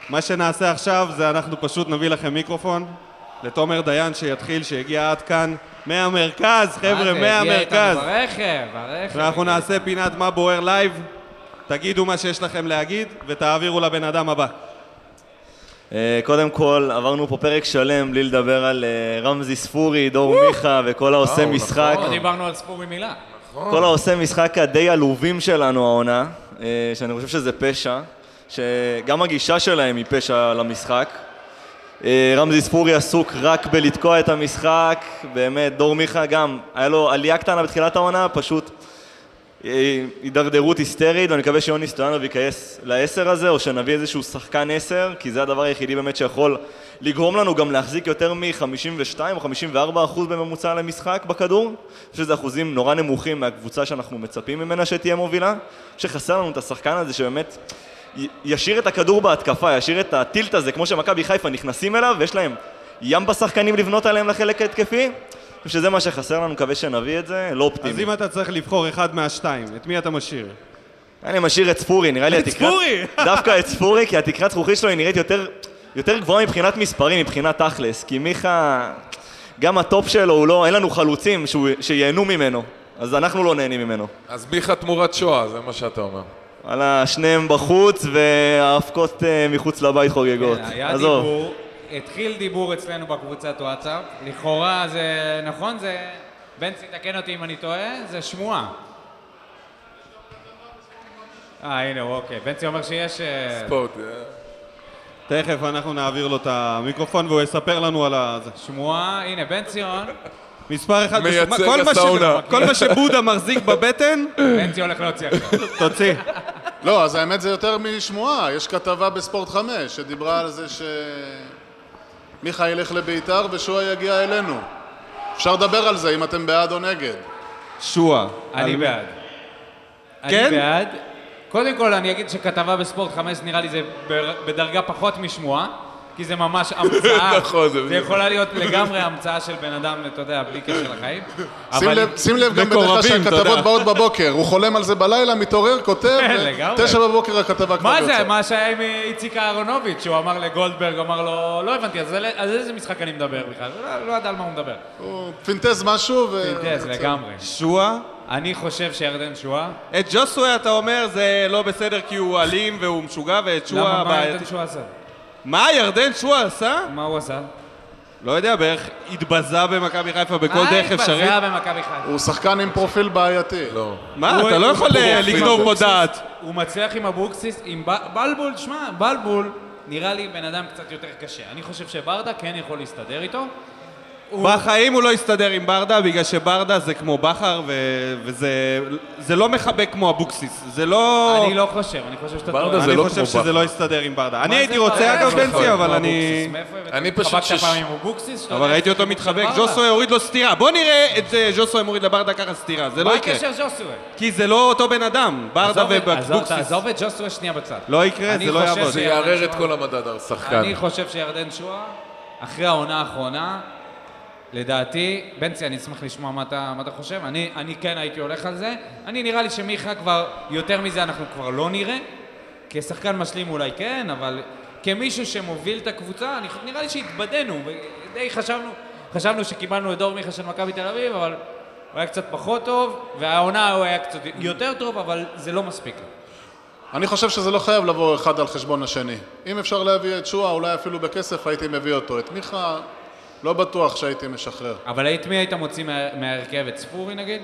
מה שנעשה עכשיו זה אנחנו פשוט נביא לכם מיקרופון לתומר דיין שיתחיל, שיגיע עד כאן מהמרכז, חבר'ה, מהמרכז. ברכב, ברכב. ואנחנו נעשה פינת מה בוער live. תגידו מה שיש לכם להגיד ותעבירו לבן אדם הבא. אה, קודם כל, עברנו פה פרק שלם בלי לדבר על אה, רמזי ספורי, דור מיכה וכל העושה משחק. נכון. לא דיברנו על ספורי מילה. כל העושה משחק הדי עלובים שלנו העונה, אה, שאני חושב שזה פשע, שגם הגישה שלהם היא פשע למשחק. רמזי ספורי עסוק רק בלתקוע את המשחק, באמת, דור מיכה גם, היה לו עלייה קטנה בתחילת העונה, פשוט הידרדרות היסטרית, ואני מקווה שיוני סטויאנוב ייכנס לעשר הזה, או שנביא איזשהו שחקן עשר, כי זה הדבר היחידי באמת שיכול לגרום לנו גם להחזיק יותר מ-52 או 54 אחוז בממוצע למשחק בכדור. שזה אחוזים נורא נמוכים מהקבוצה שאנחנו מצפים ממנה שתהיה מובילה. שחסר לנו את השחקן הזה שבאמת ישאיר את הכדור בהתקפה, ישאיר את הטילט הזה, כמו שמכבי חיפה נכנסים אליו, ויש להם ים בשחקנים לבנות עליהם לחלק ההתקפי. חושב שזה מה שחסר לנו, מקווה שנביא את זה, לא אופטימי. אז אם אתה צריך לבחור אחד מהשתיים, את מי אתה משאיר? אני משאיר את ספורי, נראה לי את התקרת... ספורי! דווקא את ספורי, כי התקרת זכוכית שלו היא נראית יותר, יותר גבוהה מבחינת מספרים, מבחינת תכלס. כי מיכה, גם ה top שלו הוא לא, אין לנו חלוצים שהוא, שייהנו ממנו. אז אנחנו לא נהנים ממנו. אז מיכה תמורת שואה, זה מה שאתה אומר. וואלה, שניהם בחוץ והאבקות אה, מחוץ לבית חוגגות. כן, היה עזוב. דיבור, התחיל דיבור אצלנו בקבוצת וואטסאפ, לכאורה זה, נכון, זה, בנצי תקן אותי אם אני טועה, זה שמועה. אה, הנה, הוא אוקיי. בנצי אומר שיש... אה, ספורט. אה, תכף אנחנו נעביר לו את המיקרופון והוא יספר לנו על ה... זה. שמועה, הנה, בן ציון, מספר אחד, מייצג בשביל- כל מה ש- הסאונה. כל מה שבודה מחזיק בבטן, בנצי הולך להוציא עכשיו. תוציא. לא, אז האמת זה יותר משמועה. יש כתבה בספורט 5 שדיברה על זה שמיכה ילך לביתר ושועה יגיע אלינו. אפשר לדבר על זה אם אתם בעד או נגד. שועה. אני על- בעד. כן? אני בעד. קודם כל, אני אגיד שכתבה בספורט 5 נראה לי זה בדרגה פחות משמועה, כי זה ממש המצאה. נכון, זה זה יכולה להיות לגמרי המצאה של בן אדם, אתה יודע, בלי קשר לחיים. שים לב, שים לב גם בדרך כלל מקורבים, אתה יודע. שהכתבות באות בבוקר. הוא חולם על זה בלילה, מתעורר, כותב, כן, לגמרי. תשע בבוקר הכתבה כבר מה יוצאת. זה, מה שהיה עם איציק אהרונוביץ', שהוא אמר לגולדברג, אמר לו, לא הבנתי, אז על על איזה משחק אני מדבר בכלל? לא- לא ידע על מה הוא מדבר. הוא פינטז משהו ו... פינטס, לגמרי. שועה? אני חושב שירדן שואה, את ג'וסווה אתה אומר זה לא בסדר כי הוא אלים והוא משוגע ואת שועה למה, מה בעייתי. ירדן שואה עשה? מה ירדן שועה עשה? מה הוא עשה? לא יודע, בערך התבזה במכבי חיפה בכל מה דרך אפשרית. התבזה במכבי חיפה? הוא שחקן עם פרופיל בעייתי. לא. מה, אתה לא יכול לגנוב פה דעת. הוא מצליח עם אבוקסיס, עם בלבול, שמע, בלבול נראה לי בן אדם קצת יותר קשה. אני חושב שברדה כן יכול להסתדר איתו. הוא- בחיים הוא לא יסתדר עם ברדה, בגלל שברדה זה כמו בכר, ו- וזה זה לא מחבק כמו אבוקסיס. זה לא... אני לא חושב, אני חושב שאתה ברדה טועה. זה אני לא חושב כמו שזה בכר. לא יסתדר עם ברדה. אני מה הייתי רוצה? אגב בנצי, יכול? אבל כמו אני... אני פשוט שש- פעם עם אבוקסיס? אבל יודע ראיתי אותו מתחבק? ז'וסוי הוריד לו סטירה. בוא נראה את אה, ז'וסוי מוריד לברדה ככה סטירה, זה לא מה יקרה. הקשר ז'וסוי? כי זה לא אותו בן אדם, ברדה עזוב את- עזוב-. תעזוב את ג'וסוי שנייה בצד. לא יקרה, אני זה לא חושב יעבוד. זה יערער את כל המדד השחקן. אני חושב שירדן שואה, אחרי העונה האחרונה, לדעתי, בנצי, אני אשמח לשמוע מה אתה, מה אתה חושב. אני, אני כן הייתי הולך על זה. אני נראה לי שמיכה כבר, יותר מזה אנחנו כבר לא נראה. כשחקן משלים אולי כן, אבל כמישהו שמוביל את הקבוצה, אני, נראה לי שהתבדינו. די חשבנו, חשבנו שקיבלנו את דור מיכה של מכבי תל אביב, אבל הוא היה קצת פחות טוב, והעונה הוא היה קצת יותר טוב, אבל זה לא מספיק. אני חושב שזה לא חייב לבוא אחד על חשבון השני. אם אפשר להביא את שועה, אולי אפילו בכסף הייתי מביא אותו. את מיכה, לא בטוח שהייתי משחרר. אבל את מי היית מוציא מה, מההרכב? את ספורי נגיד?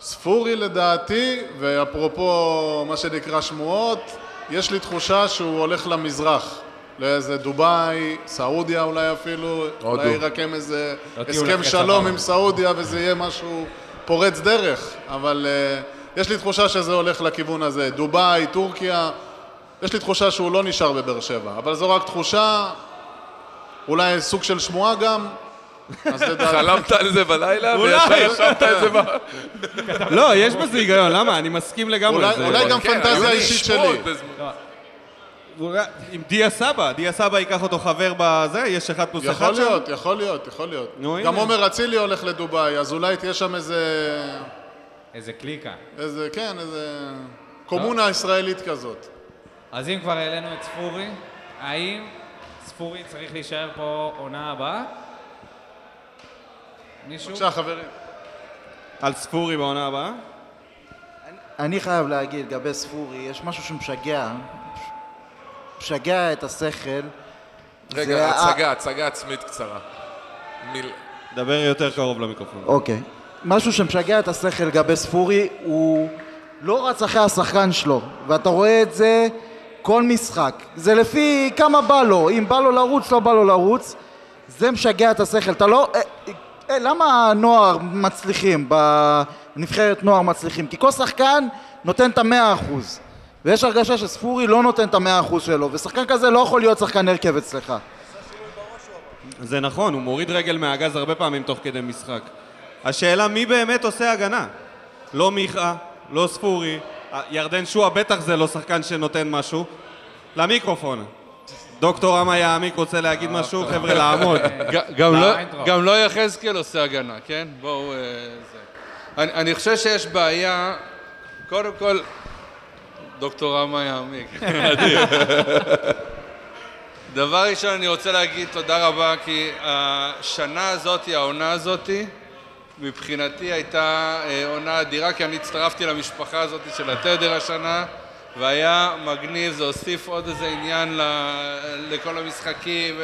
ספורי לדעתי, ואפרופו מה שנקרא שמועות, יש לי תחושה שהוא הולך למזרח. לאיזה דובאי, סעודיה אולי אפילו, הודו. אולי ירקם איזה לא הסכם שלום. עם סעודיה וזה יהיה משהו פורץ דרך, אבל uh, יש לי תחושה שזה הולך לכיוון הזה. דובאי, טורקיה, יש לי תחושה שהוא לא נשאר בבאר שבע, אבל זו רק תחושה, אולי סוג של שמועה גם, אז. חלמת על זה בלילה, אולי. וישר ישבת את זה ב... לא, יש בזה היגיון, למה? אני מסכים לגמרי. אולי- זה- אולי גם כן, פנטזיה לי אישית שמועות שלי. בזמן- אולי- עם דיה סבא, דיה סבא ייקח אותו חבר בזה, יש אחד פלוס יכול אחד שם? להיות, יכול להיות, יכול להיות. נו, גם הנה. עומר אצילי הולך לדובאי, אז אולי תהיה שם איזה... איזה קליקה. איזה, כן, איזה... קומונה ישראלית כזאת. אז אם כבר העלינו את ספורי, האם ספורי צריך להישאר פה עונה הבאה? מישהו? בבקשה, חברים. על ספורי בעונה הבאה? אני חייב להגיד, לגבי ספורי, יש משהו שמשגע, משגע את השכל. רגע, הצגה, הצגה עצמית קצרה. מיל- דבר יותר קרוב למיקרופון. אוקיי. משהו שמשגע את השכל לגבי ספורי, הוא לא רץ אחרי השחקן שלו, ואתה רואה את זה כל משחק. זה לפי כמה בא לו, אם בא לו לרוץ, לא בא לו לרוץ. זה משגע את השכל. אתה לא... אה, אה, למה הנוער מצליחים, בנבחרת נוער מצליחים? כי כל שחקן נותן את המאה אחוז. ויש הרגשה שספורי לא נותן את המאה אחוז שלו, ושחקן כזה לא יכול להיות שחקן הרכב אצלך. זה נכון, הוא מוריד רגל מהגז הרבה פעמים תוך כדי משחק. השאלה מי באמת עושה הגנה? לא מיכה, לא ספורי, ירדן שועה בטח זה לא שחקן שנותן משהו. למיקרופון. דוקטור עמה יעמיק רוצה להגיד משהו? חבר'ה, לעמוד. גם לא, לא-. גם לא יחזקאל עושה הגנה, כן? בואו... אה, זה. אני, אני חושב שיש בעיה, קודם כל, דוקטור רמה יעמיק. דבר ראשון, אני רוצה להגיד תודה רבה, כי השנה הזאת, העונה הזאת, מבחינתי הייתה אה, עונה אדירה, כי אני הצטרפתי למשפחה הזאת של התדר השנה, והיה מגניב, זה הוסיף עוד איזה עניין ל- לכל המשחקים,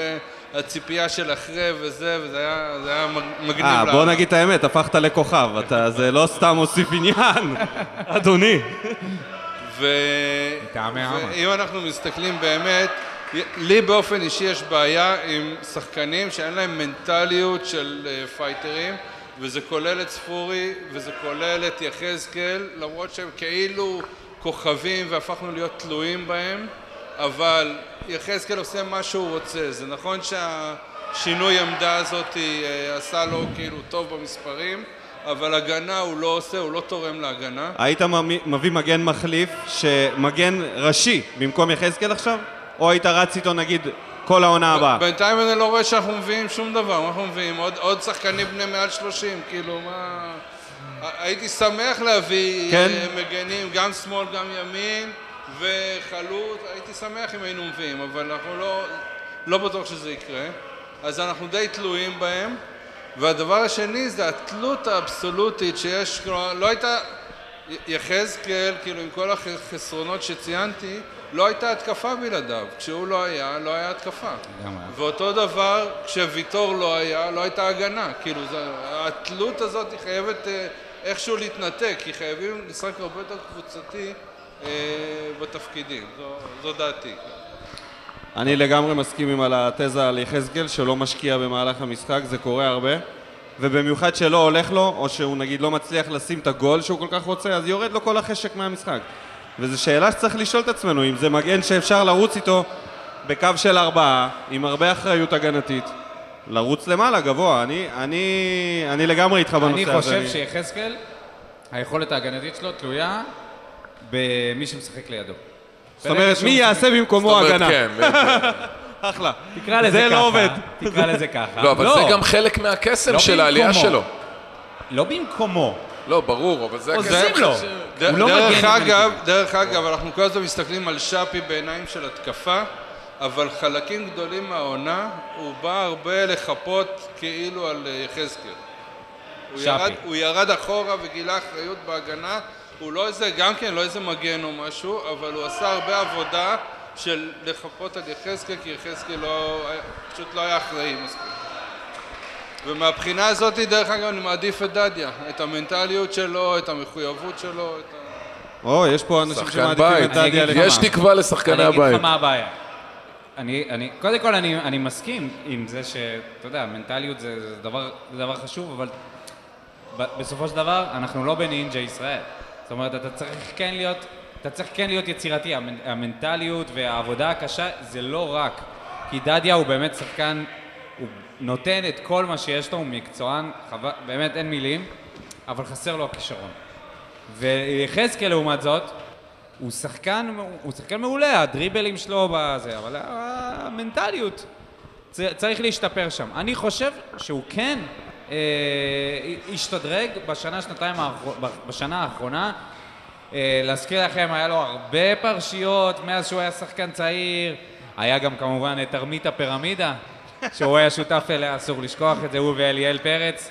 והציפייה של אחרי וזה, וזה היה, זה היה מג- מגניב. אה, בוא. נגיד את האמת, הפכת לכוכב, אתה, זה לא סתם מוסיף עניין, אדוני. ו... ואם אנחנו מסתכלים באמת, לי באופן אישי יש בעיה עם שחקנים שאין להם מנטליות של אה, פייטרים, וזה כולל את ספורי, וזה כולל את יחזקאל, למרות שהם כאילו כוכבים והפכנו להיות תלויים בהם, אבל יחזקאל עושה מה שהוא רוצה. זה נכון שהשינוי עמדה הזאת אה, עשה לו כאילו טוב במספרים, אבל הגנה הוא לא עושה, הוא לא תורם להגנה. היית מביא מגן מחליף, שמגן ראשי במקום יחזקאל עכשיו? או היית רץ איתו נגיד כל העונה הבאה? בינתיים אני לא רואה שאנחנו מביאים שום דבר, מה אנחנו מביאים? עוד, עוד שחקנים בני מעל 30, כאילו מה... הייתי שמח להביא כן. אה, מגנים, גם שמאל, גם ימין, וחלוץ, הייתי שמח אם היינו מביאים, אבל אנחנו לא, לא בטוח שזה יקרה. אז אנחנו די תלויים בהם. והדבר השני זה התלות האבסולוטית שיש, כלומר, לא הייתה... יחזקאל, כאילו עם כל החסרונות שציינתי, לא הייתה התקפה בלעדיו. כשהוא לא היה, לא היה התקפה. ואותו דבר, כשוויטור לא היה, לא הייתה הגנה. כאילו, זה, התלות הזאת היא חייבת אה, איכשהו להתנתק, כי חייבים לשחק הרבה יותר קבוצתי אה, בתפקידים. זו, זו דעתי. אני לגמרי מסכים עם על התזה על יחזקאל שלא משקיע במהלך המשחק, זה קורה הרבה ובמיוחד שלא הולך לו, או שהוא נגיד לא מצליח לשים את הגול שהוא כל כך רוצה, אז יורד לו כל החשק מהמשחק. וזו שאלה שצריך לשאול את עצמנו, אם זה מגן שאפשר לרוץ איתו בקו של ארבעה, עם הרבה אחריות הגנתית, לרוץ למעלה, גבוה. אני, אני, אני לגמרי איתך בנושא אני הזה. חושב שיחזקאל, היכולת ההגנתית שלו תלויה במי שמשחק לידו. זאת אומרת, מי יעשה במקומו הגנה? כן. אחלה. תקרא לזה זה ככה. לא עובד. תקרא לזה ככה. לא, אבל זה גם חלק מהקסם לא של העלייה. שלו. לא במקומו. לא, ברור, אבל זה עוזרים הקסם לו. ד- הוא לא דרך אגב, דרך אגב, אנחנו כל הזמן מסתכלים על שפי בעיניים של התקפה, אבל חלקים גדולים מהעונה, הוא בא הרבה לחפות כאילו על אה, יחזקאל. הוא שפי. ירד, הוא ירד אחורה וגילה אחריות בהגנה, הוא לא איזה, גם כן לא איזה מגן או משהו, אבל הוא עשה הרבה עבודה של לחפות על יחזקאל, כי יחזקאל לא, היה- פשוט לא היה אחראי מספיק. ומהבחינה הזאת, דרך אגב, אני מעדיף את דדיה, את המנטליות שלו, את המחויבות שלו, את ה... או, יש פה אנשים שמעדיפים. את דדיה אגיד יש. תקווה לשחקני אני אגיד הבית. לך מה הבעיה. אני, אני, קודם כל אני, אני מסכים עם זה שאתה יודע, מנטליות זה, זה, דבר, זה דבר חשוב, אבל ב, בסופו של דבר אנחנו לא בנינג'ה ישראל. זאת אומרת, אתה צריך כן להיות, אתה צריך כן להיות יצירתי. המנ, המנטליות והעבודה הקשה זה לא רק. כי דדיה הוא באמת שחקן, הוא נותן את כל מה שיש לו, הוא מקצוען, חבל, באמת אין מילים, אבל חסר לו הכישרון. ויחזקאל לעומת זאת, הוא שחקן, הוא שחקן מעולה, הדריבלים שלו בזה, אבל המנטליות צריך להשתפר שם. אני חושב שהוא כן אה, השתדרג בשנה, שנתיים, בשנה האחרונה. אה, להזכיר לכם, היה לו הרבה פרשיות מאז שהוא היה שחקן צעיר. היה גם כמובן את תרמית הפירמידה, שהוא היה שותף אליה, אסור לשכוח את זה, הוא ואליאל פרץ.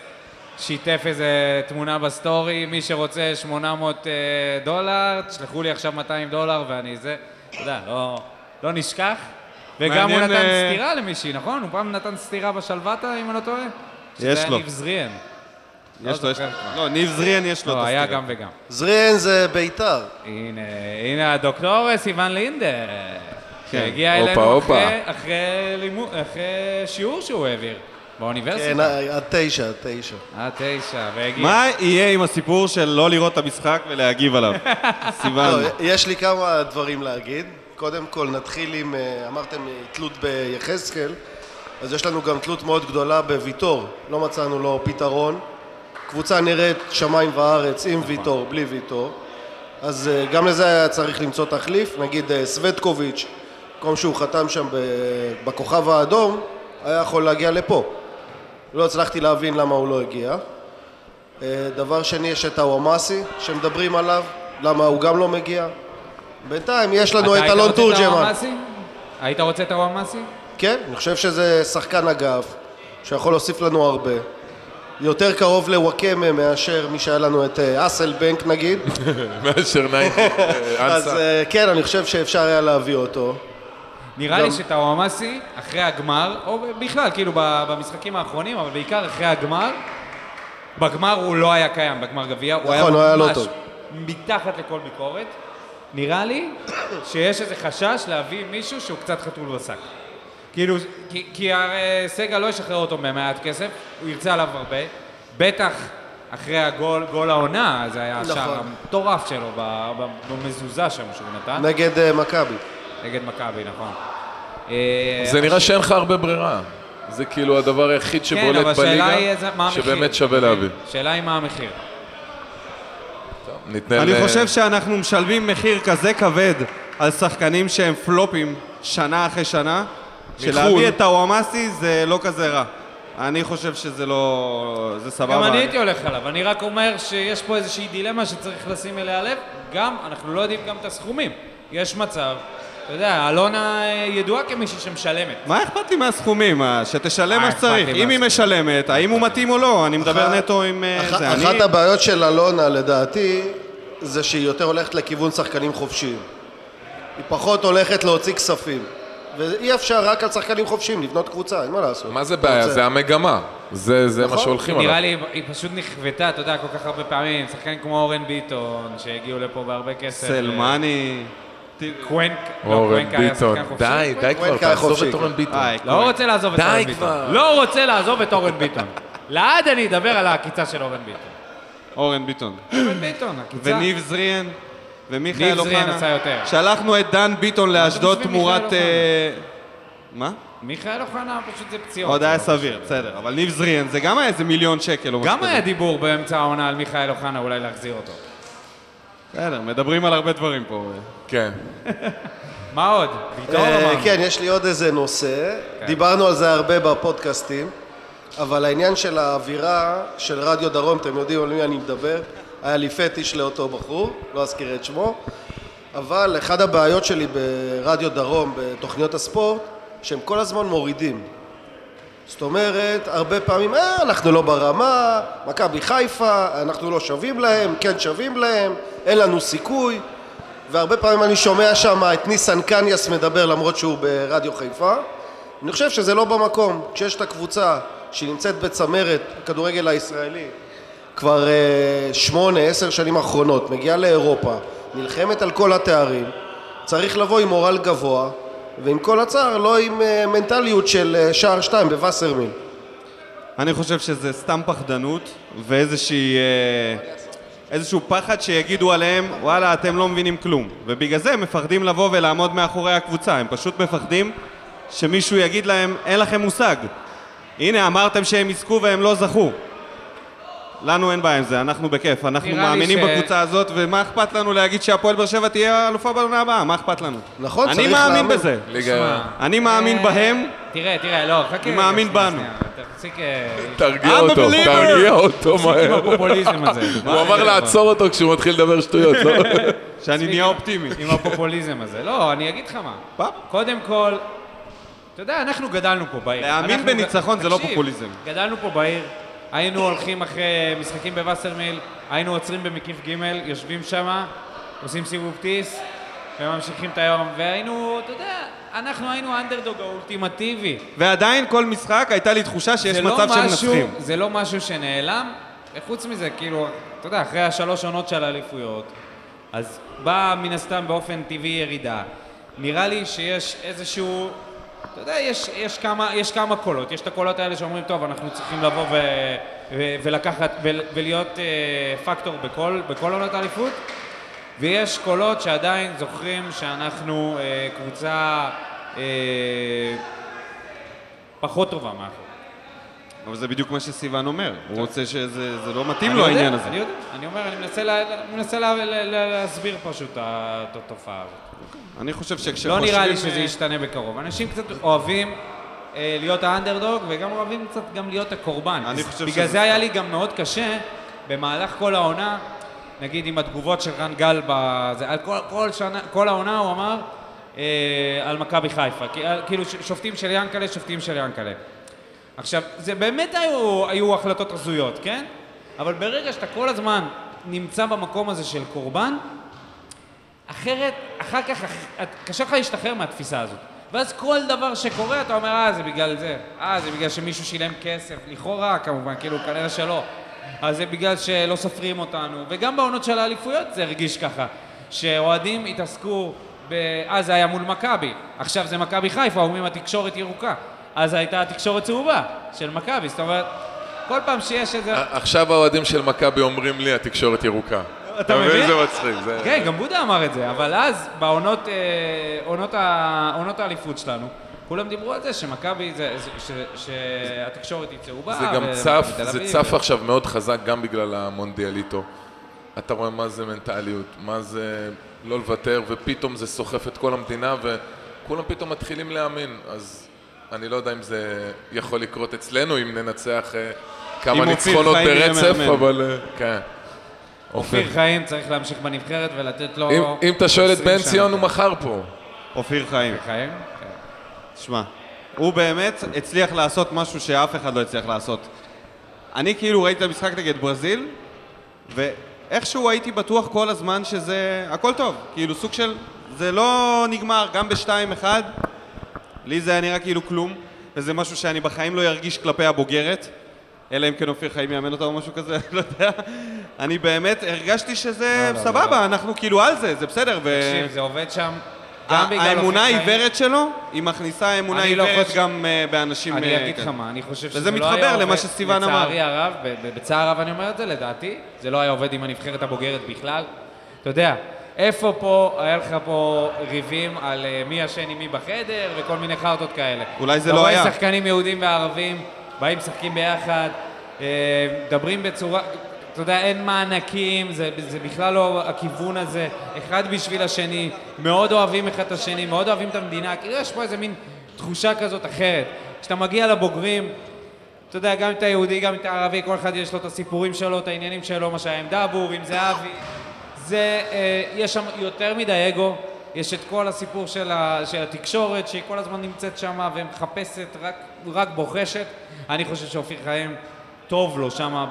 שיתף איזה תמונה בסטורי, מי שרוצה 800 אה, דולר, תשלחו לי עכשיו 200 דולר ואני זה, אתה יודע, לא, לא נשכח. וגם הוא נתן אה, סטירה למישהי, נכון? הוא פעם נתן סטירה בשלוותה, אם אני לא טועה? יש שזה היה לו. ניב זריאן. יש לו, יש לו. לא, ניב זריאן יש לו את לא, היה הסטירה. גם וגם. זריאן זה בית"ר. הנה, הנה הדוקטור סיוון לינדר. שהגיע הופה, אלינו הופה. אחרי- אחרי לימוד- אחרי שיעור שהוא העביר כן, באוניברסיטה. עד תשע, עד תשע. אה, תשע, והגיע. מה יהיה עם הסיפור של לא לראות את המשחק ולהגיב עליו? סיוון. לא, יש לי כמה דברים להגיד. קודם כל, נתחיל עם, אה, אמרתם אה, תלות ביחזקאל, אז יש לנו גם תלות מאוד גדולה בוויטור. לא מצאנו לו פתרון. קבוצה נראית שמיים וארץ עם ויטור, בלי ויטור. אז אה, גם לזה היה צריך למצוא תחליף. נגיד סווטקוביץ', במקום שהוא חתם שם בכוכב האדום, היה יכול להגיע לפה. לא הצלחתי להבין למה הוא לא הגיע. אה, דבר שני, יש את הוואמאסי שמדברים עליו, למה הוא גם לא מגיע. בינתיים יש לנו אתה את היית אלון רוצה את תורג'מן. הוואמאסי? היית רוצה את הוואמאסי? כן, אני חושב שזה שחקן אגף, שיכול להוסיף לנו הרבה. יותר קרוב לוואקמה מאשר מי שהיה לנו את אה, אסלבנק נגיד. מאשר נייטי, אז אנסה. אה, כן, אני חושב שאפשר היה להביא אותו. נראה לי שאת הוואמאסי, אחרי הגמר, או בכלל, כאילו במשחקים האחרונים, אבל בעיקר אחרי הגמר, בגמר הוא לא היה קיים, בגמר גביע, הוא היה נכון, היה לא ממש. מתחת לכל ביקורת. נראה לי שיש איזה חשש להביא מישהו שהוא קצת חתול בשק. כאילו, כי, כי הרי סגל לא ישחרר אותו במעט כסף, הוא ירצה עליו הרבה. בטח אחרי הגול, גול העונה, זה היה נכון. השער המטורף שלו במזוזה שם שהוא נתן. נגד אה, מכבי. נגד מכבי, נכון. אה, זה נראה שאין לך הרבה ברירה. זה כאילו הדבר היחיד כן, שבולט היא בליגה. שבאמת שווה להביא. השאלה היא מה המחיר. אני ל- חושב שאנחנו משלמים מחיר כזה כבד על שחקנים שהם פלופים שנה אחרי שנה, מחו"ל. שלהביא את טאוואמאסי זה לא כזה רע. אני חושב שזה לא... זה סבבה. גם אני הייתי הולך עליו, אני רק אומר שיש פה איזושהי דילמה שצריך לשים אליה לב, גם, אנחנו לא יודעים גם את הסכומים. יש מצב, אתה יודע, אלונה אה, ידועה כמישהי שמשלמת. מה אכפת לי מהסכומים? מה, שתשלם מה שצריך. אם היא? משלמת, האם הוא מתאים או לא? אני מדבר נטו עם אה, זה. אחת. הבעיות של אלונה, לדעתי, זה שהיא יותר הולכת לכיוון שחקנים חופשיים. היא פחות הולכת להוציא כספים. ואי אפשר רק על שחקנים חופשיים לבנות קבוצה, אין מה לעשות. מה זה בעיה? זה המגמה. זה זה מה נכון. שהולכים עליו. נראה לי, היא פשוט נכוותה, אתה יודע, כל כך הרבה פעמים, שחקנים כמו אורן ביטון, שהגיעו לפה בהרבה כסף. סלמני. לא, אורן קוונק היה ביטון. שחקן חופשי. די, די כבר, תעזוב את אורן. ביטון. אה, לא רוצה לעזוב את אורן ביטון. לא רוצה לעזוב את אורן ביטון. לעד אני אדבר על העקיצה של אורן ביטון. אורן ביטון. אורן ביטון, עקיצה. וניב זריאן. ומיכאל ניב אוחנה. זריאן עשה יותר. שלחנו את דן ביטון לאשדוד תמורת... אה, מה? מיכאל אוחנה פשוט זה פציעות. עוד היה לא סביר, בסדר. אבל ניב זריאן זה גם היה איזה מיליון שקל או משהו גם כזה. היה דיבור באמצע העונה על מיכאל אוחנה אולי להחזיר אותו. בסדר, מדברים על הרבה דברים פה. כן. מה עוד? אה. כן, יש לי עוד איזה נושא. דיברנו על זה הרבה בפודקאסטים, אבל העניין של האווירה של רדיו דרום, אתם יודעים על מי אני מדבר, היה לי פטיש לאותו בחור, לא אזכיר את שמו, אבל אחת הבעיות שלי ברדיו דרום, בתוכניות הספורט, שהם כל הזמן מורידים. זאת אומרת, הרבה פעמים, אה, אנחנו לא ברמה, מכבי חיפה, אנחנו לא שווים להם, כן שווים להם, אין לנו סיכוי. והרבה פעמים אני שומע שם את ניסן קניאס מדבר למרות שהוא ברדיו חיפה. אני חושב שזה לא במקום. כשיש את הקבוצה שהיא נמצאת בצמרת הכדורגל הישראלי כבר אה, שמונה, עשר שנים האחרונות, מגיעה לאירופה, נלחמת על כל התארים, צריך לבוא עם מורל גבוה ועם כל הצער, לא עם אה, מנטליות של אה, שער שתיים בווסרמיל. אני חושב שזה סתם פחדנות ואיזושהי... איזשהו פחד שיגידו עליהם, וואלה, אתם לא מבינים כלום. ובגלל זה הם מפחדים לבוא ולעמוד מאחורי הקבוצה. הם פשוט מפחדים שמישהו יגיד להם, אין לכם מושג. הנה, אמרתם שהם יזכו והם לא זכו. לנו אין בעיה עם זה, אנחנו בכיף. אנחנו מאמינים ש- בקבוצה הזאת, ומה אכפת לנו להגיד שהפועל באר שבע תהיה אלופה בעונה הבאה? מה אכפת לנו? נכון, אני צריך מאמין להאמין. בזה. ליגה... אני מאמין אה, בהם. תראה, תראה, לא, חכה. אני מאמין שנייה, בנו. שנייה, תפסיק... אה, תרגיע אותו. תרגיע אותו תפסיק עם מהר. הפופוליזם הזה. הוא אמר לעצור אותו כשהוא מתחיל לדבר שטויות, לא? שאני נהיה אופטימי. עם הפופוליזם הזה. לא, אני אגיד לך מה. קודם כל, אתה יודע, אנחנו גדלנו פה בעיר. להאמין בניצחון זה לא פופוליזם. גדלנו פה בעיר, היינו הולכים אחרי משחקים בווסרמיל, היינו עוצרים במקיף ג', יושבים שם, עושים סיבוב טיס, וממשיכים את היום, והיינו, אתה יודע, אנחנו היינו האנדרדוג האולטימטיבי. ועדיין כל משחק הייתה לי תחושה שיש לא מצב שהם משהו- מנצחים. זה לא משהו שנעלם, וחוץ מזה, כאילו, אתה יודע, אחרי השלוש עונות של האליפויות, אז באה מן הסתם באופן טבעי ירידה. נראה לי שיש איזשהו, אתה יודע, יש, יש, כמה, יש כמה קולות. יש את הקולות האלה שאומרים, טוב, אנחנו צריכים לבוא ו, ו, ולקחת, ו, ולהיות אה, פקטור בכל, בכל עונת האליפות, ויש קולות שעדיין זוכרים שאנחנו אה, קבוצה אה, פחות טובה מאחור. אבל זה בדיוק מה שסיוון אומר. הוא רוצה שזה זה לא מתאים לו העניין הזה. אני יודע, אני אומר, אני מנסה, לה, מנסה לה, לה, לה, להסביר פשוט את התופעה הזאת. אני חושב שכשחושבים... לא נראה לי שזה אה, ישתנה בקרוב. אנשים קצת אוהבים אה, להיות האנדרדוג, וגם אוהבים קצת גם להיות הקורבן. אני חושב בגלל שזה זה היה לי גם מאוד קשה, במהלך כל העונה, נגיד עם התגובות של רן גל, בזה, על כל, כל, שנה, כל העונה הוא אמר אה, על מכבי חיפה. על- כאילו שופטים של ינקלה, שופטים של ינקלה. עכשיו, זה באמת היו, היו החלטות הזויות, כן? אבל ברגע שאתה כל הזמן נמצא במקום הזה של קורבן, אחרת, אחר כך, אח- קשה לך להשתחרר מהתפיסה הזאת. ואז כל דבר שקורה, אתה אומר, אה, זה בגלל זה. אה, זה בגלל שמישהו שילם כסף. לכאורה, כמובן, כאילו, כנראה שלא. אז זה בגלל שלא סופרים אותנו. וגם בעונות של האליפויות זה הרגיש ככה. שאוהדים התעסקו, ב... אז זה היה מול מכבי. עכשיו זה מכבי חיפה, אומרים התקשורת ירוקה. אז הייתה תקשורת צהובה של מכבי. זאת אומרת, כל פעם שיש איזה... עכשיו האוהדים של מכבי אומרים לי, התקשורת ירוקה. אתה מבין? זה מצחיק. כן, גם בודה אמר את זה, אבל אז, בעונות אה, האליפות שלנו, כולם דיברו על זה שמכבי, שהתקשורת יצאו בה. זה גם צף, זה. צף עכשיו מאוד חזק גם בגלל המונדיאליטו. אתה רואה מה זה מנטליות, מה זה לא לוותר, ופתאום זה סוחף את כל המדינה, וכולם פתאום מתחילים להאמין. אז אני לא יודע אם זה יכול לקרות אצלנו, אם ננצח אה, כמה ניצחונות ברצף. אבל אה, כן. אופיר חיים צריך להמשיך בנבחרת ולתת לו... אם- אתה שואל את 20 בן. ציון, הוא מחר פה. אופיר חיים. אופיר חיים? תשמע, הוא באמת הצליח לעשות משהו שאף אחד לא הצליח לעשות. אני כאילו ראיתי את המשחק נגד ברזיל, ואיכשהו הייתי בטוח כל הזמן שזה... הכל טוב. כאילו סוג של... זה לא נגמר, גם ב-2-1, לי זה היה נראה כאילו כלום, וזה משהו שאני בחיים לא ארגיש כלפי הבוגרת, אלא אם כן אופיר חיים יאמן אותה או משהו כזה, לא יודע. אני באמת הרגשתי שזה לא, לא, סבבה, אנחנו כאילו על זה, זה בסדר. ו- תקשיב, זה עובד שם גם בגלל האמונה. העיוורת שלו, היא מכניסה אמונה אני לא עיוורת חושב- גם אה, באנשים... אני אה, אגיד כן. לך מה, אני חושב שזה וזה לא מתחבר היה למה עובד, שסיוון אמר. לצערי הרב, ב- ב- בצער רב אני אומר את זה, לדעתי, זה לא היה עובד עם הנבחרת הבוגרת בכלל. אתה יודע, איפה פה, היה לך פה ריבים על אה, מי ישן עם מי בחדר וכל מיני חרטות כאלה. אולי זה אתה לא רואה היה. שחקנים יהודים וערבים, באים משחקים ביחד, אה, מדברים בצורה... אתה יודע, אין מענקים, זה, זה בכלל לא הכיוון הזה, אחד בשביל השני, מאוד אוהבים אחד את השני, מאוד אוהבים את המדינה, כאילו יש פה איזה מין תחושה כזאת אחרת. כשאתה מגיע לבוגרים, אתה יודע, גם אם אתה יהודי, גם אם אתה ערבי, כל אחד יש לו את הסיפורים שלו, את העניינים שלו, מה שהיה עם דאבור, עם זהבי. זה, אה, יש שם יותר מדי אגו, יש את כל הסיפור של, ה, של התקשורת, שהיא כל הזמן נמצאת שם ומחפשת, רק, רק בוחשת. אני חושב שאופיר חיים, טוב לו שם,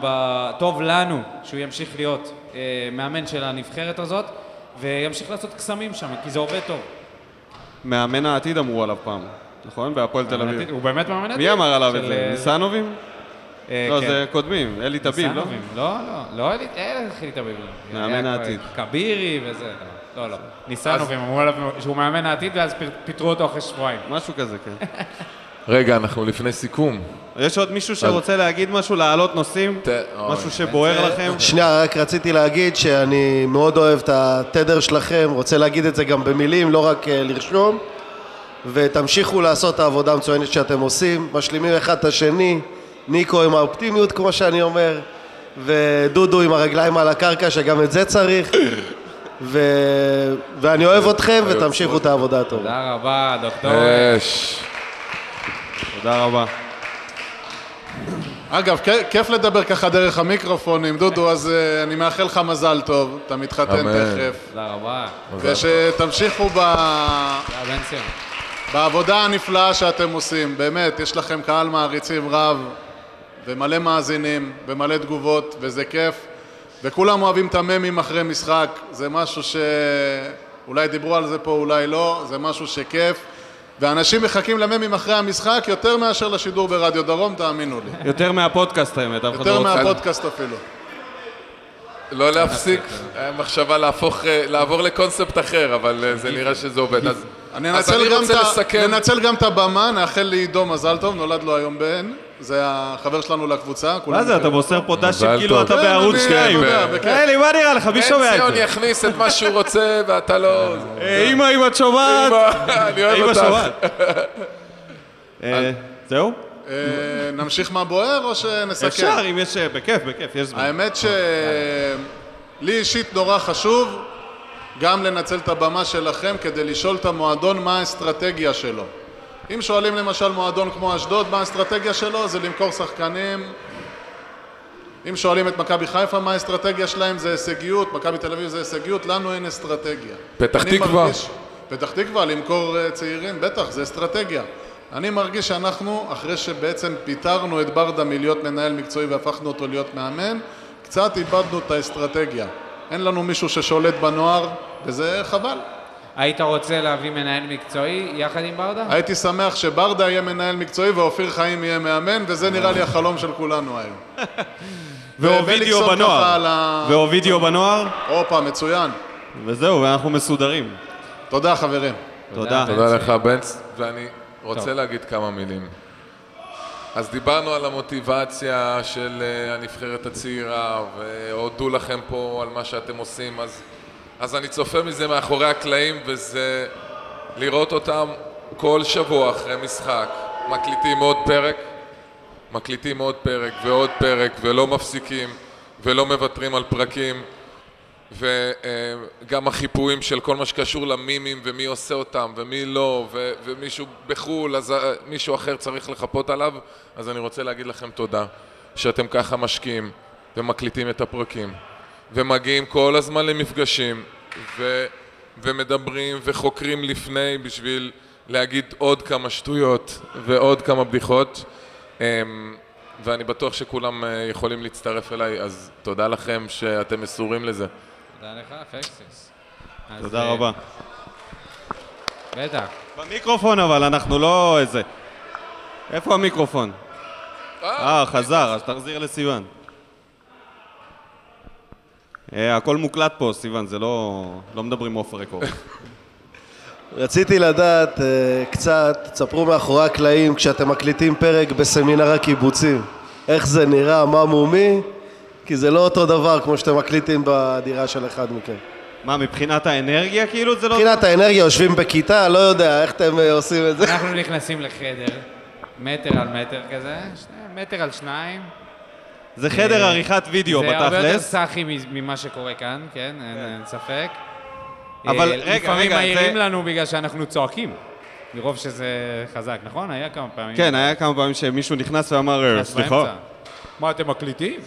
טוב לנו שהוא ימשיך להיות אה, מאמן של הנבחרת הזאת, וימשיך לעשות קסמים שם, כי זה עובד טוב. מאמן העתיד אמרו עליו פעם, נכון? בהפועל תל מאמן אביב. הוא באמת מאמן העתיד? מי אמר עליו את זה? אה, ניסנובים? אה, לא, כן. זה קודמים, אלי טביב, לא? לא, לא, לא אלי, אין אלי טביב. מאמן היה העתיד. כבירי וזה, לא, לא. לא. ניסנובים אמרו עליו שהוא מאמן העתיד ואז פיטרו אותו אחרי שבועיים. משהו כזה, כן. רגע, אנחנו לפני סיכום. יש עוד מישהו שרוצה להגיד משהו, להעלות נושאים? משהו שבוער לכם? שנייה, רק רציתי להגיד שאני מאוד אוהב את התדר שלכם, רוצה להגיד את זה גם במילים, לא רק אה, לרשום, ותמשיכו לעשות את העבודה המצוינת שאתם עושים, משלימים אחד את השני, ניקו עם האופטימיות כמו שאני אומר, ודודו עם הרגליים על הקרקע שגם את זה צריך, ו... ואני אוהב אתכם ותמשיכו את העבודה הטובה. תודה רבה, דוקטור. תודה רבה. אגב, כיף לדבר ככה דרך המיקרופונים. דודו, אז אה, אני מאחל לך מזל טוב, אתה מתחתן. תכף. תודה רבה. ושתמשיכו ב... בעבודה הנפלאה שאתם עושים. באמת, יש לכם קהל מעריצים רב, ומלא מאזינים, ומלא תגובות, וזה כיף. וכולם אוהבים את הממים אחרי משחק, זה משהו שאולי דיברו על זה פה, אולי לא, זה משהו שכיף. ואנשים מחכים לממים אחרי המשחק יותר מאשר לשידור ברדיו דרום, תאמינו לי. יותר מהפודקאסט האמת, אף אחד לא יותר רוצה. מהפודקאסט אפילו. לא להפסיק, היה מחשבה להפוך, אה, לעבור לקונספט אחר, אבל אה, זה נראה שזה עובד. אז אני אז רוצה לסכם. ננצל גם את הבמה, נאחל לעידו מזל טוב, נולד לו היום בן, זה החבר שלנו לקבוצה. מה זה, אתה מוסר. פה דשים כאילו. אתה כן, בערוץ אני- 2. אתה יודע, בכיף. אלי, מה נראה לך? מי שומע בן את ציון זה? יכניס את מה שהוא רוצה, ואתה לא... אה, אמא, אם את שומעת... אני אוהב אותך. אה, זהו? אה, נמשיך מה בוער או שנסכם? אפשר, אם יש... אה, בכיף, בכיף, יש זמן. האמת שלי אישית נורא חשוב גם לנצל את הבמה שלכם כדי לשאול את המועדון מה האסטרטגיה שלו. אם שואלים למשל מועדון כמו אשדוד מה האסטרטגיה שלו זה למכור שחקנים אם שואלים את מכבי חיפה מה האסטרטגיה שלהם זה הישגיות, מכבי תל אביב זה הישגיות, לנו אין אסטרטגיה. פתח תקווה. מרגיש- פתח תקווה, למכור אה, צעירים, בטח, זה אסטרטגיה. אני מרגיש שאנחנו, אחרי שבעצם פיטרנו את ברדה מלהיות מנהל מקצועי והפכנו אותו להיות מאמן, קצת איבדנו את האסטרטגיה. אין לנו מישהו ששולט בנוער, וזה חבל. היית רוצה להביא מנהל מקצועי יחד עם ברדה? הייתי שמח שברדה יהיה מנהל מקצועי ואופיר חיים יהיה מאמן, וזה נראה לי החלום של כולנו היום. ואובידיו בנוער. ואובידיו בנוער. הופה, מצוין. וזהו, ואנחנו מסודרים. תודה חברים. תודה. תודה לך, בנץ, ואני רוצה להגיד כמה מילים. אז דיברנו על המוטיבציה של אה, הנבחרת הצעירה, והודו לכם פה על מה שאתם עושים, אז, אז אני צופה מזה מאחורי הקלעים, וזה לראות אותם כל שבוע אחרי משחק. מקליטים עוד פרק, מקליטים עוד פרק ועוד פרק, ולא מפסיקים, ולא מוותרים על פרקים. וגם החיפויים של כל מה שקשור למימים ומי עושה אותם ומי לא ו- ומישהו בחו"ל אז אה, מישהו אחר צריך לחפות עליו אז אני רוצה להגיד לכם תודה שאתם ככה משקיעים ומקליטים את הפרקים ומגיעים כל הזמן למפגשים ו- ומדברים וחוקרים לפני בשביל להגיד עוד כמה שטויות ועוד כמה בדיחות אמ, ואני בטוח שכולם אה, יכולים להצטרף אליי אז תודה לכם שאתם מסורים לזה תודה לך, פקסס. אז, תודה אה, רבה. בטח. במיקרופון אבל, אנחנו לא איזה... איפה המיקרופון? אה, חזר, אז תחזיר לסיוון. אה, הכל מוקלט פה, סיוון, זה לא... לא מדברים אוף רקורד. רציתי לדעת אה, קצת, תספרו מאחורי הקלעים כשאתם מקליטים פרק בסמינר הקיבוצים. איך זה נראה, מה מומי, כי זה לא אותו דבר כמו שאתם מקליטים בדירה של אחד מכם. מה, מבחינת האנרגיה כאילו זה לא... מבחינת האנרגיה, יושבים בכיתה, לא יודע, איך אתם אה, עושים את זה? אנחנו נכנסים לחדר, מטר על מטר כזה, מטר על שניים. זה חדר אה, עריכת וידאו זה הרבה יותר בתכלס. סאחי ממה שקורה כאן, כן, אין אין ספק. אבל אה, רגע, לפעמים רגע, מעירים לנו בגלל שאנחנו צועקים. מרוב שזה חזק, נכון? היה כמה פעמים. כן, היה כמה פעמים שמישהו נכנס ואמר, "אה, נכנס סליחה. מה, אתם מקליטים?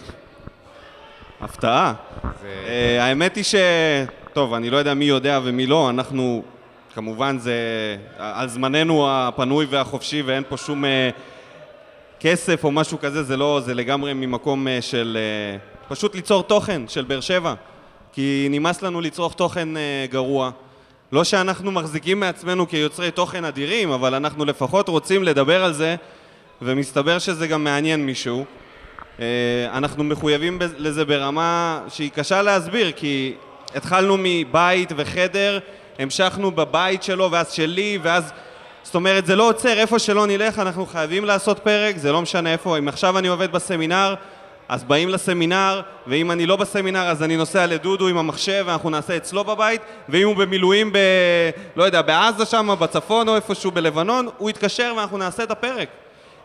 הפתעה. אה, האמת היא ש... טוב, אני לא יודע מי יודע ומי לא, אנחנו... כמובן זה על זמננו הפנוי והחופשי ואין פה שום כסף או משהו כזה, זה לא, זה לגמרי ממקום אה, של אה, פשוט ליצור תוכן של באר שבע. כי נמאס לנו לצרוך תוכן אה, גרוע. לא שאנחנו מחזיקים מעצמנו כיוצרי תוכן אדירים, אבל אנחנו לפחות רוצים לדבר על זה, ומסתבר שזה גם מעניין מישהו. אנחנו מחויבים לזה ברמה שהיא קשה להסביר, כי התחלנו מבית וחדר, המשכנו בבית שלו ואז שלי, ואז... זאת אומרת, זה לא עוצר, איפה שלא נלך, אנחנו חייבים לעשות פרק, זה לא משנה איפה. אם עכשיו אני עובד בסמינר, אז באים לסמינר, ואם אני לא בסמינר, אז אני נוסע לדודו עם המחשב, ואנחנו נעשה אצלו בבית, ואם הוא במילואים ב... לא יודע, בעזה שם, בצפון או איפשהו בלבנון, הוא יתקשר ואנחנו נעשה את הפרק.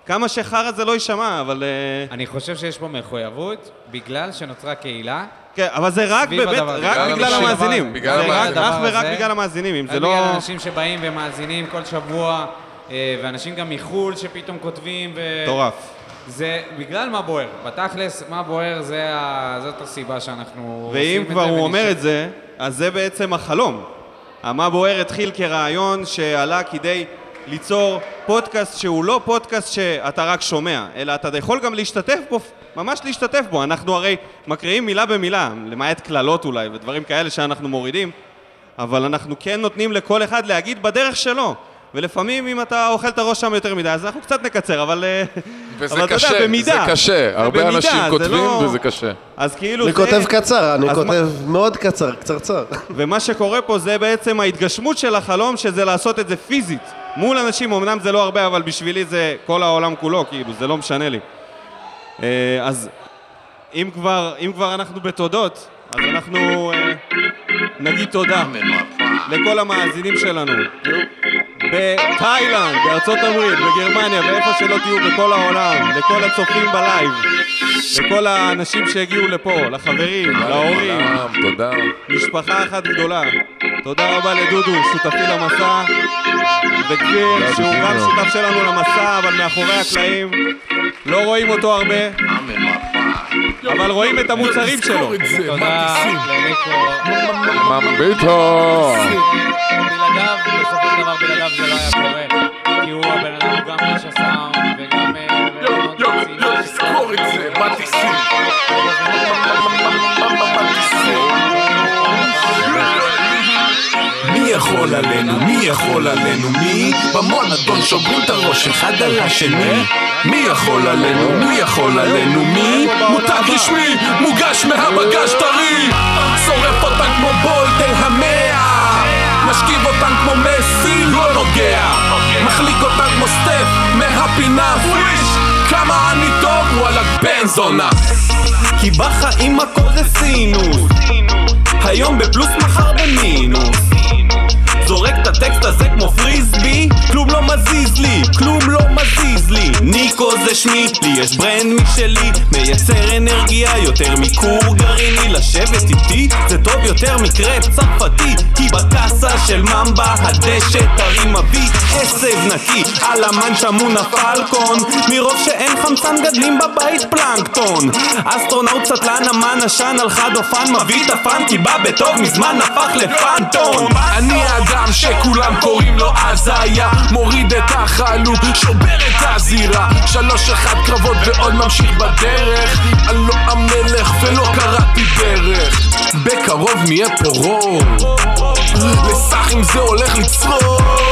כמה שחרא זה לא יישמע, אבל... אה, אני חושב שיש פה מחויבות, בגלל שנוצרה קהילה. כן, אבל זה רק סביב בבית- הדבר הזה. רק בגלל הדבר- המאזינים. בגלל זה רק-. אך ורק הזה. בגלל המאזינים, אם זה לא... בגלל אנשים שבאים ומאזינים כל שבוע, אה, ואנשים גם מחו"ל שפתאום כותבים ו... מטורף. זה בגלל מה בוער. בתכלס, מה בוער זה ה... זאת הסיבה שאנחנו עושים ואם את זה. כבר הוא אומר את זה, אז זה בעצם החלום. המה בוער התחיל כרעיון שעלה כדי ליצור פודקאסט שהוא לא פודקאסט שאתה רק שומע, אלא אתה יכול גם להשתתף בו, ממש להשתתף בו. אנחנו הרי מקריאים מילה במילה, למעט קללות אולי ודברים כאלה שאנחנו מורידים, אבל אנחנו כן נותנים לכל אחד להגיד בדרך שלו. ולפעמים אם אתה אוכל את הראש שם יותר מדי, אז אנחנו קצת נקצר, אבל... אה, וזה אבל אתה יודע, קשה, במידה. זה קשה. הרבה במידה, אנשים זה כותבים לא- וזה קשה. אז כאילו אני זה... כותב קצר, אני כותב מאוד קצר, קצרצר. ומה שקורה פה זה בעצם ההתגשמות של החלום, שזה לעשות את זה פיזית. מול אנשים, אמנם זה לא הרבה, אבל בשבילי זה כל העולם כולו, כאילו, זה לא משנה לי. אה, אז אם כבר, אם כבר אנחנו בתודות, אז אנחנו אה, נגיד תודה לכל המאזינים שלנו. בתאילנד, בארצות הברית, בגרמניה, ואיפה שלא תהיו בכל העולם, לכל הצופים בלייב, לכל האנשים שהגיעו לפה, לחברים, להורים, תודה. משפחה אחת גדולה. תודה רבה לדודו, שותפי למסע, וכפיר, שהוא גם שותף שלנו למסע, אבל מאחורי הקלעים. לא רואים אותו הרבה, אבל רואים את המוצרים שלו. תודה. ממביטו! בלעדיו, בסופו של דבר בלעדיו זה לא היה קורה. כי הוא הבן אדם, גם איש הסאונד וגם... יו, יו, יו, תזכור את זה, בטיסים. מי יכול עלינו? מי יכול עלינו? מי? במועדון שוברים את הראש אחד על השני? מי יכול עלינו? מי יכול עלינו? מי? מותג רשמי, מוגש מהבגז' טרי שורף אותן כמו בולט אל המאה משכיב אותן כמו מסי, לא נוגע מחליק אותן כמו סטף מהפינה פריש כמה אני טוב, וואלה בן זונה כי בחיים הכל זה סינוס היום בפלוס מחר במינוס לי ניקו זה שמי, לי יש brand משלי. מייצר אנרגיה יותר מכור גרעיני. לשבת איתי זה טוב יותר מקרפ צרפתי. כי בקאסה של ממבה הדשא טרי מביא עשב נקי. על המן שמון הפלקון מרוב שאין חמצן גדלים בבית פלנקטון. אסטרונאוט סטלן אמן עשן על חד אופן מביא את הפן כי בא בטוב מזמן הפך לפנטון אני האדם שכולם קוראים לו הזיה. מוריד את החלוק, שובר את הזירה. שלוש אחד קרבות ועוד ממשיך בדרך. אני לא המלך ולא קראתי דרך. בקרוב נהיה פה רוב לסאחים זה הולך לצרוב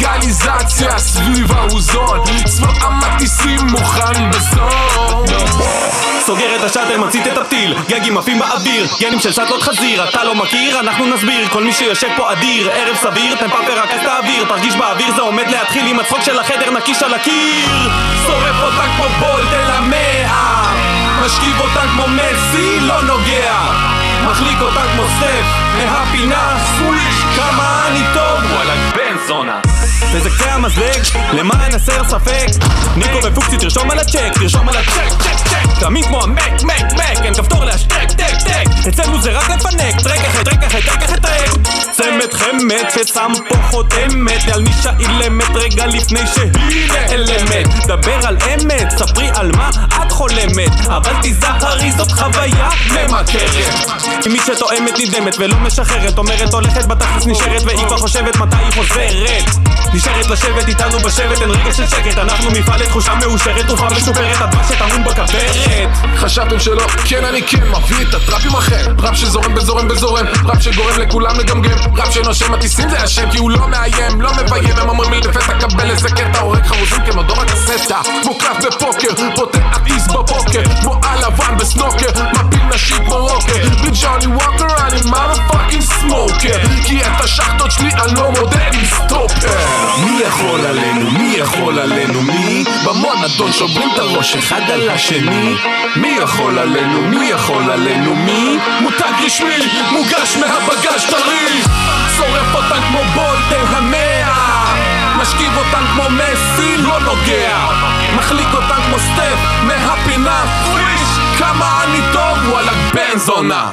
לגליזציה סביב האוזון. צבא המטיסים מוכן בזון סוגר את השאטל, מצית את הטיל, גגים עפים באוויר, גנים של שטלות חזיר, אתה לא מכיר, אנחנו נסביר, כל מי שיושב פה אדיר, ערב סביר, תן פאפר רק אז תעביר, תרגיש באוויר, זה עומד להתחיל עם הצחוק של החדר נקיש על הקיר, שורף אותה כמו בולט אל המאה, משכיב אותה כמו מסי, לא נוגע, מחליק אותה כמו סטף, מהפינה, סוויש, כמה אני טוב, וואלה בן זונה וזה קצה המזלג, למען הסר ספק. ניקו ופוקסי תרשום על הצ'ק, תרשום על הצ'ק, צ'ק, צ'ק. קמים כמו המק, מק, מק, אין כפתור להשתק, טק, טק. אצלנו זה רק לפנק, track אחרי track אחרי track אחרי track. צמד חמד ששם פה חותמת על מי שהאילמת רגע לפני שהיא נעלמת דבר על אמת, ספרי על מה את חולמת. אבל תיזהרי זאת חוויה ממכרת. מי שתואמת נדהמת ולא משחררת אומרת הולכת בתכלס נשארת והיא כבר חושבת מתי היא חוזרת נשארת לשבת איתנו בשבט, אין רגע של שקט. אנחנו מפעל לתחושה מאושרת, תרופה משופרת, הדבש שטמון בכוורת חשבתם שלא? כן אני כן מביא את הטראפים אחר. ראפ שזורם בזורם בזורם ראפ שגורם לכולם לגמגם. ראפ שנושם מטיסים זה השם כי הוא לא מאיים, לא מביים. הם אומרים לי לפתע קבל איזה קטע הורג חרוזים כמו דור הקסטה. כמו קלף בפוקר פותח טיס בבוקר. כמו הלבן בסנוקר מפיל נשים כמו רוקר. בלי ג'וני ווקר אני מotherfucking סמוקר כי את השחטות שלי אני לא מודד עם סטופר מי יכול עלינו? מי יכול עלינו? מי? במועדון שוברים את הראש אחד על השני מי יכול עלינו? מי יכול עלינו? מי? מותג רשמי, מוגש מהבגז' טרי שורף אותן כמו בולטר המאה משכיב אותן כמו מסי, לא נוגע מחליק אותן כמו סטף מהפינה פריש כמה אני טוב, וואלה בן זונה